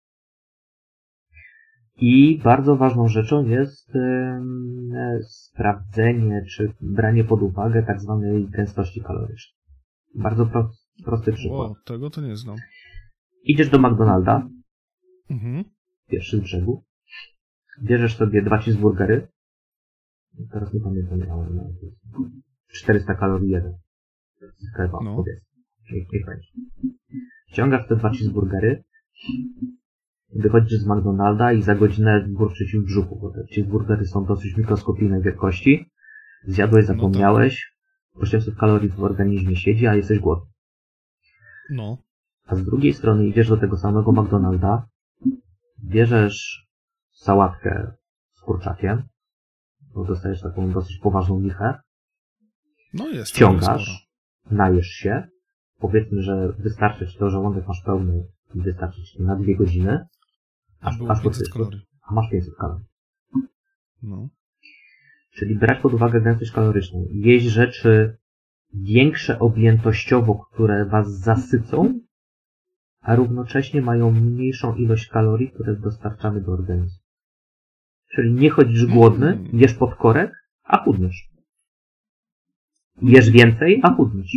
I bardzo ważną rzeczą jest sprawdzenie czy branie pod uwagę tak zwanej gęstości kalorycznej. Bardzo pro, prosty przykład. O, tego to nie znam. Idziesz do McDonalda, Mhm. pierwszy z brzegu, bierzesz sobie dwa cheeseburgery, teraz nie pamiętam, ale no, to jest 400 kalorii jeden. Kebab, No. powiedzmy. Niech, niech będzie. Ściągasz te dwa cheeseburgery, wychodzisz z McDonalda i za godzinę burczy ci w brzuchu, bo te cheeseburgery są dosyć mikroskopijnej wielkości. Zjadłeś, No tak. zapomniałeś, 800 kalorii w organizmie siedzi, a jesteś głodny. No. A z drugiej strony idziesz do tego samego McDonalda, bierzesz sałatkę z kurczakiem, bo dostajesz taką dosyć poważną lichę, No jest. to ściągasz, najesz się, powiedzmy, że wystarczy ci to, żołądek masz pełny i wystarczy ci na dwie godziny, aż, aż 500 po kalorii. a masz 500 kalorii. No. Czyli brać pod uwagę gęstość kaloryczną. Jeść rzeczy większe objętościowo, które was zasycą, a równocześnie mają mniejszą ilość kalorii, które dostarczamy do organizmu. Czyli nie chodzisz głodny, Mm. jesz pod korek, a chudniesz. Jesz więcej, a chudniesz.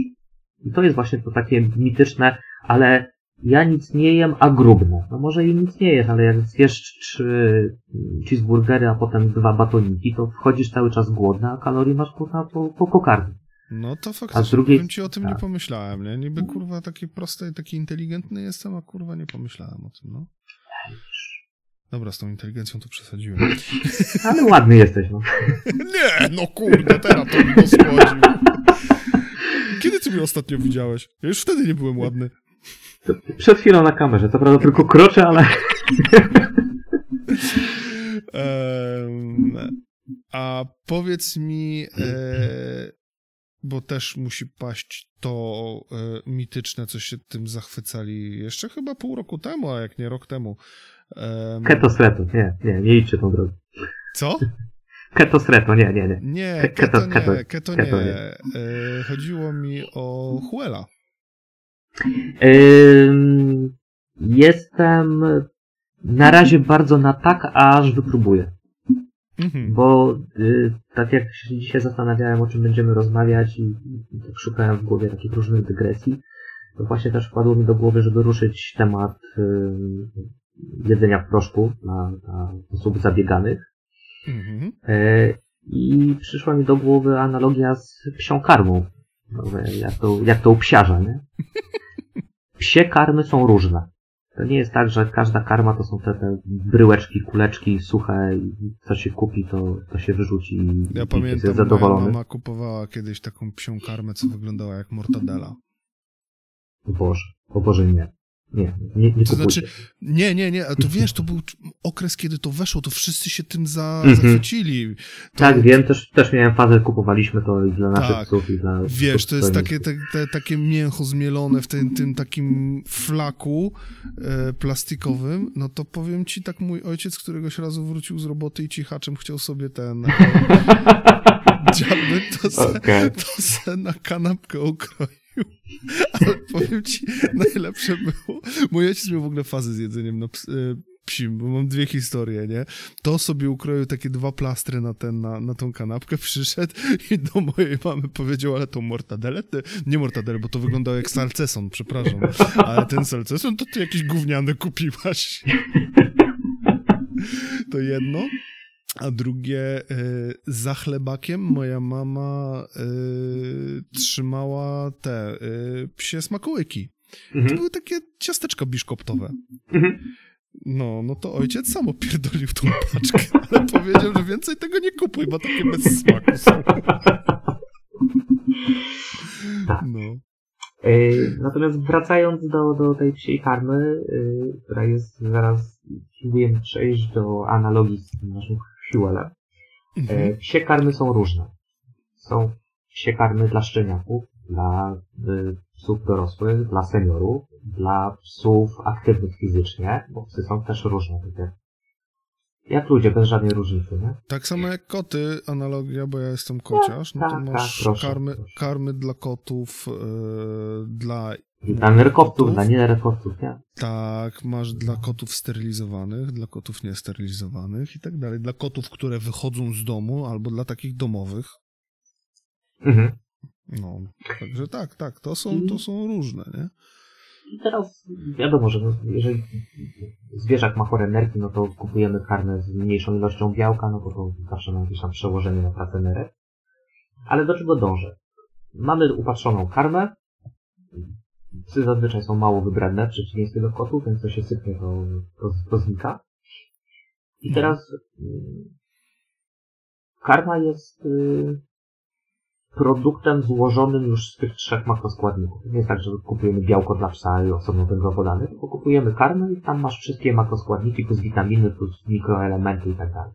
I to jest właśnie to takie mityczne, ale ja nic nie jem, a grubnę. No może i nic nie jesz, ale jak zjesz trzy cheeseburgery, a potem dwa batoniki, to wchodzisz cały czas głodny, a kalorii masz kurwa po, po pokarmie. No to faktycznie. drugiej- Powiem ci o tym nie tak. pomyślałem, nie? Niby kurwa taki prosty i taki inteligentny jestem, a kurwa nie pomyślałem o tym, no. Dobra, z tą inteligencją to przesadziłem. Ale ładny jesteś, no. nie, no kurde, teraz to mi dosłodził. Mnie ostatnio widziałeś? Ja już wtedy nie byłem ładny. Przed chwilą na kamerze, co prawda tylko kroczę, ale... Em, a powiedz mi, e, bo też musi paść to e, mityczne, co się tym zachwycali jeszcze chyba pół roku temu, a jak nie rok temu. Em, Keto nie, nie, nie idźcie tą drogą. co? Keto sreto, nie, nie, nie. Nie, Ke- keto keto- nie, keto- keto keto nie. nie. E, chodziło mi o Huela. Ym, jestem na razie bardzo na tak, aż wypróbuję. Mhm. Bo y, tak jak się dzisiaj zastanawiałem, o czym będziemy rozmawiać i, i tak szukałem w głowie takich różnych dygresji, to właśnie też wpadło mi do głowy, żeby ruszyć temat y, jedzenia w proszku dla, dla osób zabieganych. Mhm. E, I przyszła mi do głowy analogia z psią karmą. Jak to, jak to u psiarza, nie? Psie karmy są różne. To nie jest tak, że każda karma to są te, te bryłeczki, kuleczki suche i co się kupi, to, to się wyrzuci i, Ja i jest pamiętam, moja zadowolony. mama kupowała kiedyś taką psią karmę, co wyglądała jak mortadela. O Boże, o Boże nie. Nie, nie, nie To znaczy, nie, nie, nie, a to wiesz, to był okres, kiedy to weszło, to wszyscy się tym za, Mhm. zachwycili. To, Tak, wiem, też, też miałem fazę, kupowaliśmy to i dla naszych Tak. psów, i dla... Wiesz, to jest takie, te, te, takie mięcho zmielone w tym, tym takim flaku e, plastikowym, no to powiem ci, tak mój ojciec któregoś razu wrócił z roboty i cichaczem chciał sobie ten e, dziadny, to se, Okej. to se na kanapkę ukroił. Ale powiem ci, najlepsze było, mój ojciec miał w ogóle fazę z jedzeniem na e, psim, bo mam dwie historie, nie? To sobie ukroił takie dwa plastry na, ten, na, na tą kanapkę, przyszedł i do mojej mamy powiedział, ale tą mortadelę, ty, nie mortadelę, bo to wyglądało jak salceson, przepraszam, ale ten salceson to ty jakiś gówniany kupiłaś. To jedno. A drugie, e, za chlebakiem moja mama e, trzymała te e, psie smakołyki. To Mhm. były takie ciasteczka biszkoptowe. Mhm. No, no to ojciec sam opierdolił tą paczkę, ale powiedział, że więcej tego nie kupuj, bo takie bez smaku są. Tak. No. Natomiast wracając do, do tej psiej karmy, która jest zaraz, spróbujemy przejść do analogii z tym naszym fuelem. E, Mhm. Psie karmy są różne. Są psie karmy dla szczeniaków, dla y, psów dorosłych, dla seniorów, dla psów aktywnych fizycznie, bo psy są też różne. Tak jak, jak ludzie, bez żadnej różnicy, nie? Tak samo jak koty, analogia, bo ja jestem kociarz, no to tak, masz tak, proszę, karmy, proszę. karmy dla kotów, e, dla Dla nerkowców, dla nienerkowców, nie? Tak, masz dla kotów sterylizowanych, dla kotów niesterylizowanych i tak dalej. Dla kotów, które wychodzą z domu, albo dla takich domowych. Mhm. No, także tak, tak, to są, to są różne, nie? I teraz wiadomo, że no, jeżeli zwierzak ma chore nerki, no to kupujemy karmę z mniejszą ilością białka, no to to zawsze ma jakieś tam przełożenie na pracę nerek. Ale do czego dążę? Mamy upatrzoną karmę. Psy zazwyczaj są mało wybredne, w przeciwieństwie do kotów, więc co się sypnie, to, to, to znika. I teraz mm, karma jest y, produktem złożonym już z tych trzech makroskładników. Nie jest tak, że kupujemy białko dla psa i osobno węglowodany, tylko kupujemy karmę i tam masz wszystkie makroskładniki plus witaminy, plus mikroelementy i tak dalej.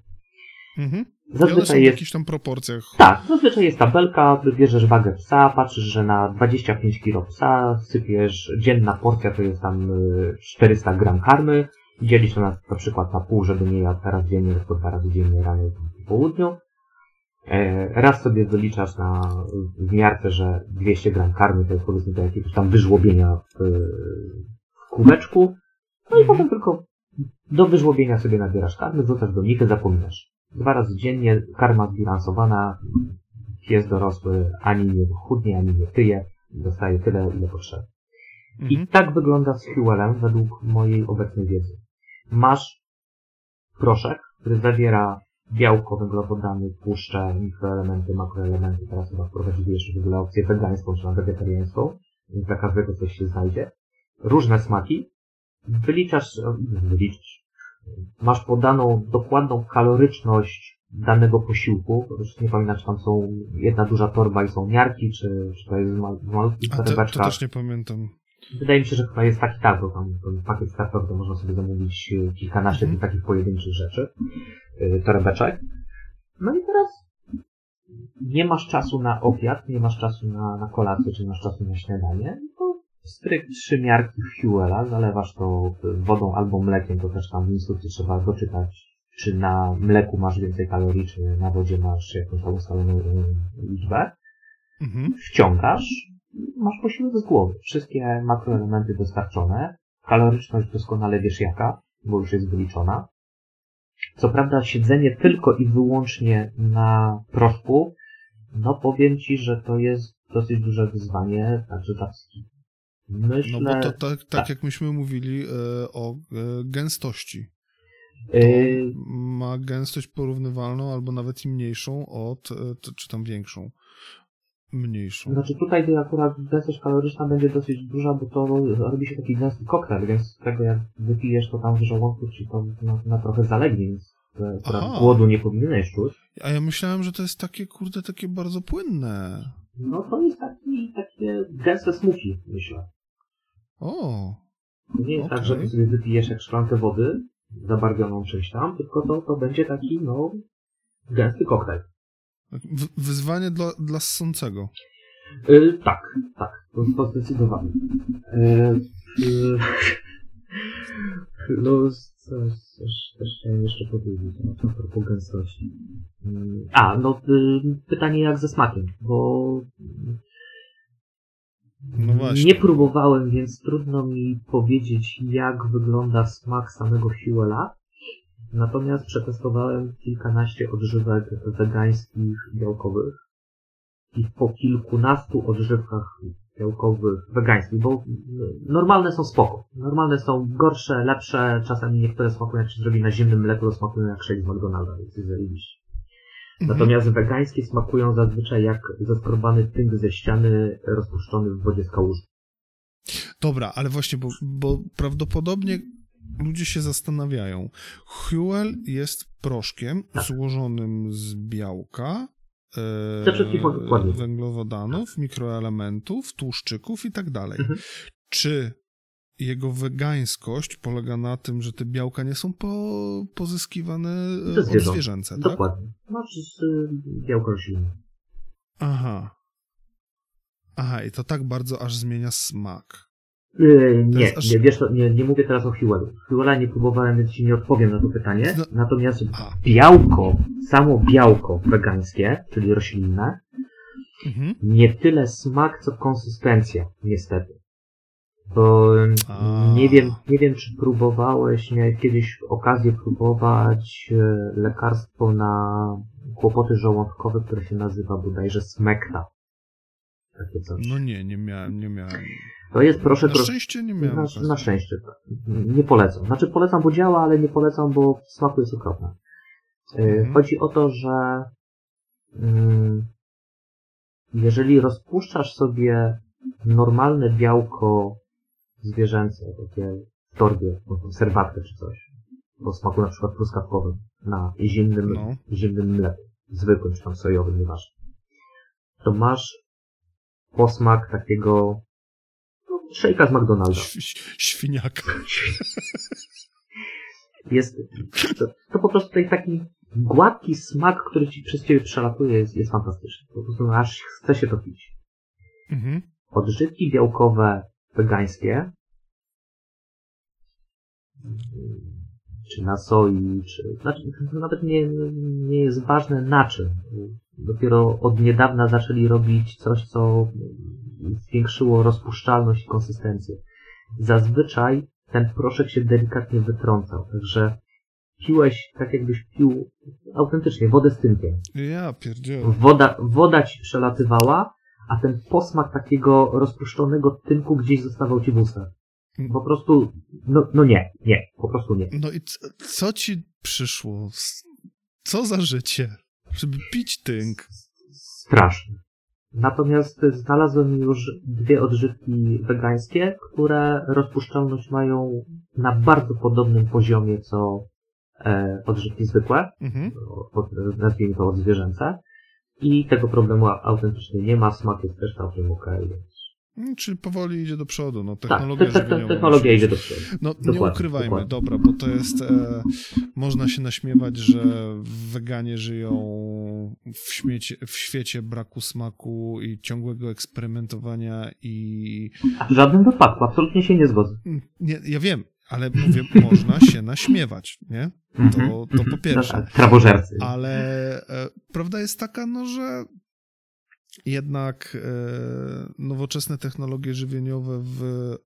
Mhm. I one są Zazwyczaj w jest jakichś tam proporcjach. tak, zazwyczaj jest tabelka, bierzesz wagę psa, patrzysz, że na 25 kg psa sypiesz, dzienna porcja to jest tam y, 400 gram karmy, dzielisz to na, na przykład na pół, żeby nie jadł raz dziennie, tylko dwa razy dziennie, rano i po południu. E, Raz sobie wyliczasz na, w miarce, że 200 gram karmy to jest powiedzmy do jakiegoś tam wyżłobienia w, w kubeczku, no i potem tylko do wyżłobienia sobie nabierasz karmy, wrzucasz do michy, zapominasz. Dwa razy dziennie, karma zbilansowana, pies dorosły ani nie chudnie, ani nie tyje, dostaje tyle, ile potrzeba. I Mhm. tak wygląda z fuelem według mojej obecnej wiedzy. Masz proszek, który zawiera białko, węglowodany, tłuszcze, mikroelementy, makroelementy. Teraz chyba wprowadzili jeszcze w ogóle opcję wegańską, czy wegetariańską, więc dla każdego coś się znajdzie. Różne smaki. Wyliczasz, wyliczasz. Masz podaną dokładną kaloryczność danego posiłku. Już nie pamiętam, czy tam są jedna duża torba i są miarki, czy, czy to jest ma- w malutkich A to torebeczkach. też nie pamiętam. Wydaje mi się, że chyba jest taki tak, bo tam ten pakiet startowy to można sobie zamówić e, kilkanaście tych takich pojedynczych rzeczy, e, torebeczek. No i teraz nie masz czasu na obiad, nie masz czasu na, na kolację, czy nie masz czasu na śniadanie, to stryk trzy miarki fuela, zalewasz to wodą albo mlekiem, to też tam w instrukcji trzeba doczytać, czy na mleku masz więcej kalorii, czy na wodzie masz jakąś tam ustaloną e, liczbę Mhm. wciągasz, masz posiłek z głowy. Wszystkie makroelementy dostarczone, kaloryczność doskonale wiesz jaka, bo już jest wyliczona. Co prawda siedzenie tylko i wyłącznie na proszku, no powiem Ci, że to jest dosyć duże wyzwanie, także dla pski. Myślę, No bo to tak, tak tak. jak myśmy mówili e, o e, gęstości. To yy, ma gęstość porównywalną albo nawet i mniejszą od, e, czy tam większą. Mniejszą. Znaczy tutaj to akurat gęstość kaloryczna będzie dosyć duża, bo to robi się taki gęsty koktajl, więc z tego jak wypijesz to tam w żołądku ci to na, na trochę zalegnie, więc głodu nie powinieneś czuć. A ja myślałem, że to jest takie, kurde, takie bardzo płynne. No to jest taki, takie gęste smoothie, myślę. O, To nie jest tak, Okej. że ty sobie wypijesz jak szklankę wody, zabarwioną czymś tam, tylko to, to będzie taki, no, gęsty koktajl. w- wyzwanie dla, dla ssącego. Yy, tak, tak, to, to zdecydowanie. Yy, yy, no, coś, coś też chciałem jeszcze powiedzieć no, a propos gęstości. Yy, A, no, yy, pytanie jak ze smakiem, bo No właśnie. nie próbowałem, więc trudno mi powiedzieć, jak wygląda smak samego fuela. Natomiast przetestowałem kilkanaście odżywek wegańskich, białkowych i po kilkunastu odżywkach białkowych, wegańskich, bo normalne są spoko. Normalne są gorsze, lepsze, czasami niektóre smakują, jak się zrobi na zimnym mleku, to smakują jak shake z McDonalda, więc zajebiście. Mhm. Natomiast wegańskie smakują zazwyczaj jak zeskrobany tynk ze ściany rozpuszczony w wodzie z kałuży. Dobra, ale właśnie, bo, bo prawdopodobnie ludzie się zastanawiają. Huel jest proszkiem Tak. złożonym z białka, e, węglowodanów, mikroelementów, tłuszczyków i tak dalej. Mhm. Czy jego wegańskość polega na tym, że te białka nie są po, pozyskiwane e, od zwierzęce, tak? Dokładnie. Masz z y, białko roślinne. Aha. Aha, i to tak bardzo aż zmienia smak. Yy, nie, aż- nie, wiesz, co, nie, nie mówię teraz o Huelu. Huela nie próbowałem, więc ci nie odpowiem na to pytanie. No. Natomiast białko, samo białko wegańskie, czyli roślinne, Mhm. nie tyle smak, co konsystencja, niestety. Bo A. nie wiem, nie wiem, czy próbowałeś, miałeś kiedyś okazję próbować e, lekarstwo na kłopoty żołądkowe, które się nazywa bodajże smekta. Takie coś. No nie, nie miałem, nie miałem. To jest proszek Na szczęście nie miałem. Na, na szczęście. tak. Nie polecam. Znaczy polecam, bo działa, ale nie polecam, bo w smaku jest okropne. E, Mhm. Chodzi o to, że mm, jeżeli rozpuszczasz sobie normalne białko zwierzęce, takie w torbie, tą serwatkę czy coś, o smaku na przykład truskawkowym, na zimnym, No. zimnym mleku, zwykłym czy tam sojowym, nieważne, to masz posmak takiego no, szejka z McDonalda. Ś- świniaka. jest to, to po prostu taki gładki smak, który ci przez ciebie przelatuje, jest, jest fantastyczny. Po prostu aż chce się to pić. Mhm. Odżywki białkowe wegańskie, czy na soi, czy, znaczy, to nawet nie, nie jest ważne na czym. Dopiero od niedawna zaczęli robić coś, co zwiększyło rozpuszczalność i konsystencję. Zazwyczaj ten proszek się delikatnie wytrącał, także piłeś tak jakbyś pił autentycznie wodę z tynkiem. Ja pierdzielę. Woda, woda ci przelatywała, a ten posmak takiego rozpuszczonego tynku gdzieś zostawał ci w ustach. Po prostu, no, no nie, nie, po prostu nie. No i c- co ci przyszło? Co za życie? Żeby pić tynk. Straszne. Natomiast znalazłem już dwie odżywki wegańskie, które rozpuszczalność mają na bardzo podobnym poziomie co e, odżywki zwykłe, Mhm. od, nazwijmy to od zwierzęce. I tego problemu autentycznie nie ma, smak jest też całkiem okej. więc- Czyli powoli idzie do przodu. No, Tak, technologia te, te, te, żywieniowa technologia idzie do przodu. No, nie Dokładnie, ukrywajmy, dokładnie. dobra, bo to jest. E, można się naśmiewać, że weganie żyją w, śmiecie, w świecie braku smaku i ciągłego eksperymentowania i. W żadnym wypadku, absolutnie się nie zgodzę. Mm, Nie, ja wiem, ale mówię, można się naśmiewać, nie? To, to po pierwsze. No tak, Trawożercy. Ale e, prawda jest taka, no, że jednak e, nowoczesne technologie żywieniowe w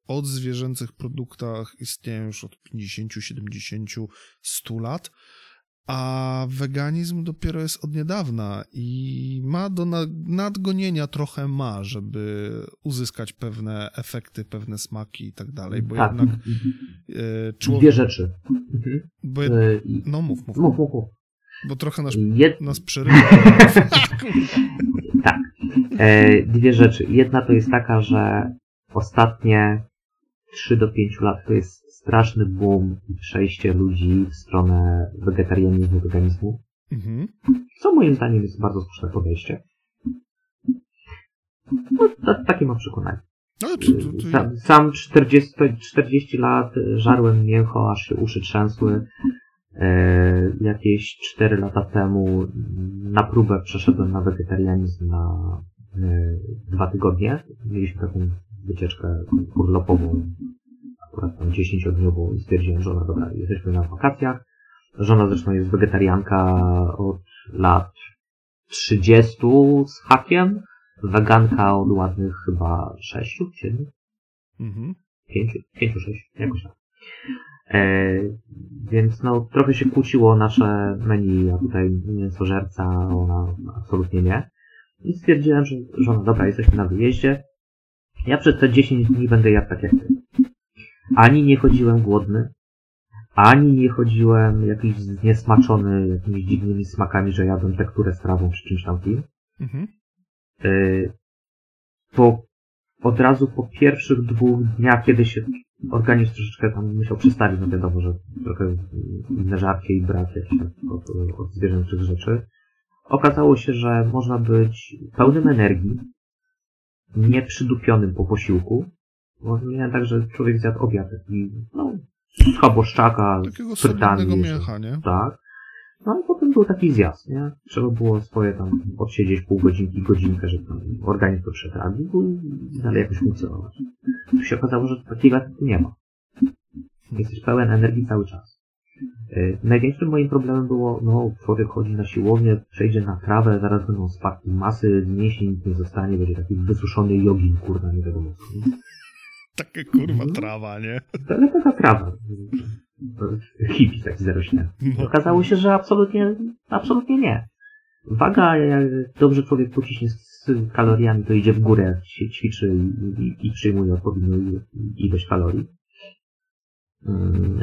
odzwierzęcych produktach istnieją już od 50, 70, 100 lat, a weganizm dopiero jest od niedawna i ma do na- nadgonienia trochę ma, żeby uzyskać pewne efekty, pewne smaki i tak dalej, bo tak. jednak e, człowiek... Dwie rzeczy. Mhm. Bo, jed- E, no mów, mów, Mów, mów, mów. bo trochę nasz, Jed... nas przerywa. Tak. E, dwie rzeczy. Jedna to jest taka, że ostatnie 3 do 5 lat to jest straszny boom i przejście ludzi w stronę wegetarianizmu, weganizmu, Mhm. co moim zdaniem jest bardzo słuszne podejście. No, to, takie mam przekonanie. No, to, to, Sam, sam 40, 40 lat żarłem mięcho, aż się uszy trzęsły. E, jakieś 4 lata temu na próbę przeszedłem na wegetarianizm na e, dwa tygodnie. Mieliśmy taką wycieczkę urlopową, akurat tam 10-dniową i stwierdziłem, że ona dobra, jesteśmy na wakacjach. Żona zresztą jest wegetarianka od lat 30 z hakiem. Weganka od ładnych chyba 6, 7, mhm. 5, 5, 6, jakoś tak. E, więc no, trochę się kłóciło nasze menu, ja tutaj mięsożerca, ona absolutnie nie. I stwierdziłem, że żona, dobra, jesteśmy na wyjeździe. Ja przez te 10 dni będę jadł tak jak ty. Ani nie chodziłem głodny, ani nie chodziłem jakiś zniesmaczony jakimiś dziwnymi smakami, że jadłem tekturę z trawą czy czymś tamtym. Mhm. Y, po, od razu po pierwszych dwóch dniach, kiedy się organizm troszeczkę tam musiał przestawić, no wiadomo, że trochę inne żarcie i brak jakichś od, od zwierzęcych rzeczy, okazało się, że można być pełnym energii, nieprzydupionym po posiłku, bo miałem tak, że człowiek zjadł obiad i no, schaboszczaka, Takiego frytami mięcha, nie? Tak. No i potem był taki zjazd, nie? Trzeba było swoje tam odsiedzieć pół godzinki, godzinkę, żeby tam organizm to przetrawił i dalej jakoś funkcjonować. Tu się okazało, że takiego efektu nie ma. Jesteś pełen energii cały czas. Yy, największym moim problemem było, no, człowiek chodzi na siłownię, przejdzie na trawę, zaraz będą spadki masy, mięśni nic nie zostanie, będzie taki wysuszony jogin, kurwa, nie wiadomo co. Takie kurwa Mhm. trawa, nie? Ale taka trawa. Hippie taki zarośnięty. No. Okazało się, że absolutnie, absolutnie nie. Waga, jak dobrze człowiek pociśnie z kaloriami, to idzie w górę, jak się ćwiczy i, i, przyjmuje odpowiednią ilość kalorii. Mm,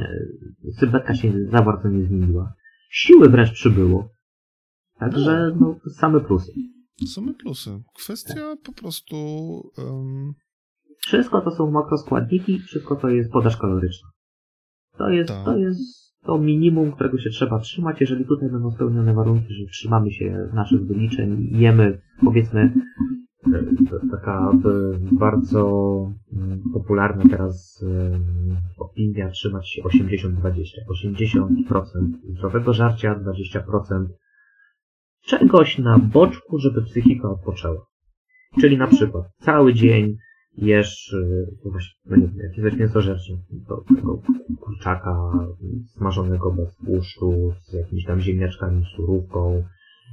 Sylwetka się za bardzo nie zmieniła. Siły wręcz przybyło. Także no, same plusy. Same plusy. Kwestia po prostu... em, Wszystko to są makroskładniki, wszystko to jest podaż kaloryczna. To jest, Tak. to jest to minimum, którego się trzeba trzymać. Jeżeli tutaj będą spełnione warunki, że trzymamy się naszych wyliczeń i jemy, powiedzmy, taka e, bardzo mm, popularna teraz e, opinia trzymać się 80-20. 80% zdrowego żarcia, 20% czegoś na boczku, żeby psychika odpoczęła. Czyli na przykład cały dzień jesz, y, no właśnie, no nie wiem, jak jesteś mięsożerczym, to tego kurczaka smażonego bez tłuszczu, z jakimiś tam ziemniaczkami, surówką,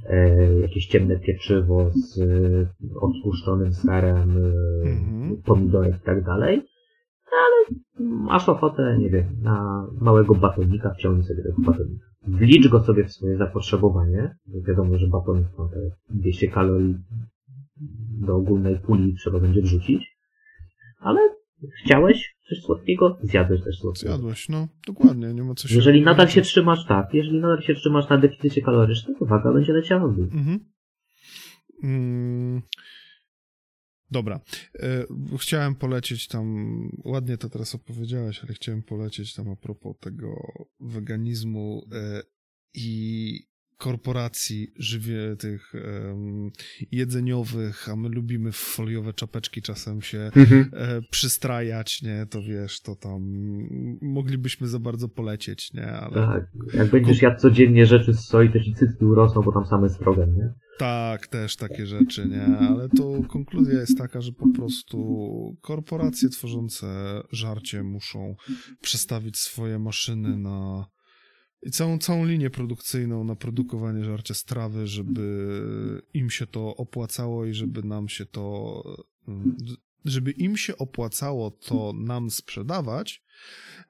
e, jakieś ciemne pieczywo z y, odtłuszczonym serem, y, Mhm. pomidorek i tak dalej, ale masz ochotę, nie wiem, na małego batonika, wciągnij sobie tego batonika. Wlicz go sobie w swoje zapotrzebowanie, bo wiadomo, że batonik ma te 200 kalorii do ogólnej puli trzeba będzie wrzucić, ale chciałeś coś słodkiego, zjadłeś też słodkiego. Zjadłeś, no. Dokładnie, nie ma co się... Jeżeli nadal się trzymasz tak, jeżeli nadal się trzymasz na deficycie kalorycznym, to waga będzie leciała w dół. Mhm. Mm. Dobra. E, chciałem polecieć tam, ładnie to teraz opowiedziałeś, ale chciałem polecieć tam a propos tego weganizmu e, i korporacji żywie tych em, jedzeniowych, a my lubimy w foliowe czapeczki czasem się e, przystrajać, nie, to wiesz, to tam moglibyśmy za bardzo polecieć, nie, ale Tak, jak będziesz jadł codziennie rzeczy z soi, to ci cycki urosną, bo tam same strogen, nie? Tak, też takie rzeczy, nie? Ale to konkluzja jest taka, że po prostu korporacje tworzące żarcie muszą przestawić swoje maszyny na i całą, całą linię produkcyjną na produkowanie żarcia z trawy, żeby im się to opłacało i żeby nam się to mm, żeby im się opłacało to nam sprzedawać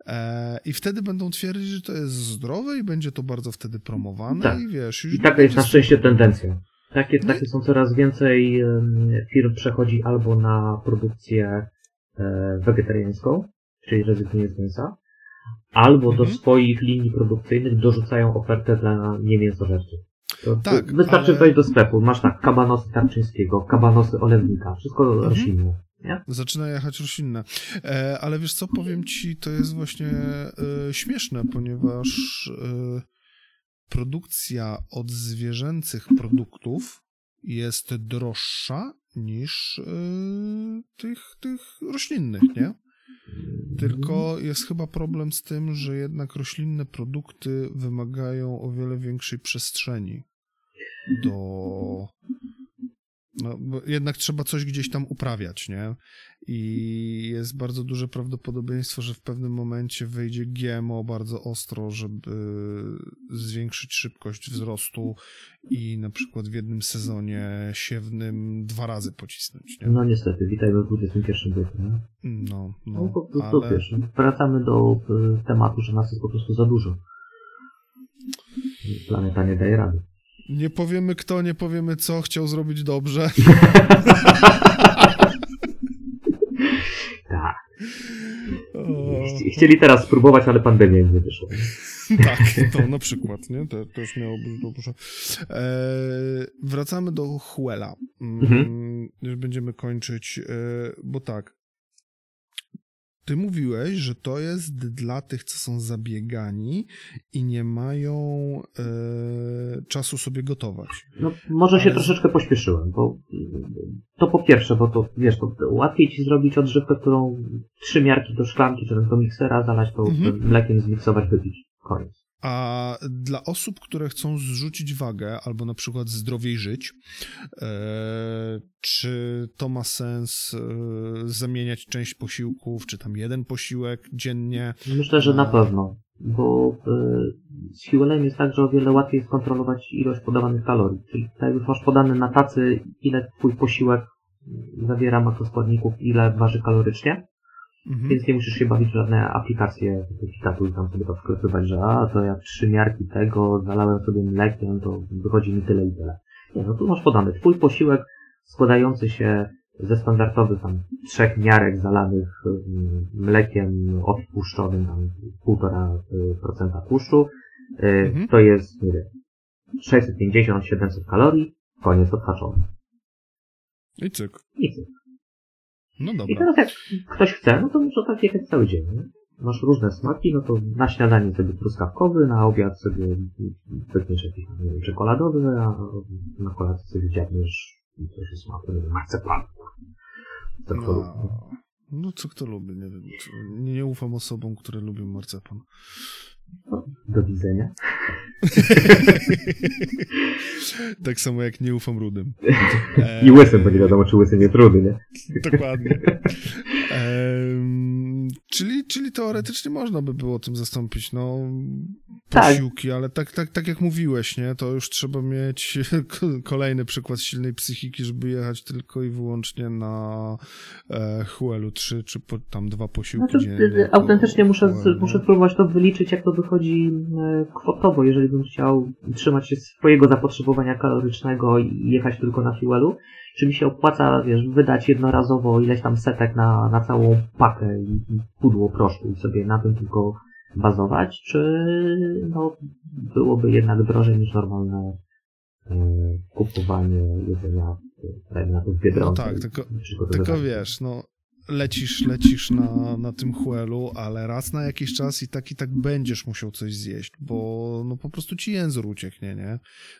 e, i wtedy będą twierdzić, że to jest zdrowe i będzie to bardzo wtedy promowane Tak. i wiesz... I taka jest na szczęście tendencja. Takie, No i- takie są coraz więcej firm przechodzi albo na produkcję e, wegetariańską, czyli rezygnuje z mięsa, albo do Mhm. swoich linii produkcyjnych dorzucają ofertę dla niemięsożerczych. To, Tak, wystarczy ale- wejść do sklepu, masz tak, kabanosy Tarczyńskiego, kabanosy Olewnika, wszystko Mhm. roślinne, nie? Zaczyna jechać roślinne. E, ale wiesz co, powiem ci, to jest właśnie e, śmieszne, ponieważ e, produkcja od zwierzęcych produktów jest droższa niż e, tych, tych roślinnych, nie? Tylko jest chyba problem z tym, że jednak roślinne produkty wymagają o wiele większej przestrzeni do. No, bo jednak trzeba coś gdzieś tam uprawiać, nie? I jest bardzo duże prawdopodobieństwo, że w pewnym momencie wyjdzie GMO bardzo ostro, żeby zwiększyć szybkość wzrostu i na przykład w jednym sezonie siewnym dwa razy pocisnąć, nie? No niestety, witajmy w XXI wieku, nie? No, No, no, po prostu ale... wiesz, wracamy do y, tematu, że nas jest po prostu za dużo. Planeta nie daje rady. Nie powiemy kto, nie powiemy co, chciał zrobić dobrze. Tak. Chcieli teraz spróbować, ale pandemia im nie wyszła. tak, to na przykład, nie? To też miało być dobrze. E, wracamy do Huela. Mm, Mhm. Już będziemy kończyć, e, bo tak. Ty mówiłeś, że to jest dla tych, co są zabiegani i nie mają e, czasu sobie gotować. No, może się Ale z- troszeczkę pośpieszyłem, bo y, to po pierwsze, bo to wiesz, to łatwiej ci zrobić odżywkę, którą trzy miarki do szklanki czy do miksera, zalać to Mhm. mlekiem, zmiksować, wypić. Koniec. A dla osób, które chcą zrzucić wagę albo na przykład zdrowiej żyć, e, czy to ma sens e, zamieniać część posiłków, czy tam jeden posiłek dziennie? Myślę, że na No. pewno, bo z fuelem jest tak, że o wiele łatwiej skontrolować ilość podawanych kalorii. Czyli tak już masz podane na tacy, ile twój posiłek zawiera makroskładników, ile waży kalorycznie, Mhm. Więc nie musisz się bawić w żadne aplikacje fitatu i tam sobie to wklepywać, że a, to ja trzy miarki tego, zalałem sobie mlekiem, to wychodzi mi tyle i tyle. Nie, no tu masz podany twój posiłek składający się ze standardowych tam trzech miarek zalanych mm, mlekiem odpuszczonym tam 1,5% y, tłuszczu. Y, mhm. To jest, nie wiem, 650-700 kalorii, koniec odhaczony. I cyk. I cyk. No dobra. I teraz jak ktoś chce, no to może tak jechać cały dzień. Nie? Masz różne smaki, no to na śniadanie sobie truskawkowy, na obiad sobie wytniesz jakiś nie wiem, czekoladowy, a na kolację sobie dziabniesz coś o smaku, nie wiem, marcepan. Tak no, no co kto lubi, nie wiem. Nie, nie ufam osobom, które lubią marcepan. Do widzenia. tak samo jak nie ufam rudym. I łysym, bo nie wiadomo, czy łysym jest rudy, nie? Dokładnie. czyli, czyli teoretycznie można by było tym zastąpić, no, posiłki, tak. ale tak, tak, tak jak mówiłeś, nie, to już trzeba mieć kolejny przykład silnej psychiki, żeby jechać tylko i wyłącznie na e, Huelu 3, czy po, tam dwa posiłki znaczy, dziennie. Autentycznie muszę, muszę spróbować to wyliczyć, jak to wychodzi e, kwotowo, jeżeli bym chciał trzymać się swojego zapotrzebowania kalorycznego i jechać tylko na Huelu, czy mi się opłaca, wiesz, wydać jednorazowo ileś tam setek na, na całą pakę i, i pudło proszku i sobie na tym tylko bazować, czy no, byłoby jednak drożej niż normalne e, kupowanie jedzenia na tym Biedronce. No tak, tylko, tylko wiesz, no lecisz, lecisz na, na tym chłelu, ale raz na jakiś czas i tak i tak będziesz musiał coś zjeść, bo no po prostu ci język ucieknie, nie?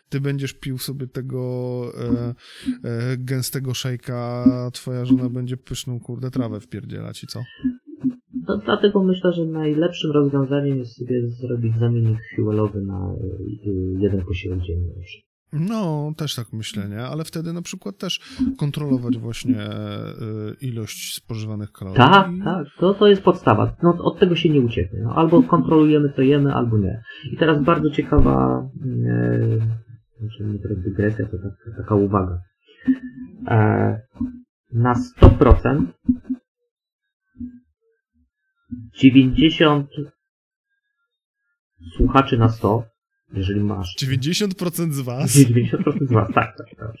Ty będziesz pił sobie tego e, e, gęstego szejka, twoja żona będzie pyszną, kurde, trawę wpierdzielać i co? No, dlatego myślę, że najlepszym rozwiązaniem jest sobie zrobić zamiennik fuelowy na e, jeden posiłek dziennie. No, też tak myślę, nie? Ale wtedy na przykład też kontrolować właśnie e, ilość spożywanych kalorii. Tak, tak, to, to jest podstawa. No, od tego się nie ucieknie. No, albo kontrolujemy to jemy, albo nie. I teraz bardzo ciekawa, e, znaczy nie to dygresja, to taka, taka uwaga. E, na 100% 90 słuchaczy na 100 jeżeli masz. 90% z was? 90% z was, tak, tak, tak.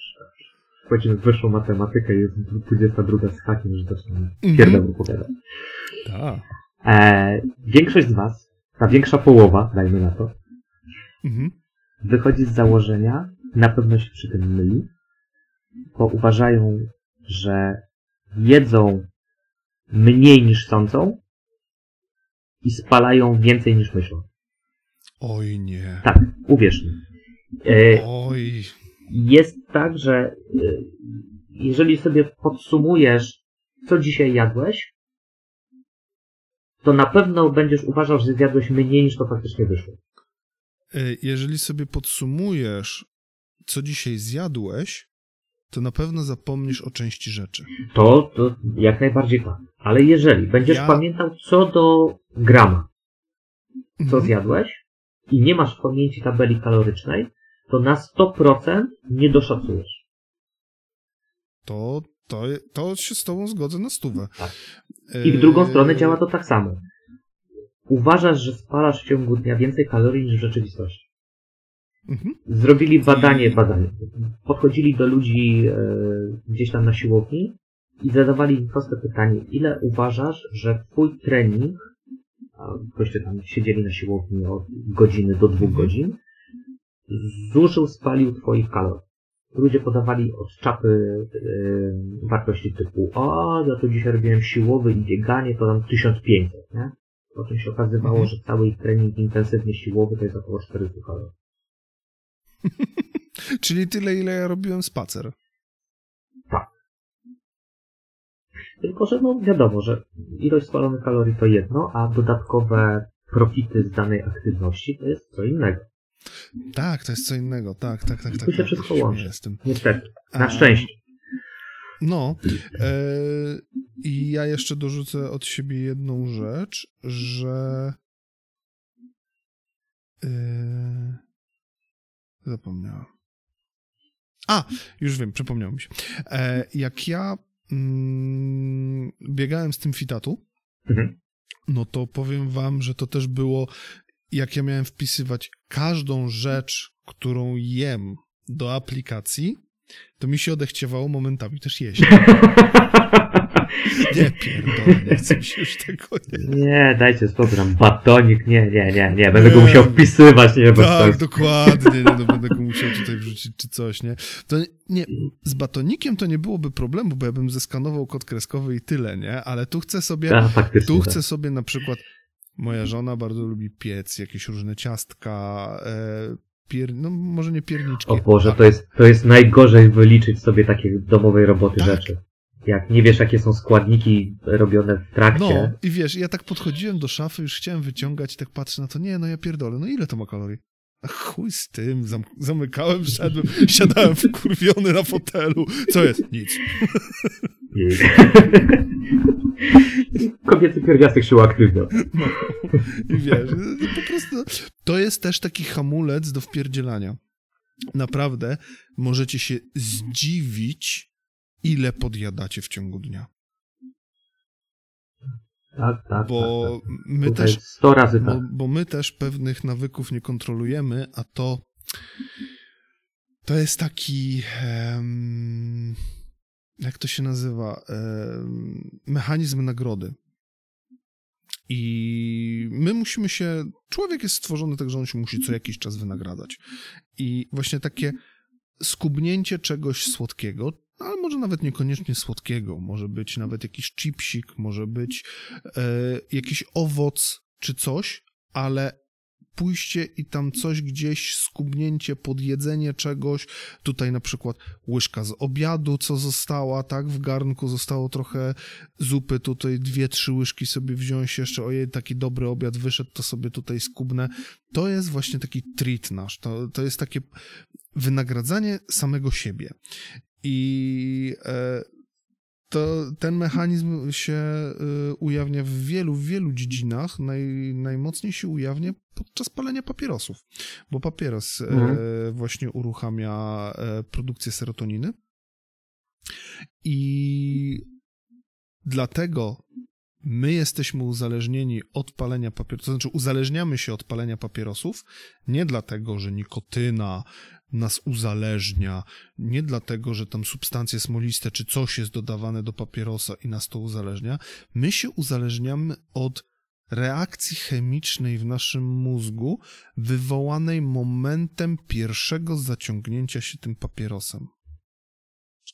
Wchodzimy w wyższą matematykę jest 22 z hakiem, że zacznę mm -hmm. opowiadać. Tak. E, większość z was, ta większa połowa, dajmy na to, -hmm. wychodzi z założenia, na pewno się przy tym myli, bo uważają, że jedzą mniej niż sądzą i spalają więcej niż myślą. Oj nie. Tak, uwierz mi. E, Oj. Jest tak, że e, jeżeli sobie podsumujesz, co dzisiaj jadłeś, to na pewno będziesz uważał, że zjadłeś mniej niż to faktycznie wyszło. E, jeżeli sobie podsumujesz, co dzisiaj zjadłeś, to na pewno zapomnisz o części rzeczy. To, to jak najbardziej tak. Ale jeżeli będziesz ja... pamiętał co do grama, co mhm. zjadłeś, i nie masz w pamięci tabeli kalorycznej, to na 100% nie doszacujesz. To, to, to się z tobą zgodzę na stówę. Tak. I w drugą stronę działa to tak samo. Uważasz, że spalasz w ciągu dnia więcej kalorii niż w rzeczywistości. Mhm. Zrobili badanie, badanie. Podchodzili do ludzi e, gdzieś tam na siłowni i zadawali im proste pytanie, ile uważasz, że twój trening goście tam siedzieli na siłowni od godziny do dwóch mhm. godzin, zużył, spalił twoich kalorii. Ludzie podawali od czapy yy, wartości typu o, ja to dzisiaj robiłem siłowy i bieganie, to tam 1500, nie? Potem się okazywało, mhm. że cały ich trening intensywnie siłowy to jest około 400 kalorii. Czyli tyle, ile ja robiłem spacer. Tak. Tylko, że no wiadomo, że ilość spalonych kalorii to jedno, a dodatkowe profity z danej aktywności to jest co innego. Tak, to jest co innego, tak, tak, tak. I tu tak, się tak, wszystko łączy. Jestem. Niestety, na a... szczęście. No, e, i ja jeszcze dorzucę od siebie jedną rzecz, że e, zapomniałem. A, już wiem, przypomniał mi się. E, jak ja mm, biegałem z tym fitatu, Mhm. no to powiem wam, że to też było, jak ja miałem wpisywać każdą rzecz, którą jem do aplikacji, to mi się odechciewało momentami też jeść. Nie pierdolę, nie chcę się już tego nie... Nie, dajcie spokój, batonik, nie, nie, nie, nie, będę go Nie. musiał wpisywać, nie, Tak, sensu. dokładnie, nie, no będę go musiał tutaj wrzucić czy coś, nie? To nie, z batonikiem to nie byłoby problemu, bo ja bym zeskanował kod kreskowy i tyle, nie? Ale tu chcę sobie, Tak, faktycznie. tu tak. chcę sobie na przykład, moja żona bardzo lubi piec, jakieś różne ciastka, e, pier, no może nie pierniczki. O Boże, a- to jest, to jest najgorzej wyliczyć sobie takie domowej roboty Tak. rzeczy. Jak nie wiesz, jakie są składniki robione w trakcie. No, i wiesz, ja tak podchodziłem do szafy, już chciałem wyciągać tak patrzę na to, nie, no ja pierdolę, no ile to ma kalorii? A chuj z tym, zam zamykałem, szedłem, siadałem wkurwiony na fotelu. Co jest? Nic. Kobiecy pierwiastek się uaktywniał. No. I wiesz, no po prostu to jest też taki hamulec do wpierdzielania. Naprawdę możecie się zdziwić, ile podjadacie w ciągu dnia. Tak, tak. Bo tak, tak. my Tutaj też 100 razy Bo, tak. bo my też pewnych nawyków nie kontrolujemy, a to to jest taki jak to się nazywa mechanizm nagrody. I my musimy się. Człowiek jest stworzony tak, że on się musi co jakiś czas wynagradzać. I właśnie takie skubnięcie czegoś słodkiego, może nawet niekoniecznie słodkiego, może być nawet jakiś chipsik, może być e, jakiś owoc czy coś, ale pójście i tam coś gdzieś, skubnięcie, podjedzenie czegoś, tutaj na przykład łyżka z obiadu, co została, tak, w garnku zostało trochę zupy, tutaj dwie, trzy łyżki sobie wziąć jeszcze, ojej, taki dobry obiad wyszedł, to sobie tutaj skubnę. To jest właśnie taki treat nasz, to, to jest takie wynagradzanie samego siebie. I e, to ten mechanizm się e, ujawnia w wielu, wielu dziedzinach. Naj, najmocniej się ujawnia podczas palenia papierosów, bo papieros e, Mhm. właśnie uruchamia e, produkcję serotoniny. I dlatego my jesteśmy uzależnieni od palenia papierosów, to znaczy uzależniamy się od palenia papierosów, nie dlatego, że nikotyna nas uzależnia, nie dlatego, że tam substancje smoliste czy coś jest dodawane do papierosa i nas to uzależnia. My się uzależniamy od reakcji chemicznej w naszym mózgu wywołanej momentem pierwszego zaciągnięcia się tym papierosem.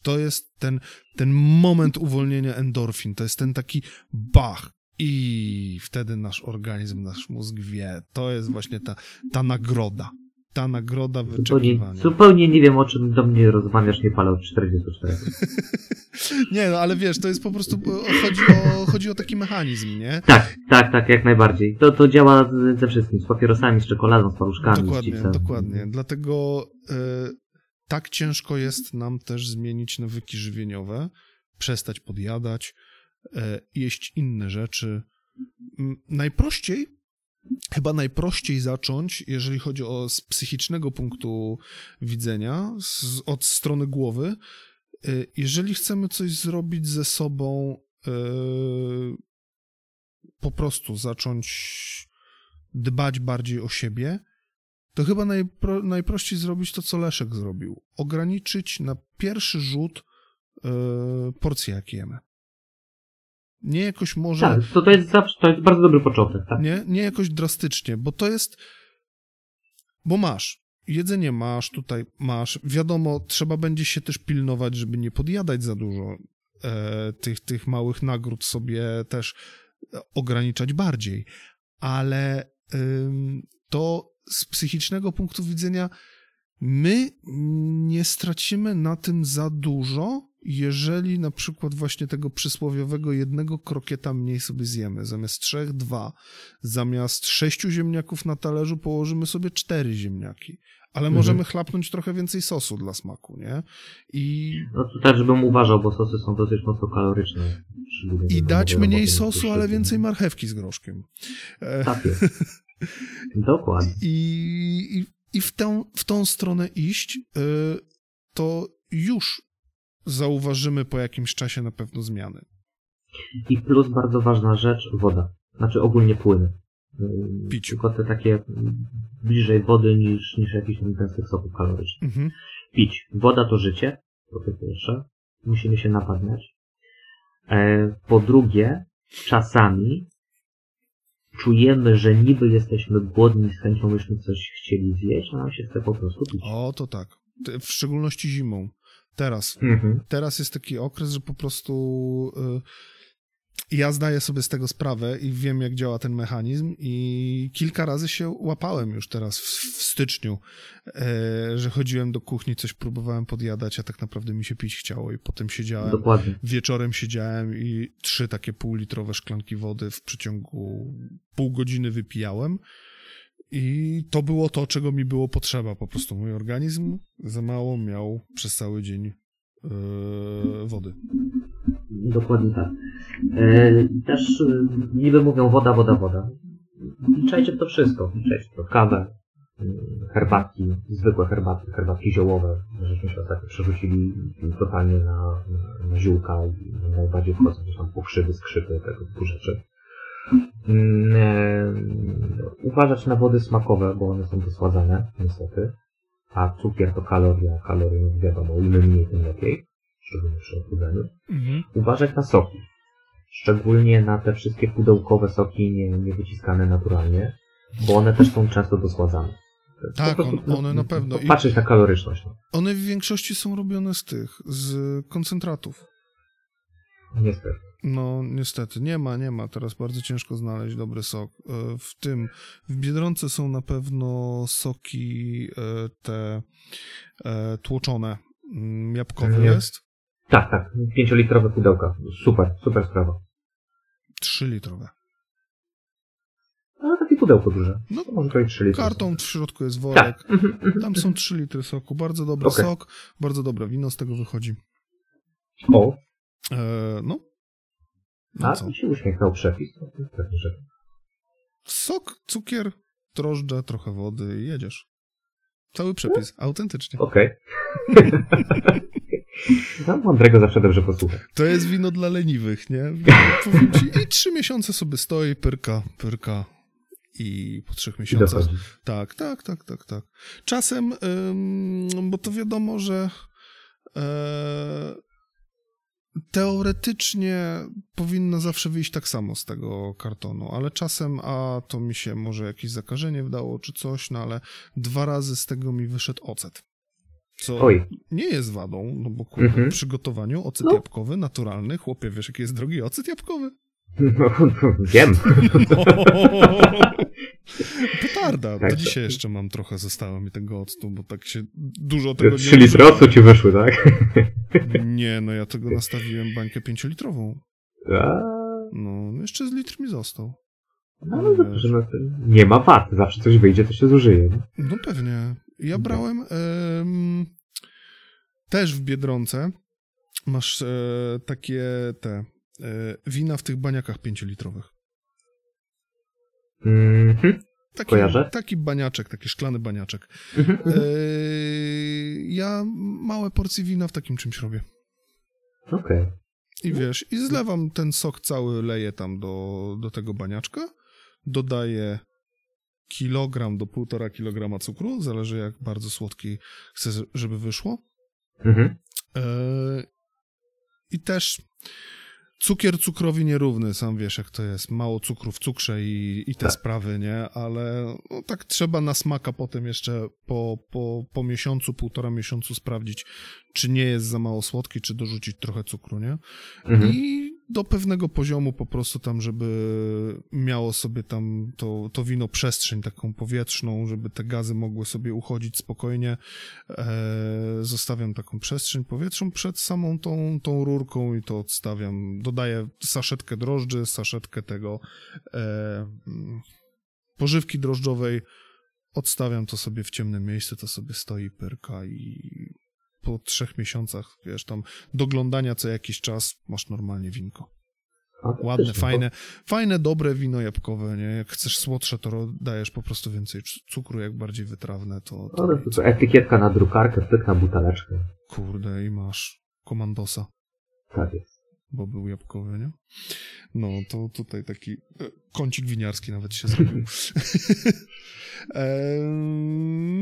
To jest ten, ten moment uwolnienia endorfin, to jest ten taki bach i wtedy nasz organizm, nasz mózg wie, to jest właśnie ta, ta nagroda, ta nagroda Zupełnie, wyczekiwania. zupełnie nie wiem, o czym do mnie rozmawiasz, nie palę od 44. Nie, no ale wiesz, to jest po prostu, chodzi o, chodzi o taki mechanizm, nie? Tak, tak, tak, jak najbardziej. To, to działa z- ze wszystkim, z papierosami, z czekoladą, z paluszkami, z Dokładnie, chipsem. dokładnie. Dlatego e, tak ciężko jest nam też zmienić nawyki żywieniowe, przestać podjadać, e, jeść inne rzeczy. Najprościej, chyba najprościej zacząć, jeżeli chodzi o z psychicznego punktu widzenia, z, od strony głowy, e, jeżeli chcemy coś zrobić ze sobą, e, po prostu zacząć dbać bardziej o siebie, to chyba najpro, najprościej zrobić to, co Leszek zrobił. Ograniczyć na pierwszy rzut e, porcje, jakie jemy. Nie jakoś może, Tak, to, to, jest zawsze, to jest bardzo dobry początek, tak? nie, nie jakoś drastycznie, bo to jest, bo masz, jedzenie masz, tutaj masz, wiadomo, trzeba będzie się też pilnować, żeby nie podjadać za dużo e, tych, tych małych nagród sobie też ograniczać bardziej, ale ym, to z psychicznego punktu widzenia my nie stracimy na tym za dużo, jeżeli na przykład właśnie tego przysłowiowego jednego krokieta mniej sobie zjemy. Zamiast trzech, dwa. Zamiast sześciu ziemniaków na talerzu położymy sobie cztery ziemniaki. Ale Mhm. możemy chlapnąć trochę więcej sosu dla smaku, nie? I, No to tak, żebym uważał, bo sosy są dosyć mocno kaloryczne. I dać mniej sosu, ale więcej marchewki z groszkiem. E, Tak jest. Dokładnie. I, i, i w, tę, w tą stronę iść, y, to już zauważymy po jakimś czasie na pewno zmiany. I plus bardzo ważna rzecz, woda. Znaczy ogólnie płyny. Ym, Pić. Tylko te takie bliżej wody niż, niż jakichś tam gęstych soków kalorycznych. Mhm. Pić. Woda to życie, po to pierwsze. Musimy się napadniać. E, po drugie, czasami czujemy, że niby jesteśmy głodni, z chęcią byśmy coś chcieli zjeść, a nam się chce po prostu pić. O, to tak. W szczególności zimą. Teraz. Mhm. Teraz jest taki okres, że po prostu y, ja zdaję sobie z tego sprawę i wiem, jak działa ten mechanizm i kilka razy się łapałem już teraz w, w styczniu, e, że chodziłem do kuchni, coś próbowałem podjadać, a tak naprawdę mi się pić chciało i potem siedziałem, Dokładnie. wieczorem siedziałem i trzy takie półlitrowe szklanki wody w przeciągu pół godziny wypijałem i to było to, czego mi było potrzeba. Po prostu mój organizm za mało miał przez cały dzień e, wody. Dokładnie tak. E, też e, niby mówią woda, woda, woda. Wliczajcie w to wszystko. Wliczajcie w to kawę, herbatki, zwykłe herbatki, herbatki ziołowe. Żeśmy się ostatnio przerzucili totalnie na, na, ziółka i najbardziej wchodzą tam pokrzywy, skrzypy, tego typu rzeczy. Mm, e, uważać na wody smakowe, bo one są dosładzane, niestety. A cukier to kaloria, kalorie wiadomo, im mniej, tym lepiej. Szczególnie przy odchudzaniu Mhm. uważać na soki. Szczególnie na te wszystkie pudełkowe soki nie, nie wyciskane naturalnie, bo one też są często dosładzane. Tak, on- one na pewno. Patrzeć na kaloryczność. No. One w większości są robione z tych, z koncentratów. Niestety. No, niestety, nie ma, nie ma. Teraz bardzo ciężko znaleźć dobry sok. E, W tym, w Biedronce są na pewno soki e, te e, tłoczone. Mm, Jabłkowy Mhm. jest, Tak, tak. Pięciolitrowe pudełka. Super, super sprawa. 3 litrowe. Ale takie pudełko duże. No, To może to i 3 litry. Karton w środku jest worek. Tak. Mhm, mhm. Tam są 3 litry soku. Bardzo dobry Okej. sok, bardzo dobre wino z tego wychodzi. O, E, no. No a co? tu się uśmiechnął przepis. No. Sok, cukier, drożdże, trochę wody i jedziesz. Cały przepis, autentycznie. Okej. no, mądrego zawsze dobrze posłuchać. To jest wino dla leniwych, nie? Powiem ci, i trzy miesiące sobie stoi, pyrka, pyrka i po trzech I miesiącach. Tak, tak, tak, tak, tak. Czasem, ym, bo to wiadomo, że e, teoretycznie powinno zawsze wyjść tak samo z tego kartonu, ale czasem, a to mi się może jakieś zakażenie wdało czy coś, no ale dwa razy z tego mi wyszedł ocet. Co Oj. nie jest wadą, no bo kurde, Mhm. w przygotowaniu ocet No. jabłkowy, naturalny, chłopie, wiesz jaki jest drogi ocet jabłkowy? No, wiem. Petarda, Tak, do to- dzisiaj jeszcze mam trochę, zostało mi tego octu, bo tak się dużo tego nie 3 litry octu ci wyszły, tak? Nie, no ja tego nastawiłem bańkę pięciolitrową. No, jeszcze z litr mi został. No, ale dobrze, no, nie ma wad. Zawsze coś wyjdzie, to się zużyje. Nie? No pewnie. Ja brałem em, też w Biedronce. Masz e, takie te e, wina w tych baniakach pięciolitrowych. Mhm. Taki, Kojarzę. taki baniaczek, taki szklany baniaczek. Mhm. E, ja małe porcje wina w takim czymś robię. Okej. I wiesz, i zlewam ten sok cały, leję tam do, do tego baniaczka, dodaję kilogram do półtora kilograma cukru, zależy jak bardzo słodki chcę, żeby wyszło. Mhm. Eee, I też cukier cukrowi nierówny, sam wiesz jak to jest, mało cukru w cukrze i, i te Tak. sprawy, nie? Ale no, tak trzeba na smaka potem jeszcze po, po, po miesiącu, półtora miesiącu sprawdzić, czy nie jest za mało słodki, czy dorzucić trochę cukru, nie? Mhm. I do pewnego poziomu po prostu tam, żeby miało sobie tam to, to wino przestrzeń taką powietrzną, żeby te gazy mogły sobie uchodzić spokojnie. E, zostawiam taką przestrzeń powietrzną przed samą tą, tą rurką i to odstawiam. Dodaję saszetkę drożdży, saszetkę tego e, pożywki drożdżowej. Odstawiam to sobie w ciemnym miejscu, to sobie stoi pyrka i po trzech miesiącach, wiesz, tam doglądania co jakiś czas masz normalnie winko. Ładne, Fantastycznie. fajne, fajne, dobre wino jabłkowe, nie? Jak chcesz słodsze, to dajesz po prostu więcej cukru, jak bardziej wytrawne, to, to Ale to, to etykietka na drukarkę, pyk na buteleczkę. kurde i masz komandosa. Tak jest. Bo był jabłkowy, nie? No, to tutaj taki e, kącik winiarski nawet się zrobił. E,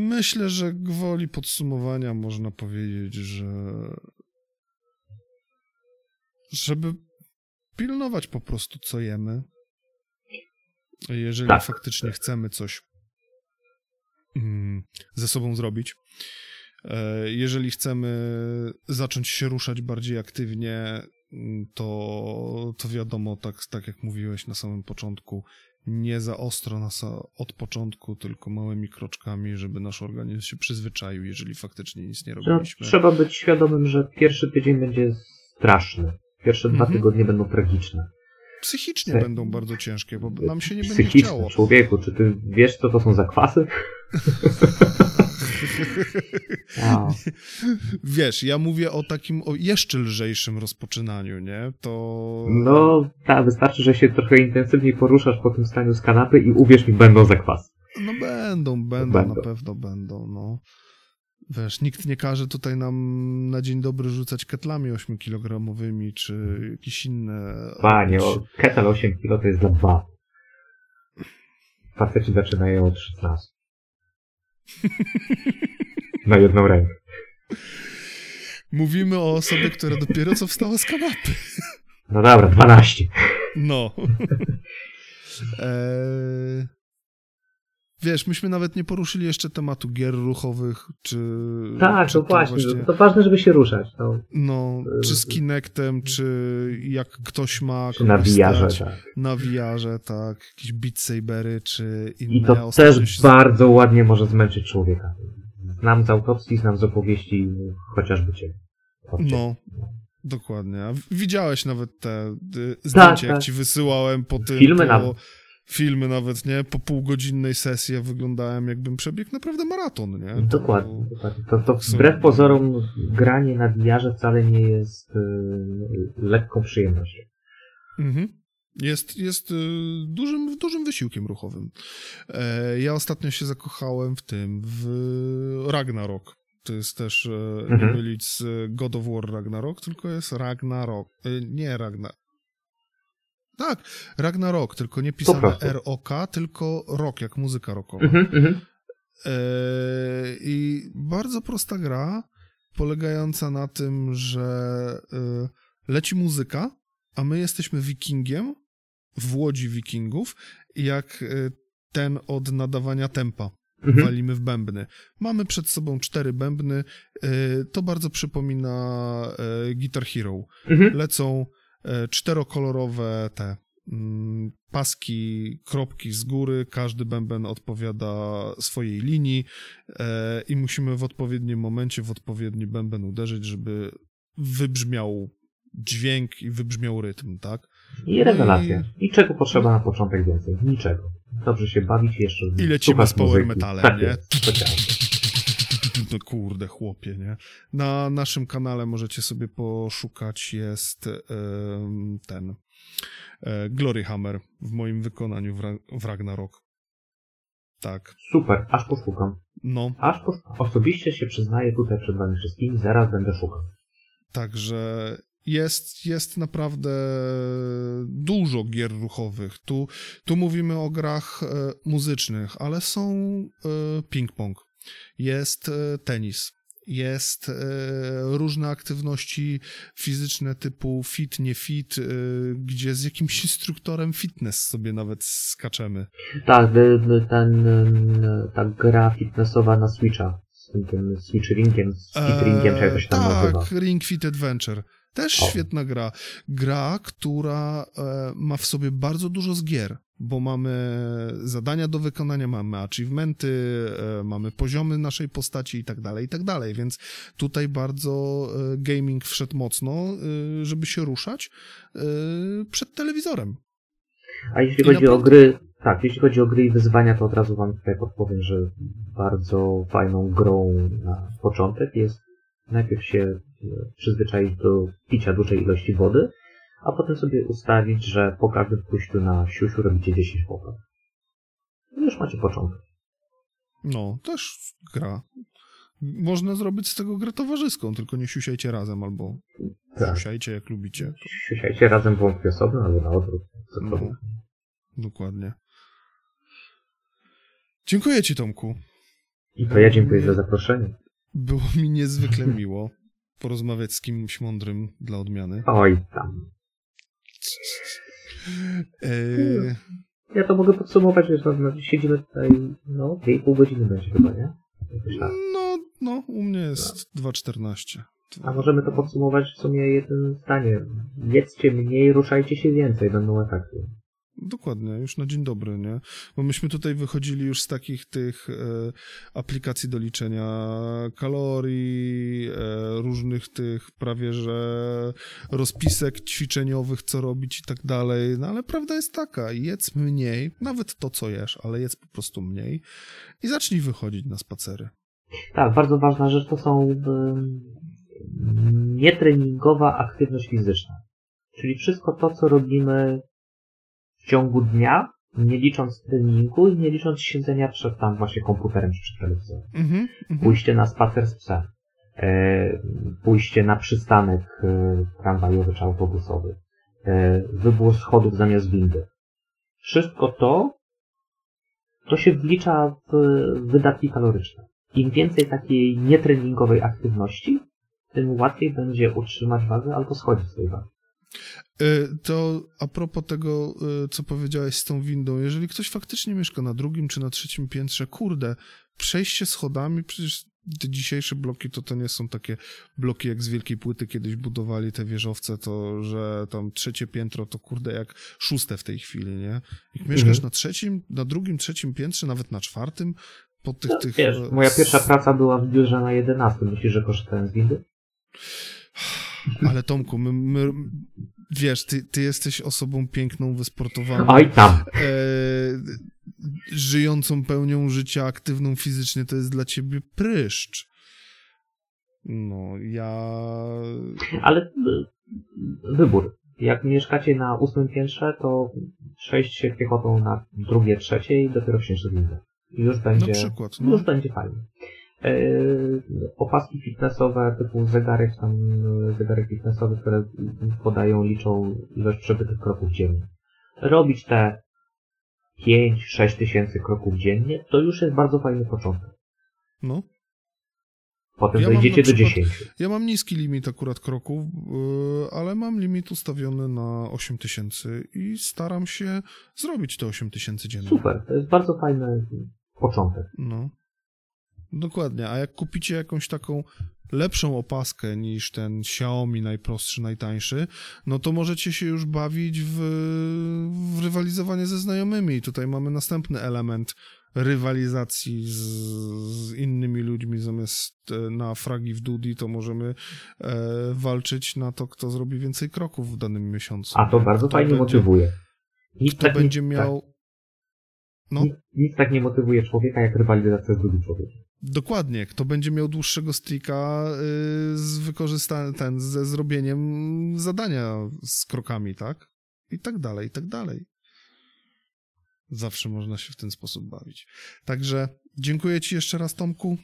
myślę, że gwoli podsumowania można powiedzieć, że żeby pilnować po prostu, co jemy. Jeżeli Tak. faktycznie chcemy coś mm, ze sobą zrobić, e, jeżeli chcemy zacząć się ruszać bardziej aktywnie, to, to wiadomo, tak, tak jak mówiłeś na samym początku, nie za ostro nas od początku, tylko małymi kroczkami, żeby nasz organizm się przyzwyczaił, jeżeli faktycznie nic nie robiliśmy. trzeba być świadomym, że pierwszy tydzień będzie straszny. Pierwsze dwa Mhm. tygodnie będą tragiczne. Psychicznie Psy- będą bardzo ciężkie, bo nam się nie będzie Psychiczne. chciało. Człowieku, czy ty wiesz, co to są zakwasy? Wiesz, ja mówię o takim, o jeszcze lżejszym rozpoczynaniu, nie? To... no, tak, wystarczy, że się trochę intensywniej poruszasz po tym staniu z kanapy i uwierz mi, będą zakwasy. No będą, będą, Będą. na pewno będą, no. Wiesz, nikt nie każe tutaj nam na dzień dobry rzucać ketlami 8-kilogramowymi, czy jakieś inne... Panie, czy- o, ketel 8 kg to jest dla dwa. Faceci zaczynają od 16. Na jedną rękę. Mówimy o osobie, która dopiero co wstała z kanapy. No dobra, 12. No. eee... Wiesz, myśmy nawet nie poruszyli jeszcze tematu gier ruchowych, czy... Tak, czy to właśnie. To ważne, żeby się ruszać. No, No, czy z Kinectem, czy jak ktoś ma... czy na VR-ze, tak. Na VR-ze, tak. Jakieś Beat Sabery, czy inne. I to też się- bardzo ładnie może zmęczyć człowieka. Znam z autopsji, znam z opowieści chociażby ciebie. No, dokładnie. Widziałeś nawet te y, zdjęcia, jak tak. ci wysyłałem po tym... Filmy po, nawet. Filmy nawet, nie? Po półgodzinnej sesji ja wyglądałem jakbym przebiegł naprawdę maraton, nie? To- Dokładnie. dokładnie. To, to są- wbrew pozorom granie na VR-ze wcale nie jest y, lekką przyjemnością. Mhm. Jest, jest y, dużym, dużym wysiłkiem ruchowym. E, ja ostatnio się zakochałem w tym, w Ragnarok. To jest też e, nie Mhm. mylić z God of War Ragnarok, tylko jest Ragnarok. E, nie Ragnar. Tak, Ragnarok, tylko nie pisane. R-O-K, tylko rock, jak muzyka rockowa. Mhm, mhm. E, I bardzo prosta gra, polegająca na tym, że e, leci muzyka, a my jesteśmy wikingiem w łodzi wikingów, jak e, ten od nadawania tempa Mhm. walimy w bębny. Mamy przed sobą cztery bębny, to bardzo przypomina Guitar Hero Mhm. lecą czterokolorowe te mm, paski, kropki z góry, każdy bęben odpowiada swojej linii e, i musimy w odpowiednim momencie w odpowiedni bęben uderzyć, żeby wybrzmiał dźwięk i wybrzmiał rytm, tak? I rewelacja. I czego potrzeba na początek więcej? Niczego. Dobrze się bawić jeszcze. I lecimy z power metalem, tak nie? Jest. No kurde, chłopie, nie? Na naszym kanale możecie sobie poszukać, jest ten e, Glory Hammer w moim wykonaniu w Ragnarok. Tak, Super, aż poszukam. no, Aż poszukam. Osobiście się przyznaję tutaj przed wami wszystkimi, zaraz będę szukał. także jest, jest naprawdę dużo gier ruchowych. Tu, tu mówimy o grach e, muzycznych, ale są e, ping-pong, jest e, tenis, jest e, różne aktywności fizyczne typu fit, nie fit, e, gdzie z jakimś instruktorem fitness sobie nawet skaczemy. Tak, ten, ta gra fitnessowa na Switcha. Z tym, tym Switch Ringiem, z Fit Ringiem, czy jak to się tam tak, nazywa. Ring Fit Adventure. Też O. świetna gra. Gra, która e, ma w sobie bardzo dużo z gier, bo mamy zadania do wykonania, mamy achievementy, e, mamy poziomy naszej postaci i tak dalej, i tak dalej, więc tutaj bardzo e, gaming wszedł mocno, żeby się ruszać przed telewizorem. A jeśli I chodzi o naprawdę- gry, tak, jeśli chodzi o gry i wyzwania, to od razu wam tutaj podpowiem, że bardzo fajną grą na początek jest najpierw się przyzwyczaić do picia dużej ilości wody, a potem sobie ustawić, że po każdym pójściu na siusiu robicie 10 popraw. I już macie początek. No, też gra. Można zrobić z tego grę towarzyską, tylko nie siusiajcie razem, albo Tak. siusiajcie jak lubicie. Siusiajcie razem wątpię osobno, albo na odwrót. No. Dokładnie. Dziękuję ci, Tomku. I to ja dziękuję za zaproszenie. Było mi niezwykle miło porozmawiać z kimś mądrym dla odmiany. Oj tam. Eee, Ja to mogę podsumować, że no, no, siedzimy tutaj, no, 2,5 godziny będzie chyba, nie? Tak. no, no, u mnie jest 2.14. A możemy to podsumować w sumie jednym zdaniem. Jedzcie mniej, ruszajcie się więcej, będą efekty. Dokładnie, już na dzień dobry, nie? Bo myśmy tutaj wychodzili już z takich tych e, aplikacji do liczenia kalorii, e, różnych tych prawie że rozpisek ćwiczeniowych, co robić i tak dalej. No ale prawda jest taka, jedz mniej, nawet to, co jesz, ale jedz po prostu mniej i zacznij wychodzić na spacery. Tak, bardzo ważna rzecz to są nietreningowa aktywność fizyczna. Czyli wszystko to, co robimy w ciągu dnia, nie licząc treningu i nie licząc siedzenia przed tam właśnie komputerem czy przed telewizorem. Mhm, mhm. Pójście na spacer z psem, e, pójście na przystanek e, tramwajowy czy autobusowy, e, wybór schodów zamiast windy. Wszystko to, to się wlicza w wydatki kaloryczne. Im więcej takiej nietreningowej aktywności, tym łatwiej będzie utrzymać wagę albo schodzić z tej wagi. E, To a propos tego, e, co powiedziałeś z tą windą, jeżeli ktoś faktycznie mieszka na drugim czy na trzecim piętrze, kurde, przejście schodami, przecież te dzisiejsze bloki to to nie są takie bloki jak z wielkiej płyty kiedyś budowali te wieżowce, to że tam trzecie piętro to kurde jak szóste w tej chwili, nie? Jak mieszkasz Mhm. na trzecim, na drugim, trzecim piętrze, nawet na czwartym, po tych, No, tych... wiesz, moja pierwsza praca była w biurze na 11. Myślisz, że korzystałem z windy? Ale Tomku, my, my, wiesz, ty, ty jesteś osobą piękną, wysportowaną. Oj tam! e, żyjącą pełnią życia, aktywną fizycznie, to jest dla ciebie pryszcz. No, ja... Ale y, wybór. Jak mieszkacie na ósmym piętrze, to przejść się piechotą na drugie, trzecie i dopiero wsiąść do windy. I już będzie, przykład, no. już będzie fajnie. E, opaski fitnessowe typu zegarek, tam e, zegarek fitnessowy, które podają, liczą ilość przebytych kroków dziennie. Robić te 5-6 tysięcy kroków dziennie, to już jest bardzo fajny początek. No. Potem Ja dojdziecie do przykład- 10. Ja mam niski limit akurat kroków, yy, ale mam limit ustawiony na 8000 i staram się zrobić te 8000 dziennie. Super, to jest bardzo fajny początek. No. Dokładnie, a jak kupicie jakąś taką lepszą opaskę niż ten Xiaomi najprostszy, najtańszy, no to możecie się już bawić w, w rywalizowanie ze znajomymi. I tutaj mamy następny element rywalizacji z, z innymi ludźmi. Zamiast e, na fragi w Dudi, to możemy e, walczyć na to, kto zrobi więcej kroków w danym miesiącu. A to bardzo Kto fajnie będzie- motywuje. Nic Kto tak będzie nie, miał... Tak, No, nic, nic tak nie motywuje człowieka, jak rywalizacja z drugim człowiekiem. Dokładnie, kto będzie miał dłuższego streaka y, z wykorzystaniem, ten, ze zrobieniem zadania z krokami, tak? I tak dalej, i tak dalej. Zawsze można się w ten sposób bawić. Także dziękuję Ci jeszcze raz, Tomku.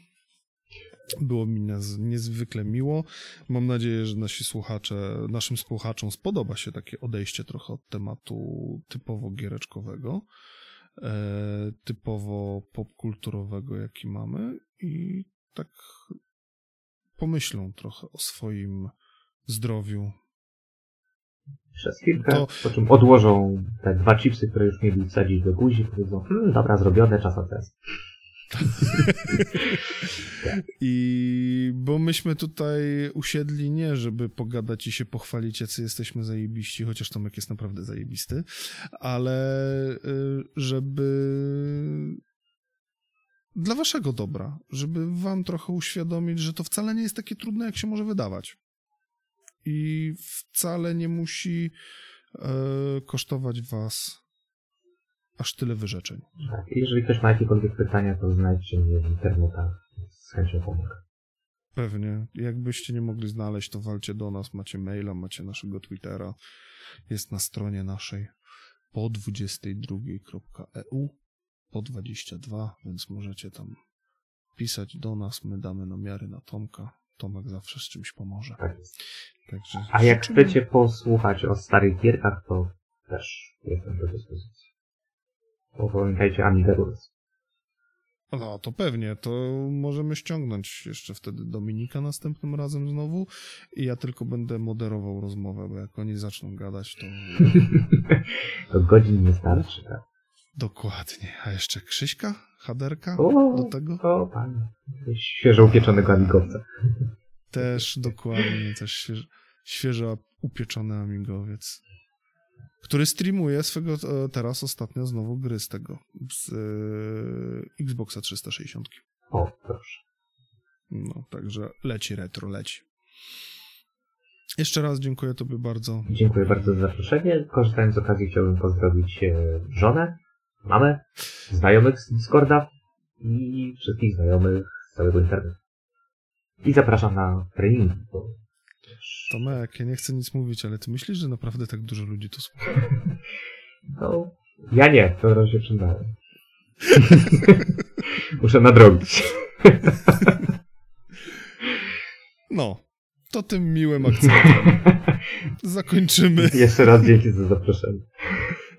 Było mi niezwykle miło. Mam nadzieję, że nasi słuchacze, naszym słuchaczom spodoba się takie odejście trochę od tematu typowo giereczkowego, typowo popkulturowego, jaki mamy i tak pomyślą trochę o swoim zdrowiu. Przez chwilkę, To- po czym odłożą te dwa chipsy, które już mieli wsadzić do buzi i powiedzą, hmm, dobra, zrobione, czas na test. I bo myśmy tutaj usiedli nie, żeby pogadać i się pochwalić, jacy jesteśmy zajebiści, chociaż Tomek jest naprawdę zajebisty, ale y, żeby dla waszego dobra, żeby wam trochę uświadomić, że to wcale nie jest takie trudne, jak się może wydawać. I wcale nie musi e, kosztować was aż tyle wyrzeczeń. Tak. Jeżeli ktoś ma jakiekolwiek pytania, to znajdźcie mnie w internetach. Z chęcią pomogę. Pewnie. Jakbyście nie mogli znaleźć, to walcie do nas. Macie maila, macie naszego Twittera. Jest na stronie naszej po 22.eu po 22, więc możecie tam pisać do nas, my damy namiary na Tomka. Tomek zawsze z czymś pomoże. Tak. Także A jak życzymy- chcecie posłuchać o starych gierkach, to też jestem do dyspozycji. Amiga Rules. No, to pewnie, to możemy ściągnąć jeszcze wtedy Dominika następnym razem znowu i ja tylko będę moderował rozmowę, bo jak oni zaczną gadać, to To godzin nie starczy, tak? dokładnie. A jeszcze Krzyśka? Haderka? O, Do tego? O, pan. Świeżo upieczonego amigowca. Też dokładnie, też świeżo, świeżo upieczony amigowiec. Który streamuje swego e, teraz ostatnio znowu gry z tego, z e, Xboxa 360. O, proszę. No, także leci retro, leci. Jeszcze raz dziękuję Tobie bardzo. Dziękuję bardzo za zaproszenie. Korzystając z okazji chciałbym pozdrowić e, żonę, mamę, znajomych z Discorda i wszystkich znajomych z całego internetu. I zapraszam na treningi. Bo Tomek, ja nie chcę nic mówić, ale ty myślisz, że naprawdę tak dużo ludzi to słucha? no, ja nie, to razie się przyznałem. Muszę nadrobić. No, to tym miłym akcentem zakończymy. Jeszcze raz dzięki za zaproszenie.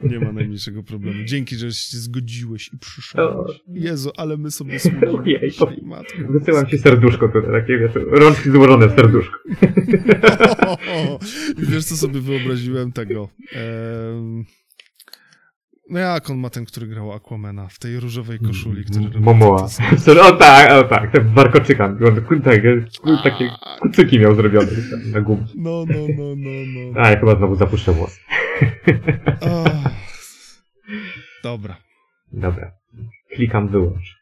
Nie ma najmniejszego problemu. Dzięki, że się zgodziłeś i przyszedłeś. O. Jezu, ale my sobie matko. Wysyłam ci serduszko tutaj, takie wiesz, rączki złożone w serduszko. I wiesz, co sobie wyobraziłem tego? Em, No jak on ma ten, który grał Aquamana w tej różowej koszuli, który robił Momoa. te- Sorry, O tak, o tak, ten warkoczykan. Tak, ku- takie kucyki miał zrobione na gumie. No, no, no, no, no. A, ja chyba znowu zapuszczę włos. Dobra. Dobra. Klikam wyłącz.